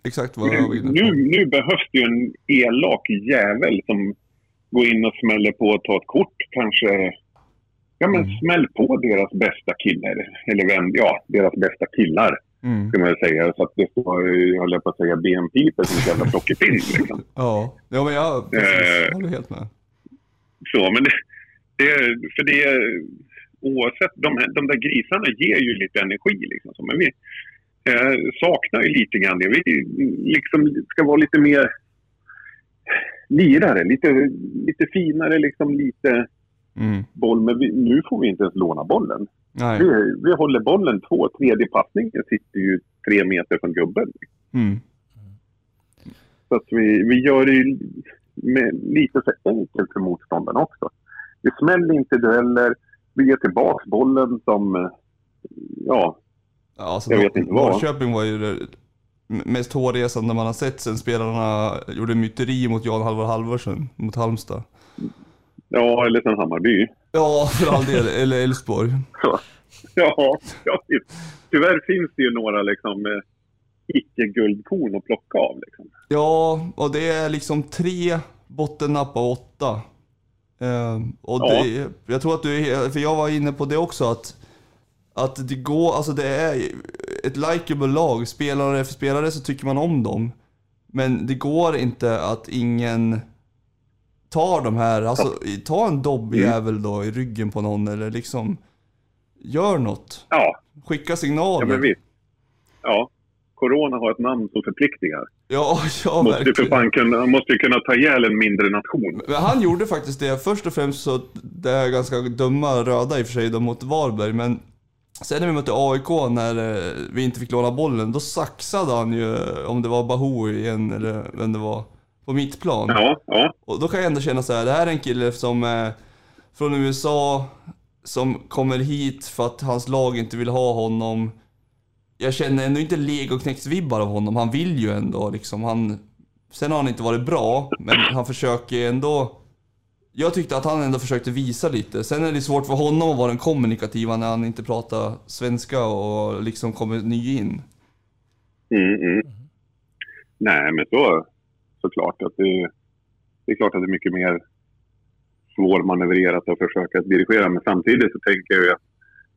Exakt vad jag var inne Nu, på. nu behövs det ju en elak jävel som går in och smäller på och tar ett kort. Kanske ja, men Mm. smäll på deras bästa killar. Eller vem, ja, deras bästa killar. Mm. Ska man säga. Så att det står, jag höll på att säga, benpiper som ett jävla plockepinn. Liksom. Ja. Ja, men jag, precis. Eh. jag håller helt med. Så, men det, det, för det, oavsett, de, de där grisarna ger ju lite energi. Liksom, så, men vi eh, saknar ju lite grann det. Vi liksom ska vara lite mer lirare, lite, lite finare, liksom lite Mm. boll. Men vi, nu får vi inte ens låna bollen. Vi, vi håller bollen två, tredje passningen sitter ju tre meter från gubben. Mm. Så att vi, vi gör det ju med, lite för enkelt för motståndarna också. Vi smäller inte dueller, vi ger tillbaka bollen som, eh, ja, Ja, alltså, Jag vet inte vad. Norrköping var ju det mest hårresande man har sett sen spelarna gjorde myteri mot Jan Halvor Halvorsen mot Halmstad. ja eller sen Hammarby. Ja, för all del. Eller Elfsborg. Ja, ja, tyvärr finns det ju några liksom eh, icke-guldkorn att plocka av. Liksom. Ja, och det är liksom tre bottennapp av åtta. Eh, och Ja. det, jag tror att du är, för jag var inne på det också att, att det går, alltså det är ett likeable lag. Spelare för spelare så tycker man om dem. Men det går inte att ingen tar de här, alltså ta en dobbig Mm. då i ryggen på någon eller liksom gör något. Ja, Skicka signaler. ja, men visst. Ja, Corona har ett namn som förpliktigar. Ja, ja Måste ju för verkligen. fan kunna, måste ju kunna ta ihjäl en mindre nation. Men han gjorde faktiskt det. Först och främst så, det är ganska dumma röda i och för sig då mot Varberg, men sen när vi mötte AIK när eh, vi inte fick låna bollen, då saxade han ju, eh, om det var Bahou igen eller vem det var, på mittplan. Ja, ja, Och då kan jag ändå känna så här, det här är en kille som är från USA, som kommer hit för att hans lag inte vill ha honom. Jag känner ändå inte legoknektsvibbar av honom, han vill ju ändå liksom. Han, sen har han inte varit bra, men han försöker ändå... Jag tyckte att han ändå försökte visa lite. Sen är det svårt för honom att vara den kommunikativa när han inte pratar svenska och liksom kommer ny in. Mm, mm. Nej, men så såklart att det, det är klart att det är mycket mer svårmanövrerat att försöka dirigera. Men samtidigt så tänker jag ju att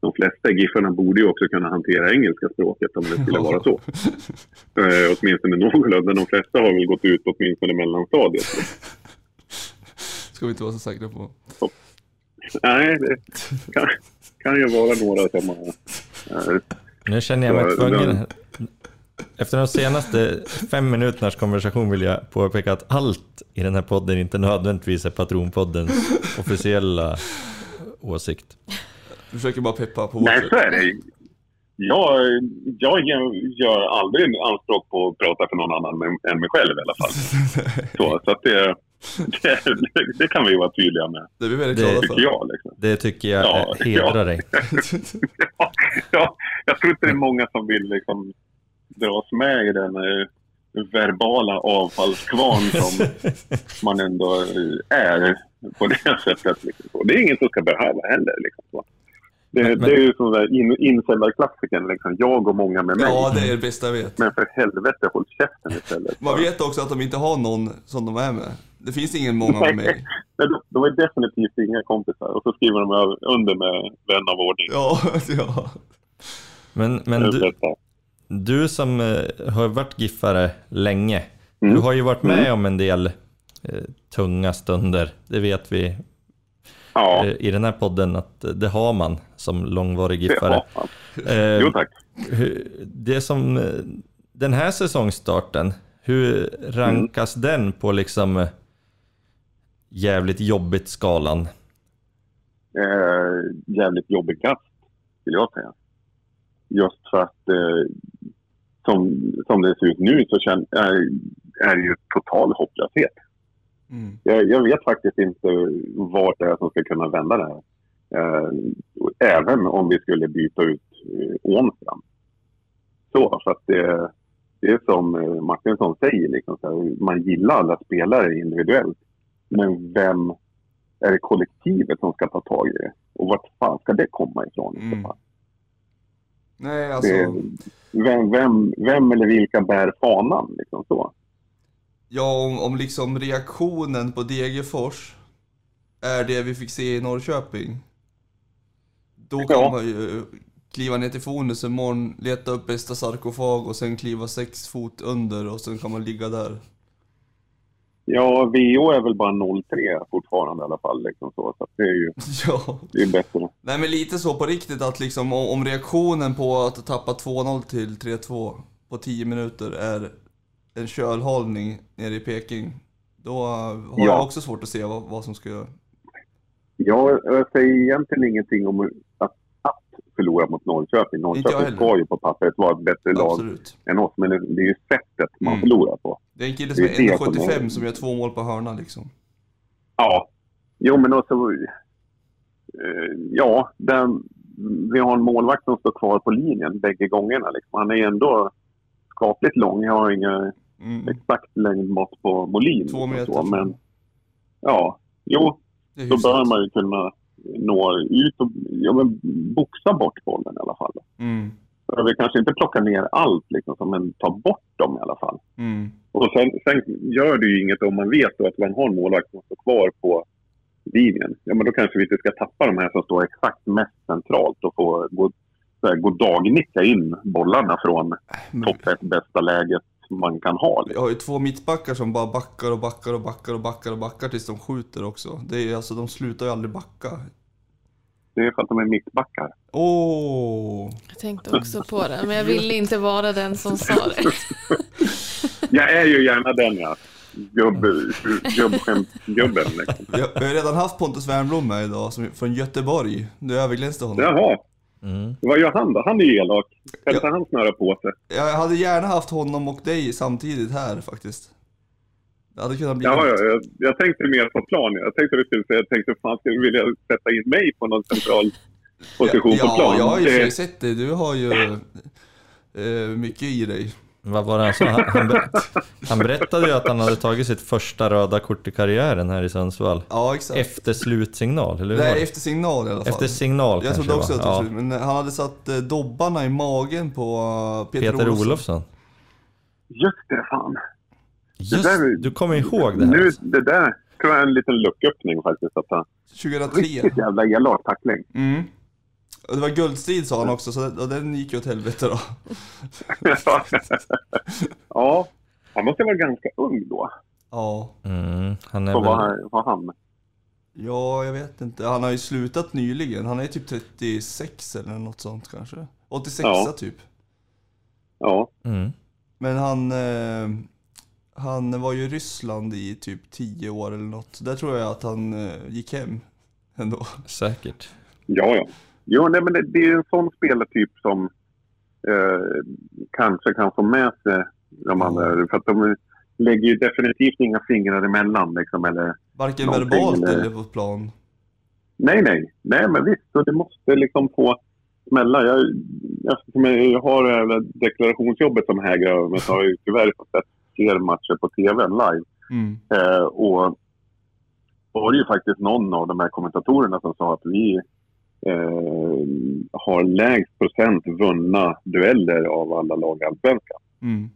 de flesta giffarna borde ju också kunna hantera engelska språket om det skulle vara så. Eh, åtminstone någorlunda. De flesta har väl gått ut åtminstone mellanstadiet. Ska vi inte vara så säkra på. Nej, det kan, kan ju vara några som har eh, Nu känner jag mig Så, tvungen. den- Efter de senaste fem minuternas konversation vill jag påpeka att allt i den här podden inte nödvändigtvis är Patronpoddens officiella åsikt. Du försöker bara peppa på Nej, så är det. Jag, jag gör aldrig anspråk på att prata för någon annan än- mig själv i alla fall. Så, så att det, det, det kan vi vara tydliga med, Det är vi väldigt glada tycker för. jag. Liksom. Det tycker jag Ja, hedrar ja. dig. Ja, ja, jag tror inte det är många som vill liksom, dras med i den eh, verbala avfallskvarn som man ändå eh, är på det sättet. Liksom. så. Det är ingen som ska behöva heller. Liksom. Det, Men- det är ju som där in, insändarklassiken. Liksom. Jag och många med mig. Ja, det är det bästa jag vet. Men för helvete, håll käften istället. Man vet också att de inte har någon som de är med. Det finns ingen många med mig. Nej, de, är definitivt inga kompisar. Och så skriver de under med vän av ordning. Ja, ja. Men, men du, du som eh, har varit giffare länge, Mm. du har ju varit med Mm. om en del eh, tunga stunder. Det vet vi Ja, eh, i den här podden att det har man som långvarig giffare. Eh, Jo tack. det som, eh, den här säsongstarten, hur rankas den på liksom eh, jävligt jobbigt skalan? eh, jävligt jobbig kast, skulle jag säga. Just för att eh, som, som det ser ut nu så känn, är, är det ju total hopplöshet. Mm. Jag, jag vet faktiskt inte vart det är som ska kunna vända det här. Eh, även om vi skulle byta ut eh, Ånstrand. Så, för att det, det är som eh, Martinsson säger, liksom, så här, man gillar alla spelare individuellt. Men vem är det kollektivet som ska ta tag i det? Och vart fan ska det komma ifrån Mm. Nej, alltså. Det, vem, vem, vem eller vilka bär fanan? Liksom så. Ja, om, om liksom reaktionen på Degerfors är det vi fick se i Norrköping. Då kan Ja. man ju kliva ner till Fonus imorgon, leta upp bästa sarkofag och sen kliva sex fot under och sen kan man ligga där. Ja, VO är väl bara 0-3 fortfarande i alla fall. Liksom så. så det är ju Ja. det är bättre. Nej men lite så på riktigt att liksom om om reaktionen på att tappa 2-0 till 3-2 på 10 minuter är en kölhållning nere i Peking. Då har jag Ja. också svårt att se vad, vad som ska... Jag, jag säger egentligen ingenting om att, att förlora mot Norrköping. Jag Norrköping ska ju på pappret vara ett bättre lag Absolut. än oss. Men det, är ju sättet man Mm. förlorar på. Det är en kille som är det är som 1,75 är- som gör två mål på hörna liksom. Ja, jo men också... Eh, ja, den, vi har en målvakt som står kvar på linjen bägge gångerna. Liksom. Han är ändå skapligt lång. Jag har inga Mm. exakt längdmått på Molin. Två och meter. Så, men ja, jo, då bör man ju kunna nå ut och ja, men boxa bort bollen i alla fall. Mm. Vill kanske inte plocka ner allt, liksom, men ta bort dem i alla fall. Mm. Och sen, sen gör det ju inget om man vet att man har en målvakt som står kvar på linjen. Ja, men då kanske vi inte ska tappa de här som står exakt mest centralt och få gå, så här, gå dagnicka in bollarna från Men topp ett bästa läget man kan ha. Vi Liksom. har ju två mittbackar som bara backar och backar och backar och backar och backar tills de skjuter också. Det är alltså, de slutar ju aldrig backa. Det är för att de är mittbackar. Åh! Jag tänkte också på det, men jag ville inte vara den som sa det. Jag är ju gärna den ja. Gubb, gubbskämtgubben liksom. Vi har, vi har redan haft Pontus Wernbloom med idag, som, från Göteborg. Du överglänste honom. Jaha, Mm. vad gör han då? Han är ju elak. Inte Ja. han snöra på sig? Jag hade gärna haft honom och dig samtidigt här faktiskt. Det hade kunnat bli... Ja, ja, jag, jag tänkte mer på plan. Jag tänkte du skulle säga, jag tänkte fan skulle du vilja sätta in mig på någon central position ja, på plan? Ja, jag har ju det, sett det. Du har ju eh, mycket i dig. Vad var det han sa? Han, ber- han berättade ju att han hade tagit sitt första röda kort i karriären här i Sundsvall. Ja, exakt. Efter slutsignal, eller hur? Nej, det? efter signal i alla fall. Efter signal Jag kanske trodde också det att det var ja. slut, men han hade satt eh, dobbarna i magen på eh, Peter, Peter Olofsson. Olofsson. just det, fan. Just, där- du kommer ihåg det här? Nu, det där tror jag är en liten lucköppning faktiskt. Att han, 2003. riktigt jävla elak tackling. Mm. Och det var guldstrid sa han också, så det, och den gick ju åt helvete då. ja, han måste vara ganska ung då. Ja. Mm, han är Så var, väl... han- var han. Ja, jag vet inte. Han har ju slutat nyligen. Han är typ 36 eller något sånt kanske. 86 Ja. typ. Ja, Mm. Men han, eh, han var ju i Ryssland i typ 10 år eller något. Där tror jag att han eh, gick hem ändå. Säkert. ja. ja. Jo, nej, men det, det är en sån spelartyp som eh, kanske kan få med sig de andra. För att de lägger ju definitivt inga fingrar emellan. Liksom, eller, Varken verbalt eller- eller på plan. nej, nej. Nej, men visst. Så det måste liksom få smälla. Jag, eftersom jag har det här deklarationsjobbet som hägrar över mig så har jag tyvärr fått sett fler matcher på tv än live. Mm. Eh, och var det ju faktiskt någon av de här kommentatorerna som sa att vi eh, har lägst procent vunna dueller av alla lag i Allsvenskan. Mm.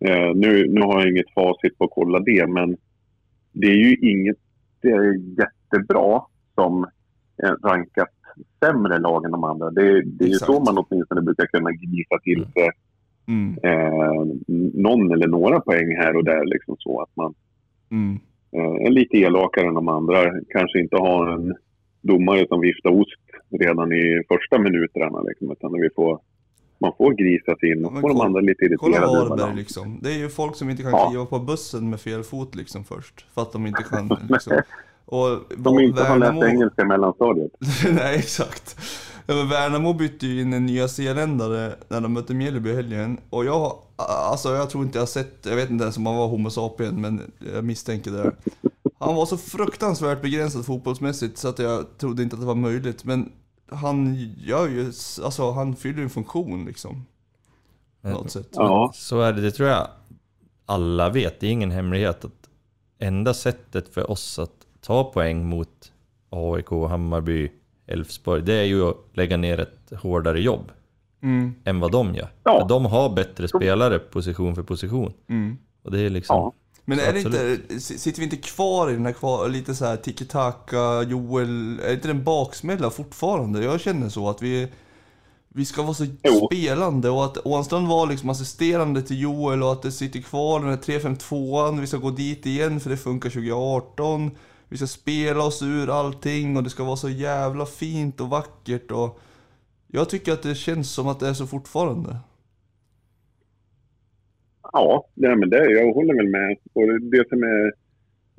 Eh, nu, nu har jag inget facit på att kolla det, men det är ju inget det är jättebra som rankat sämre lag än de andra. Det, det är ju så man åtminstone brukar kunna gnisa till sig Mm. eh, någon eller några poäng här och där. Liksom så att man Mm. eh, är lite elakare än de andra. Kanske inte har en domare som viftar ost redan i första minuterna. Liksom, utan vi får, man får grisa sig in och får de kolla- andra lite Kolla irriterade. över Varberg liksom. Det är ju folk som inte kan Ja. kliva på bussen med fel fot liksom först. För att de inte kan liksom. Och De inte har läst Värnamo- engelska i mellanstadiet. Nej, exakt. Värnamo bytte ju in en nya zeeländare när de mötte Mjällby i helgen. Och jag, alltså jag tror inte jag har sett, jag vet inte ens om han var Homo sapien, men jag misstänker det. Han var så fruktansvärt begränsad fotbollsmässigt så att jag trodde inte att det var möjligt. Men han gör ju, alltså han fyller ju en funktion liksom. På något sätt. Ja, Så är det, det tror jag alla vet. Det är ingen hemlighet att enda sättet för oss att ta poäng mot AIK, Hammarby, Elfsborg, det är ju att lägga ner ett hårdare jobb Mm, än vad de gör. Ja. För de har bättre spelare position för position. mm. Och det är liksom... Ja. Men Så är det absolut. inte, sitter vi inte kvar i den här kvar, lite så här tiki-taka, Joel, är inte den baksmälla fortfarande? Jag känner så att vi, vi ska vara så Jo. spelande och att Ånstrand var liksom assisterande till Joel och att det sitter kvar den här 3-5-2an, vi ska gå dit igen för det funkar 2018. Vi ska spela oss ur allting och det ska vara så jävla fint och vackert och jag tycker att det känns som att det är så fortfarande. Ja nej, men det, jag håller väl med. Och det- som är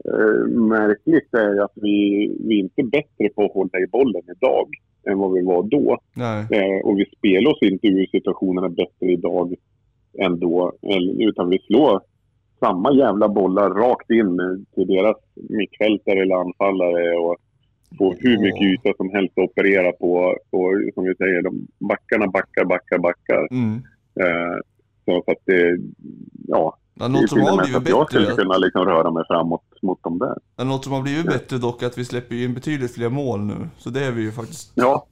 eh, märkligt är att vi, vi är inte bättre på att hålla i bollen idag än vad vi var då. Eh, och vi spelar oss inte ur situationerna bättre idag än då. Utan vi slår samma jävla bollar rakt in till deras mittfältare eller anfallare och får hur mycket yta som helst att operera på. Och som vi säger, de backarna backar, backar, backar. Mm. Eh, så att det, ja, Ja, det något som har blivit att jag bättre. skulle kunna liksom röra mig framåt mot dem där. Ja, Något som har blivit bättre dock är att vi släpper in betydligt fler mål nu. Så det är vi ju faktiskt. Ja,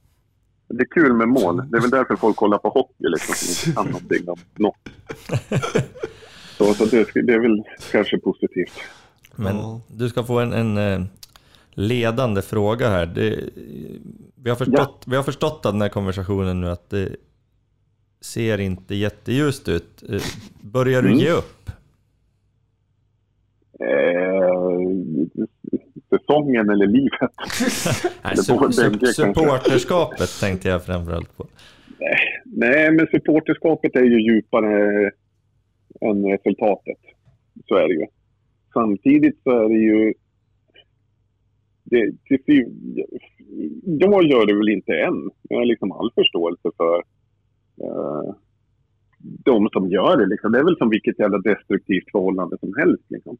det är kul med mål. Det är väl därför folk kollar på hockey liksom, som inte kan någonting om något. Så, så det, det är väl kanske positivt. Men Ja. du ska få en, en eh, ledande fråga här. Det, vi, har förstått, vi har förstått av den här konversationen nu att det ser inte jätteljust ut. Eh, Börjar du Mm. ge upp? Eh, säsongen eller livet? Nej, supporterskapet tänkte jag framförallt på. Nej, men supporterskapet är ju djupare än resultatet. Så är det ju. Samtidigt så är det ju... Det, till, jag gör det väl inte än. Jag har liksom all förståelse för eh, de som gör det. Liksom. Det är väl som vilket jävla destruktivt förhållande som helst. Liksom.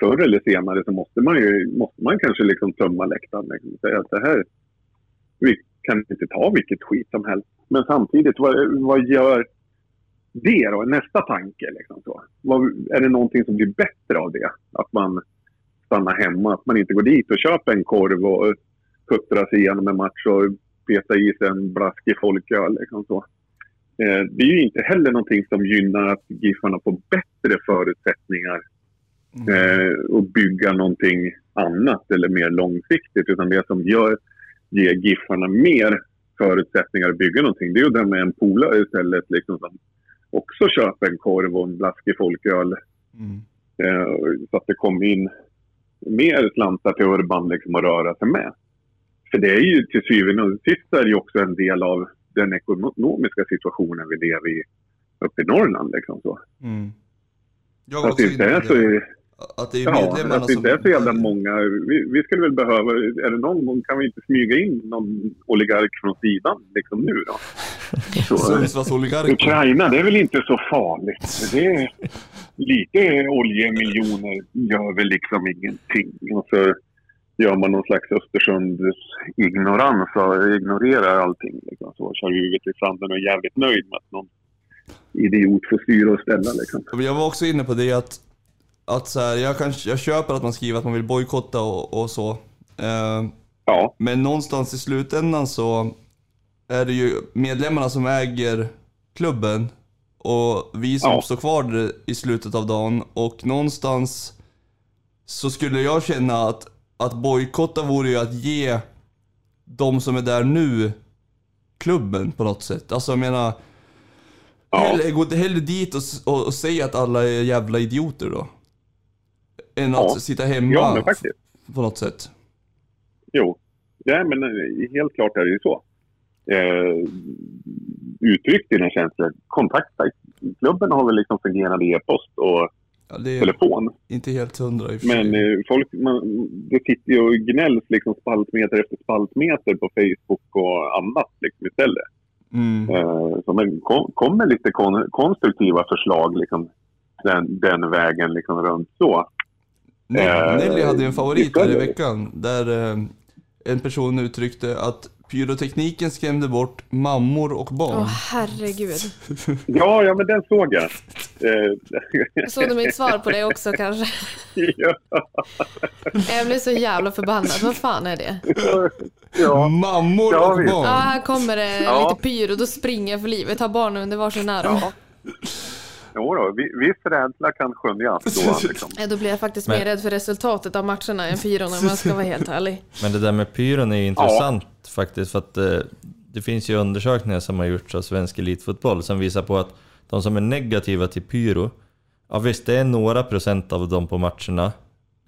Förr eller senare så måste man ju måste man kanske liksom tömma läktaren. Liksom. och Säga att det här, vi kan inte ta vilket skit som helst. Men samtidigt, vad, vad gör det då? Nästa tanke. Liksom så. Vad, är det någonting som blir bättre av det? Att man stannar hemma, att man inte går dit och köper en korv och puttrar sig igenom en match och petar i sig en blaskig folköl. Liksom så. Eh, det är ju inte heller någonting som gynnar att Giffarna får bättre förutsättningar eh, att bygga någonting annat eller mer långsiktigt. Utan det som gör, ger Giffarna mer förutsättningar att bygga någonting, det är att dra med en polare istället liksom, som också köper en korv och en blaskig folköl. Mm. Eh, så att det kommer in mer slantar till Urban liksom, att röra sig med. För det är ju till syvende och sist är det ju också en del av den ekonomiska situationen vi lever i uppe i Norrland. Liksom, så. Mm. Jag var att det också inte är så, det. Att det är ja, att det inte som... är så jävla många. Vi, vi skulle väl behöva, är det någon gång kan vi inte smyga in någon oligark från sidan liksom nu då? Så, Sundsvallsoligarker. Ukraina, det är väl inte så farligt. Det är, lite oljemiljoner gör väl liksom ingenting. Och så gör man någon slags Östersunds ignorans och ignorerar allting. Liksom. Så kör huvudet i sanden och är jävligt nöjd med att någon idiot får styra och ställa. Liksom. Jag var också inne på det att, att så här, jag, kan, jag köper att man skriver att man vill bojkotta och, och så. Eh, Ja, men någonstans i slutändan så är det ju medlemmarna som äger klubben och vi som Ja. står kvar i slutet av dagen och någonstans så skulle jag känna att, att bojkotta vore ju att ge de som är där nu klubben på något sätt. Alltså jag menar, Ja. hellre, gå hellre dit och, och, och säga att alla är jävla idioter då. Än Ja. att sitta hemma ja men faktiskt. på något sätt. Jo, ja, men eh, helt klart är det ju så. Eh, uttryck dina känslor. Kontakta. Klubben har väl liksom fungerande e-post och Ja, telefon. inte helt hundra i. Men eh, folk, man, det sitter ju och gnälls liksom spaltmeter efter spaltmeter på Facebook och annat liksom istället. Mm. Eh, så men kom, kom med lite kon, konstruktiva förslag liksom, den, den vägen liksom runt så. Ne- Eh, Nelly hade en favorit vi här i veckan där eh, en person uttryckte att pyrotekniken skrämde bort mammor och barn. Åh herregud. Ja, ja men den såg jag. Såg du mitt svar på det också kanske? ja, Jag blev så jävla förbannad. Vad fan är det? ja. Mammor Ja, och barn! Ja, här kommer det Ja. lite pyr och då springer jag för livet. Har barnen under varsin arm. Ja. Jo då, vi- viss rädsla kan skönjas då. Liksom. Ja, Då blir jag faktiskt Men- mer rädd för resultatet av matcherna än pyron om jag ska vara helt ärlig. Men det där med pyron är ju intressant faktiskt för att eh, det finns ju undersökningar som har gjorts av svensk elitfotboll som visar på att de som är negativa till pyro, ja visst det är några procent av dem på matcherna,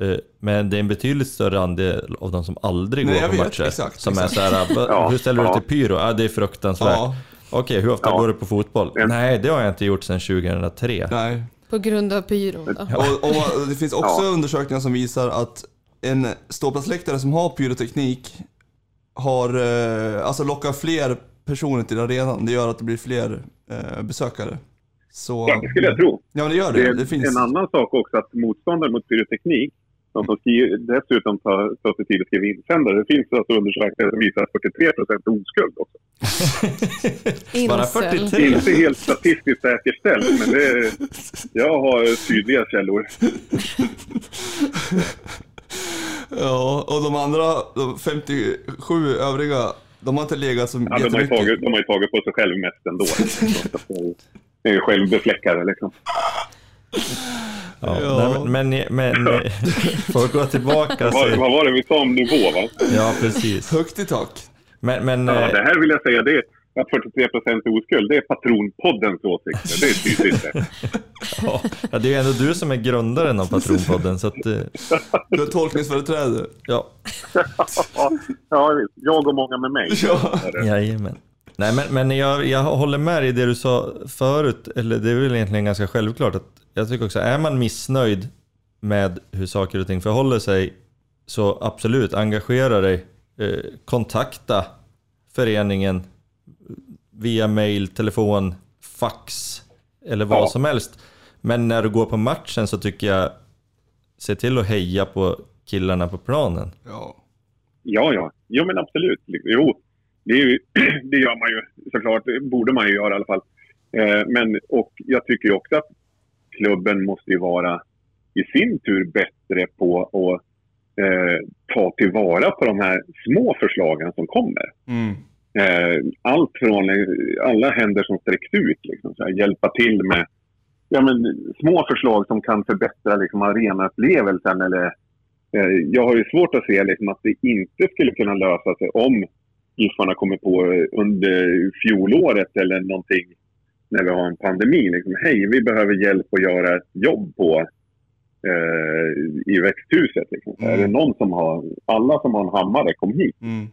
eh, men det är en betydligt större andel av de som aldrig Nej, går på vet, matcher. exakt, som exakt. är såhär, "Va- Ja, hur ställer du ja. till pyro? Ja det är fruktansvärt. Ja, Okej, hur ofta Ja. går du på fotboll? Nej, det har jag inte gjort sedan 2003. nej. På grund av pyron då. Och, och det finns också undersökningar som visar att en ståplatsläktare som har pyroteknik har, eh, alltså lockar fler personer till arenan. Det gör att det blir fler eh, besökare. Så, Ja, det skulle jag tro. Ja, det gör Det det. Det finns... en annan sak också att motståndare mot pyroteknik, de som skriver, dessutom tar, tar sig tid att skriva insändare, det finns alltså undersökningar som visar att 43 procent oskuld också. Bara Incel. 43? Inte helt statistiskt säkerställt, men det är, jag har tydliga källor. Ja, och de andra, de 57 övriga, de har inte legat så Ja, men de, har ju tagit, de har ju tagit på sig själv mest ändå. Liksom. Det är- ju självbefläckare liksom. Ja, Ja. Nej, men, men, men får vi gå tillbaka Vad, så, vad var det vi sa om nivå va? Ja, precis. Högt i tak. Men, men Ja, eh, det här vill jag säga, det är att 43 procent oskuld, det är patronpoddens åsikter. Det är tydligt det. ja, det är ju ändå du som är grundaren av Patronpodden, så att, eh, Du har tolkningsföreträde. ja, Ja, jag och många med mig. Ja. jajamän. Nej, men, men jag, jag håller med i det du sa förut, eller det är väl egentligen ganska självklart att jag tycker också, är man missnöjd med hur saker och ting förhåller sig, så absolut, engagera dig, eh, kontakta föreningen via mail, telefon, fax eller vad Ja. som helst. Men när du går på matchen så tycker jag, se till att heja på killarna på planen. Ja. Ja, ja. Jo, men absolut. Jo, det, är ju, det gör man ju såklart. Det borde man ju göra i alla fall. Eh, men, och jag tycker ju också att klubben måste ju vara i sin tur bättre på att eh, ta tillvara på de här små förslagen som kommer. Mm. Eh, allt från alla händer som sträcks ut, liksom, så här, hjälpa till med ja, men, små förslag som kan förbättra liksom, arenaupplevelsen. Eller, eh, jag har ju svårt att se liksom, att det inte skulle kunna lösa sig om Giffarna kommer på eh, under fjolåret eller någonting när vi har en pandemi. Liksom, Hej, vi behöver hjälp att göra ett jobb på eh, i växthuset. Liksom. Så Är det någon som har, alla som har en hammare, kom hit. Mm.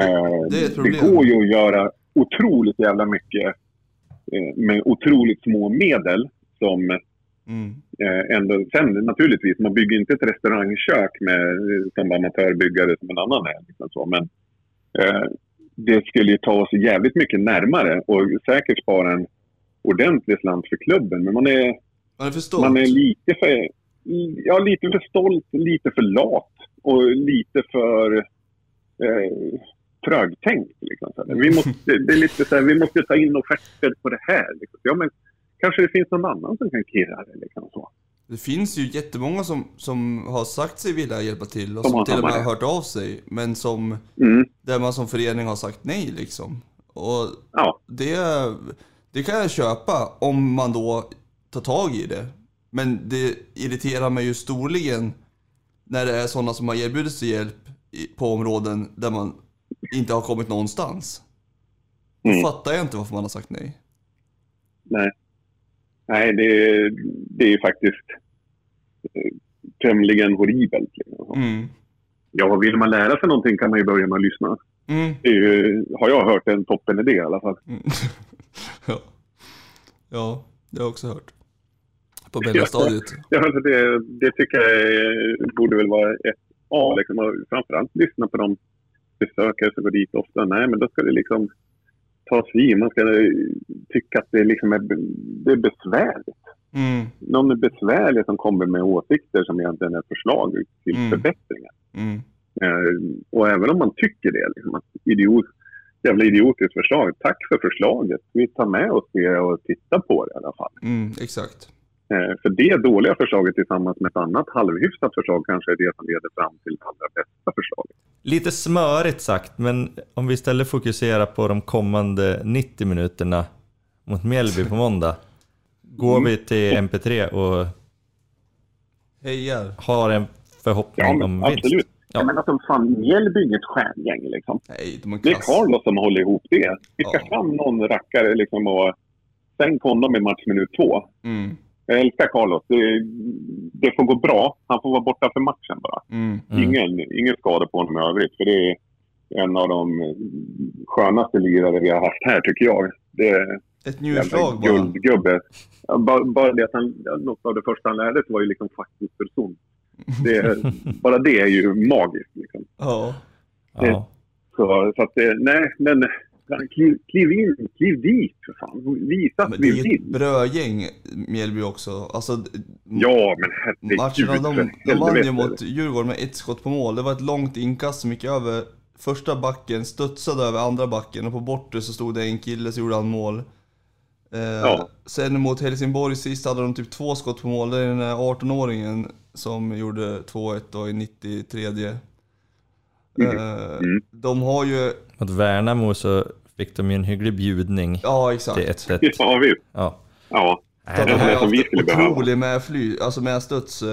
Eh, Det problem. går ju att göra otroligt jävla mycket med otroligt små medel som Mm. eh, ändå, sen naturligtvis, man bygger inte ett restaurangkök med, eh, som amatörbyggare som en annan är. Liksom så, men eh, det skulle ju ta oss jävligt mycket närmare och säkert spara en ordentlig slant för klubben. Men man är, Man är för stolt. man är lite för, ja, lite för stolt, lite för lat och lite för eh, trögtänkt. Liksom. Vi, måste, det är lite så här, vi måste ta in offerter på det här. Liksom. Ja, men kanske det finns någon annan som kan kirra det. Liksom, så. Det finns ju jättemånga som, som har sagt sig vilja hjälpa till och Som som, till och med har hört av sig. Men som, Mm. där man som förening har sagt nej liksom. Och Ja, det, det kan jag köpa om man då tar tag i det. Men det irriterar mig ju storligen när det är sådana som har erbjudit sig hjälp på områden där man inte har kommit någonstans. Då Mm. fattar jag inte varför man har sagt nej. nej. Nej, det, det är ju faktiskt eh, tämligen horribelt. Liksom. Mm. Ja, vill man lära sig någonting kan man ju börja med att lyssna. Mm. Det är ju, har jag hört en toppenidé i alla fall. Mm. ja. ja, det har jag också hört. På mellanstadiet. Ja, alltså det, det tycker jag är- borde väl vara ett A. Liksom, och framförallt lyssna på de besökare som går dit ofta. Nej, men då ska det liksom tas i. Man ska eh, tycka att det, liksom är, det är besvärligt. Mm. Någon är besvärlig som kommer med åsikter som egentligen är förslag till Mm. förbättringar. Mm. Eh, och även om man tycker det, liksom, att idiot, jävla idiotiskt förslag. Tack för förslaget. Vi tar med oss det och tittar på det i alla fall. Mm, exakt. Eh, För det dåliga förslaget tillsammans med ett annat halvhyfsat förslag kanske är det som leder fram till det allra bästa förslaget. Lite smörigt sagt, men om vi istället fokuserar på de kommande 90 minuterna mot Mjällby på måndag. Går vi till MP3 och Hejar. har en förhoppning Ja, om men vinst? absolut. Ja. Ja. Men alltså, fan, Mjällby är inget stjärngäng liksom. Nej, de är Det är. Carlos som håller ihop det. Skicka Ja. fram någon rackare liksom och sänk honom i matchminut två. Mm, Jag älskar Carlos. Det, det får gå bra. Han får vara borta för matchen bara. mm, Mm. Ingen, ingen skada på honom i övrigt. För det är en av de skönaste lirare vi har haft här tycker jag. Det Ett njurslag bara. guldgubbe. Bara, bara det att han, något av det första han lärde sig var ju liksom faktisk person. Det, bara det är ju magiskt. Liksom. Ja. Ja. Så, så att, nej, men fan, kliv, kliv in, kliv dit för fan. Visa att Men det vi är ju vill. ett brödgäng, Mjällby också. Alltså, Ja, men herregud. matcherna, de, de vann ju mot Djurgården med ett skott på mål. Det var ett långt inkast som gick över första backen, studsade över andra backen och på bortre så stod det en kille så gjorde han mål. Eh, Ja. Sen mot Helsingborg sist hade de typ två skott på mål. Det är den här 18-åringen som gjorde 2-1 då i 93. Eh, Mm. De har ju, Mot Värnamo så fick de ju en hygglig bjudning ja exakt. till 1-1. Ja, visst. Ja. Ja. Nej, De det är har ju vi haft otrolig medfly, alltså medstuds äh,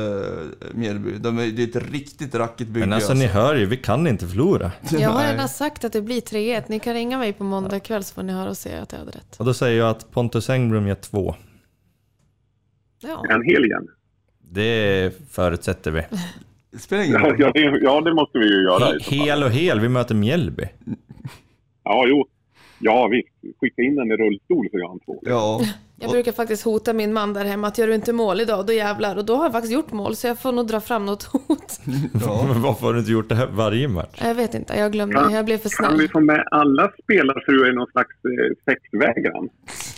Mjällby. De är, det är ett riktigt rackigt bygge men alltså ni hör ju, vi kan inte förlora. Jag har redan sagt att det blir 3-1. Ni kan ringa mig på måndag kväll så får ni höra och se att jag hade rätt. Och då säger jag att Pontus Engblom gör två. Ja. En hel igen. Det förutsätter vi. Det spelar ingen Ja, roll. ja, det, ja, det måste vi ju göra. He- hel och hel, vi möter Mjällby. Ja, jo. Ja, visst. Skicka in den i rullstol så gör han två. Ja, Jag brukar faktiskt hota min man där hemma att gör du inte mål idag, då jävlar. Och då har jag faktiskt gjort mål, så jag får nog dra fram något hot. ja. Men varför har du inte gjort det här varje match? Jag vet inte, jag glömde. Jag blev för Kan vi snäll. få med alla spelarfruar i någon slags eh, sektvägran?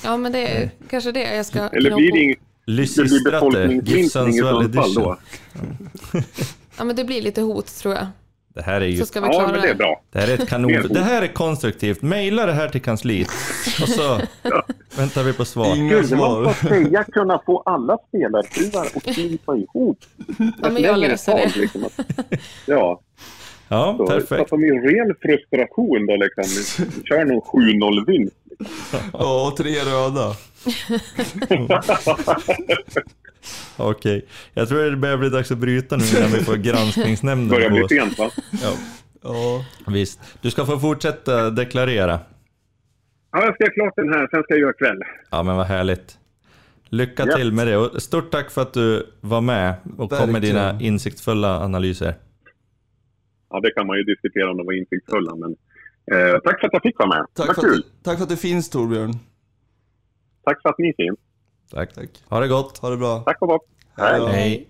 Ja, men det är kanske det jag ska Eller blir det, ihop. ing- det blir Lysistrate, fall edition. då? Ja, men det blir lite hot tror jag. Det här är ju Så ska vi Ja, klara men det är bra. det här är ett kanon. Det här är konstruktivt. Maila det här till kansliet. Och så väntar vi på svar. Inga man svar. så att säga kunna få alla spelarfruar att knipa ihop? Ja, men jag löser det. Liksom att, ja, Ja, så, så att perfekt. de i ren frustration då liksom kör någon 7-0-vinst. Ja, och tre röda. Okej. Jag tror det börjar bli dags att bryta nu innan vi får granskningsnämnden Börjar bli sent va? Ja, Ja, visst. Du ska få fortsätta deklarera. Ja, jag ska göra klart den här, sen ska jag göra kväll. Ja, men vad härligt. Lycka Ja. till med det och stort tack för att du var med och kom med dina Verkligen. insiktsfulla analyser. Ja, det kan man ju diskutera om de var insiktsfulla, men Eh, tack för att jag fick vara med. Tack Vad för, kul. att, tack för att du finns Torbjörn. Tack för att ni finns. Tack. Tack. Ha det gott. Ha det bra. Tack och bock. Hej då. Hej.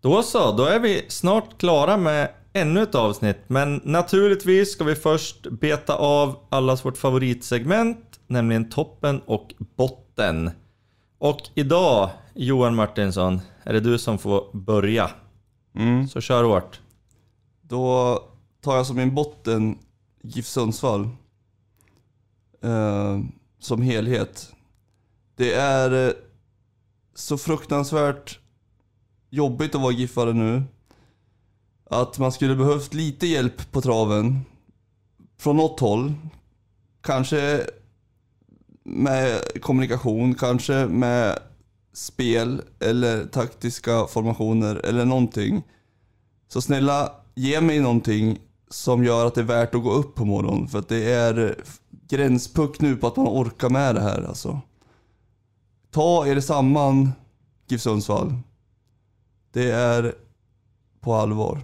Då så, då är vi snart klara med ännu ett avsnitt. Men naturligtvis ska vi först beta av allas vårt favoritsegment, nämligen toppen och botten. Och idag, Johan Martinsson, är det du som får börja. Mm. Så kör hårt. Då tar jag som min botten GIF Sundsvall. Eh, som helhet. Det är eh, så fruktansvärt jobbigt att vara giffare nu. Att man skulle behövt lite hjälp på traven. Från något håll. Kanske med kommunikation, kanske med spel eller taktiska formationer eller någonting. Så snälla, ge mig någonting som gör att det är värt att gå upp på morgonen. För att det är gränspuck nu på att man orkar med det här alltså. Ta er samman, GIF Sundsvall. Det är på allvar.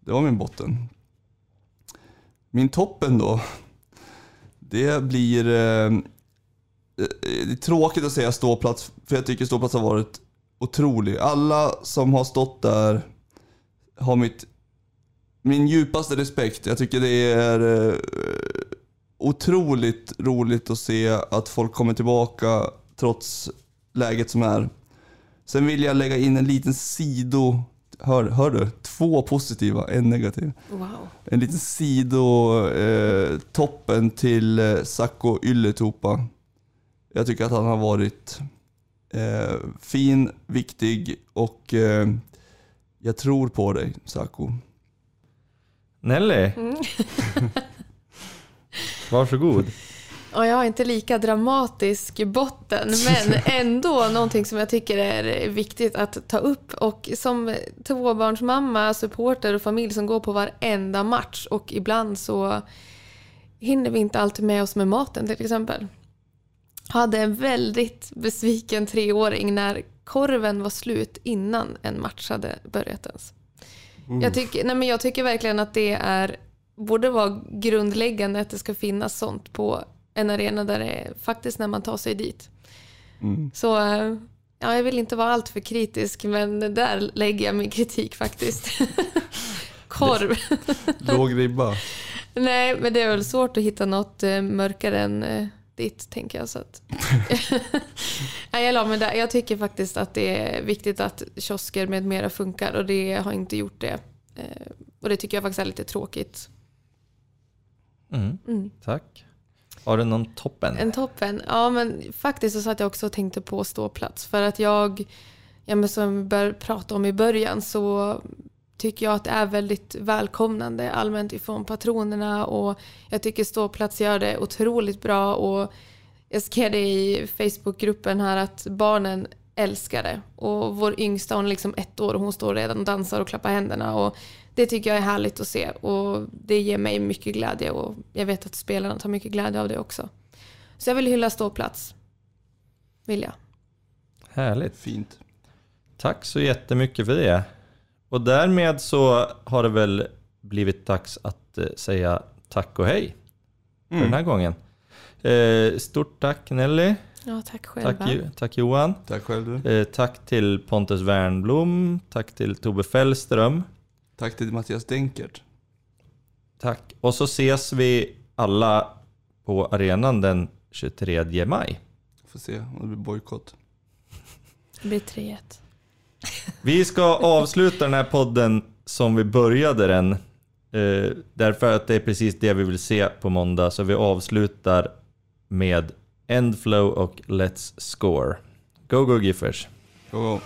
Det var min botten. Min toppen då. Det blir... Eh, det är tråkigt att säga ståplats, för jag tycker ståplats har varit otrolig. Alla som har stått där har mitt, min djupaste respekt. Jag tycker det är eh, otroligt roligt att se att folk kommer tillbaka trots läget som är. Sen vill jag lägga in en liten sido... Hör, hör du? Två positiva, en negativ. Wow. En liten sido eh, toppen till eh, Sacco Ylletupa. Jag tycker att han har varit eh, fin, viktig och eh, jag tror på dig Sacco. Nelly, varsågod. Och jag har inte lika dramatisk botten, men ändå någonting som jag tycker är viktigt att ta upp. Och som tvåbarnsmamma, supporter och familj som går på varenda match och ibland så hinner vi inte alltid med oss med maten till exempel. Hade en väldigt besviken treåring när korven var slut innan en match hade börjat ens. Jag, tycker, nej men jag tycker verkligen att det är, borde vara grundläggande att det ska finnas sånt på en arena där det är faktiskt när man tar sig dit. Så eh, ja, jag vill inte vara alltför kritisk men där lägger jag min kritik faktiskt. Korv. Låg ribba. Nej, men det är väl svårt att hitta något eh, mörkare än eh, ditt, tänker jag. Så att... Nej, jag mig där. Jag tycker faktiskt att det är viktigt att kiosker med mera funkar och det har inte gjort det. Och det tycker jag faktiskt är lite tråkigt. Mm. Tack. Har du någon toppen? En toppen? Ja, men faktiskt så satt jag också och tänkte på ståplats. För att jag, ja, men som vi prata om i början, så tycker jag att det är väldigt välkomnande allmänt ifrån patronerna och jag tycker ståplats gör det otroligt bra och jag skrev det i Facebookgruppen här att barnen älskar det och vår yngsta hon är liksom ett år och hon står redan och dansar och klappar händerna och det tycker jag är härligt att se och det ger mig mycket glädje och jag vet att spelarna tar mycket glädje av det också. Så jag vill hylla ståplats. Vill jag. Härligt. Fint. Tack så jättemycket för det. Och därmed så har det väl blivit dags att eh, säga tack och hej för Mm. den här gången. Eh, stort tack Nelly. Ja, tack själva. Tack, tack Johan. Tack själv du. Eh, tack till Pontus Wernblom. Tack till Tobbe Fällström. Tack till Mattias Denkert. Tack. Och så ses vi alla på arenan den 23 maj. Får se om det blir bojkott. Det blir 3-1. Vi ska avsluta den här podden som vi började den. Eh, därför att det är precis det vi vill se på måndag. Så vi avslutar med Endflow och Let's Score. Go, go Giffers! Go, go.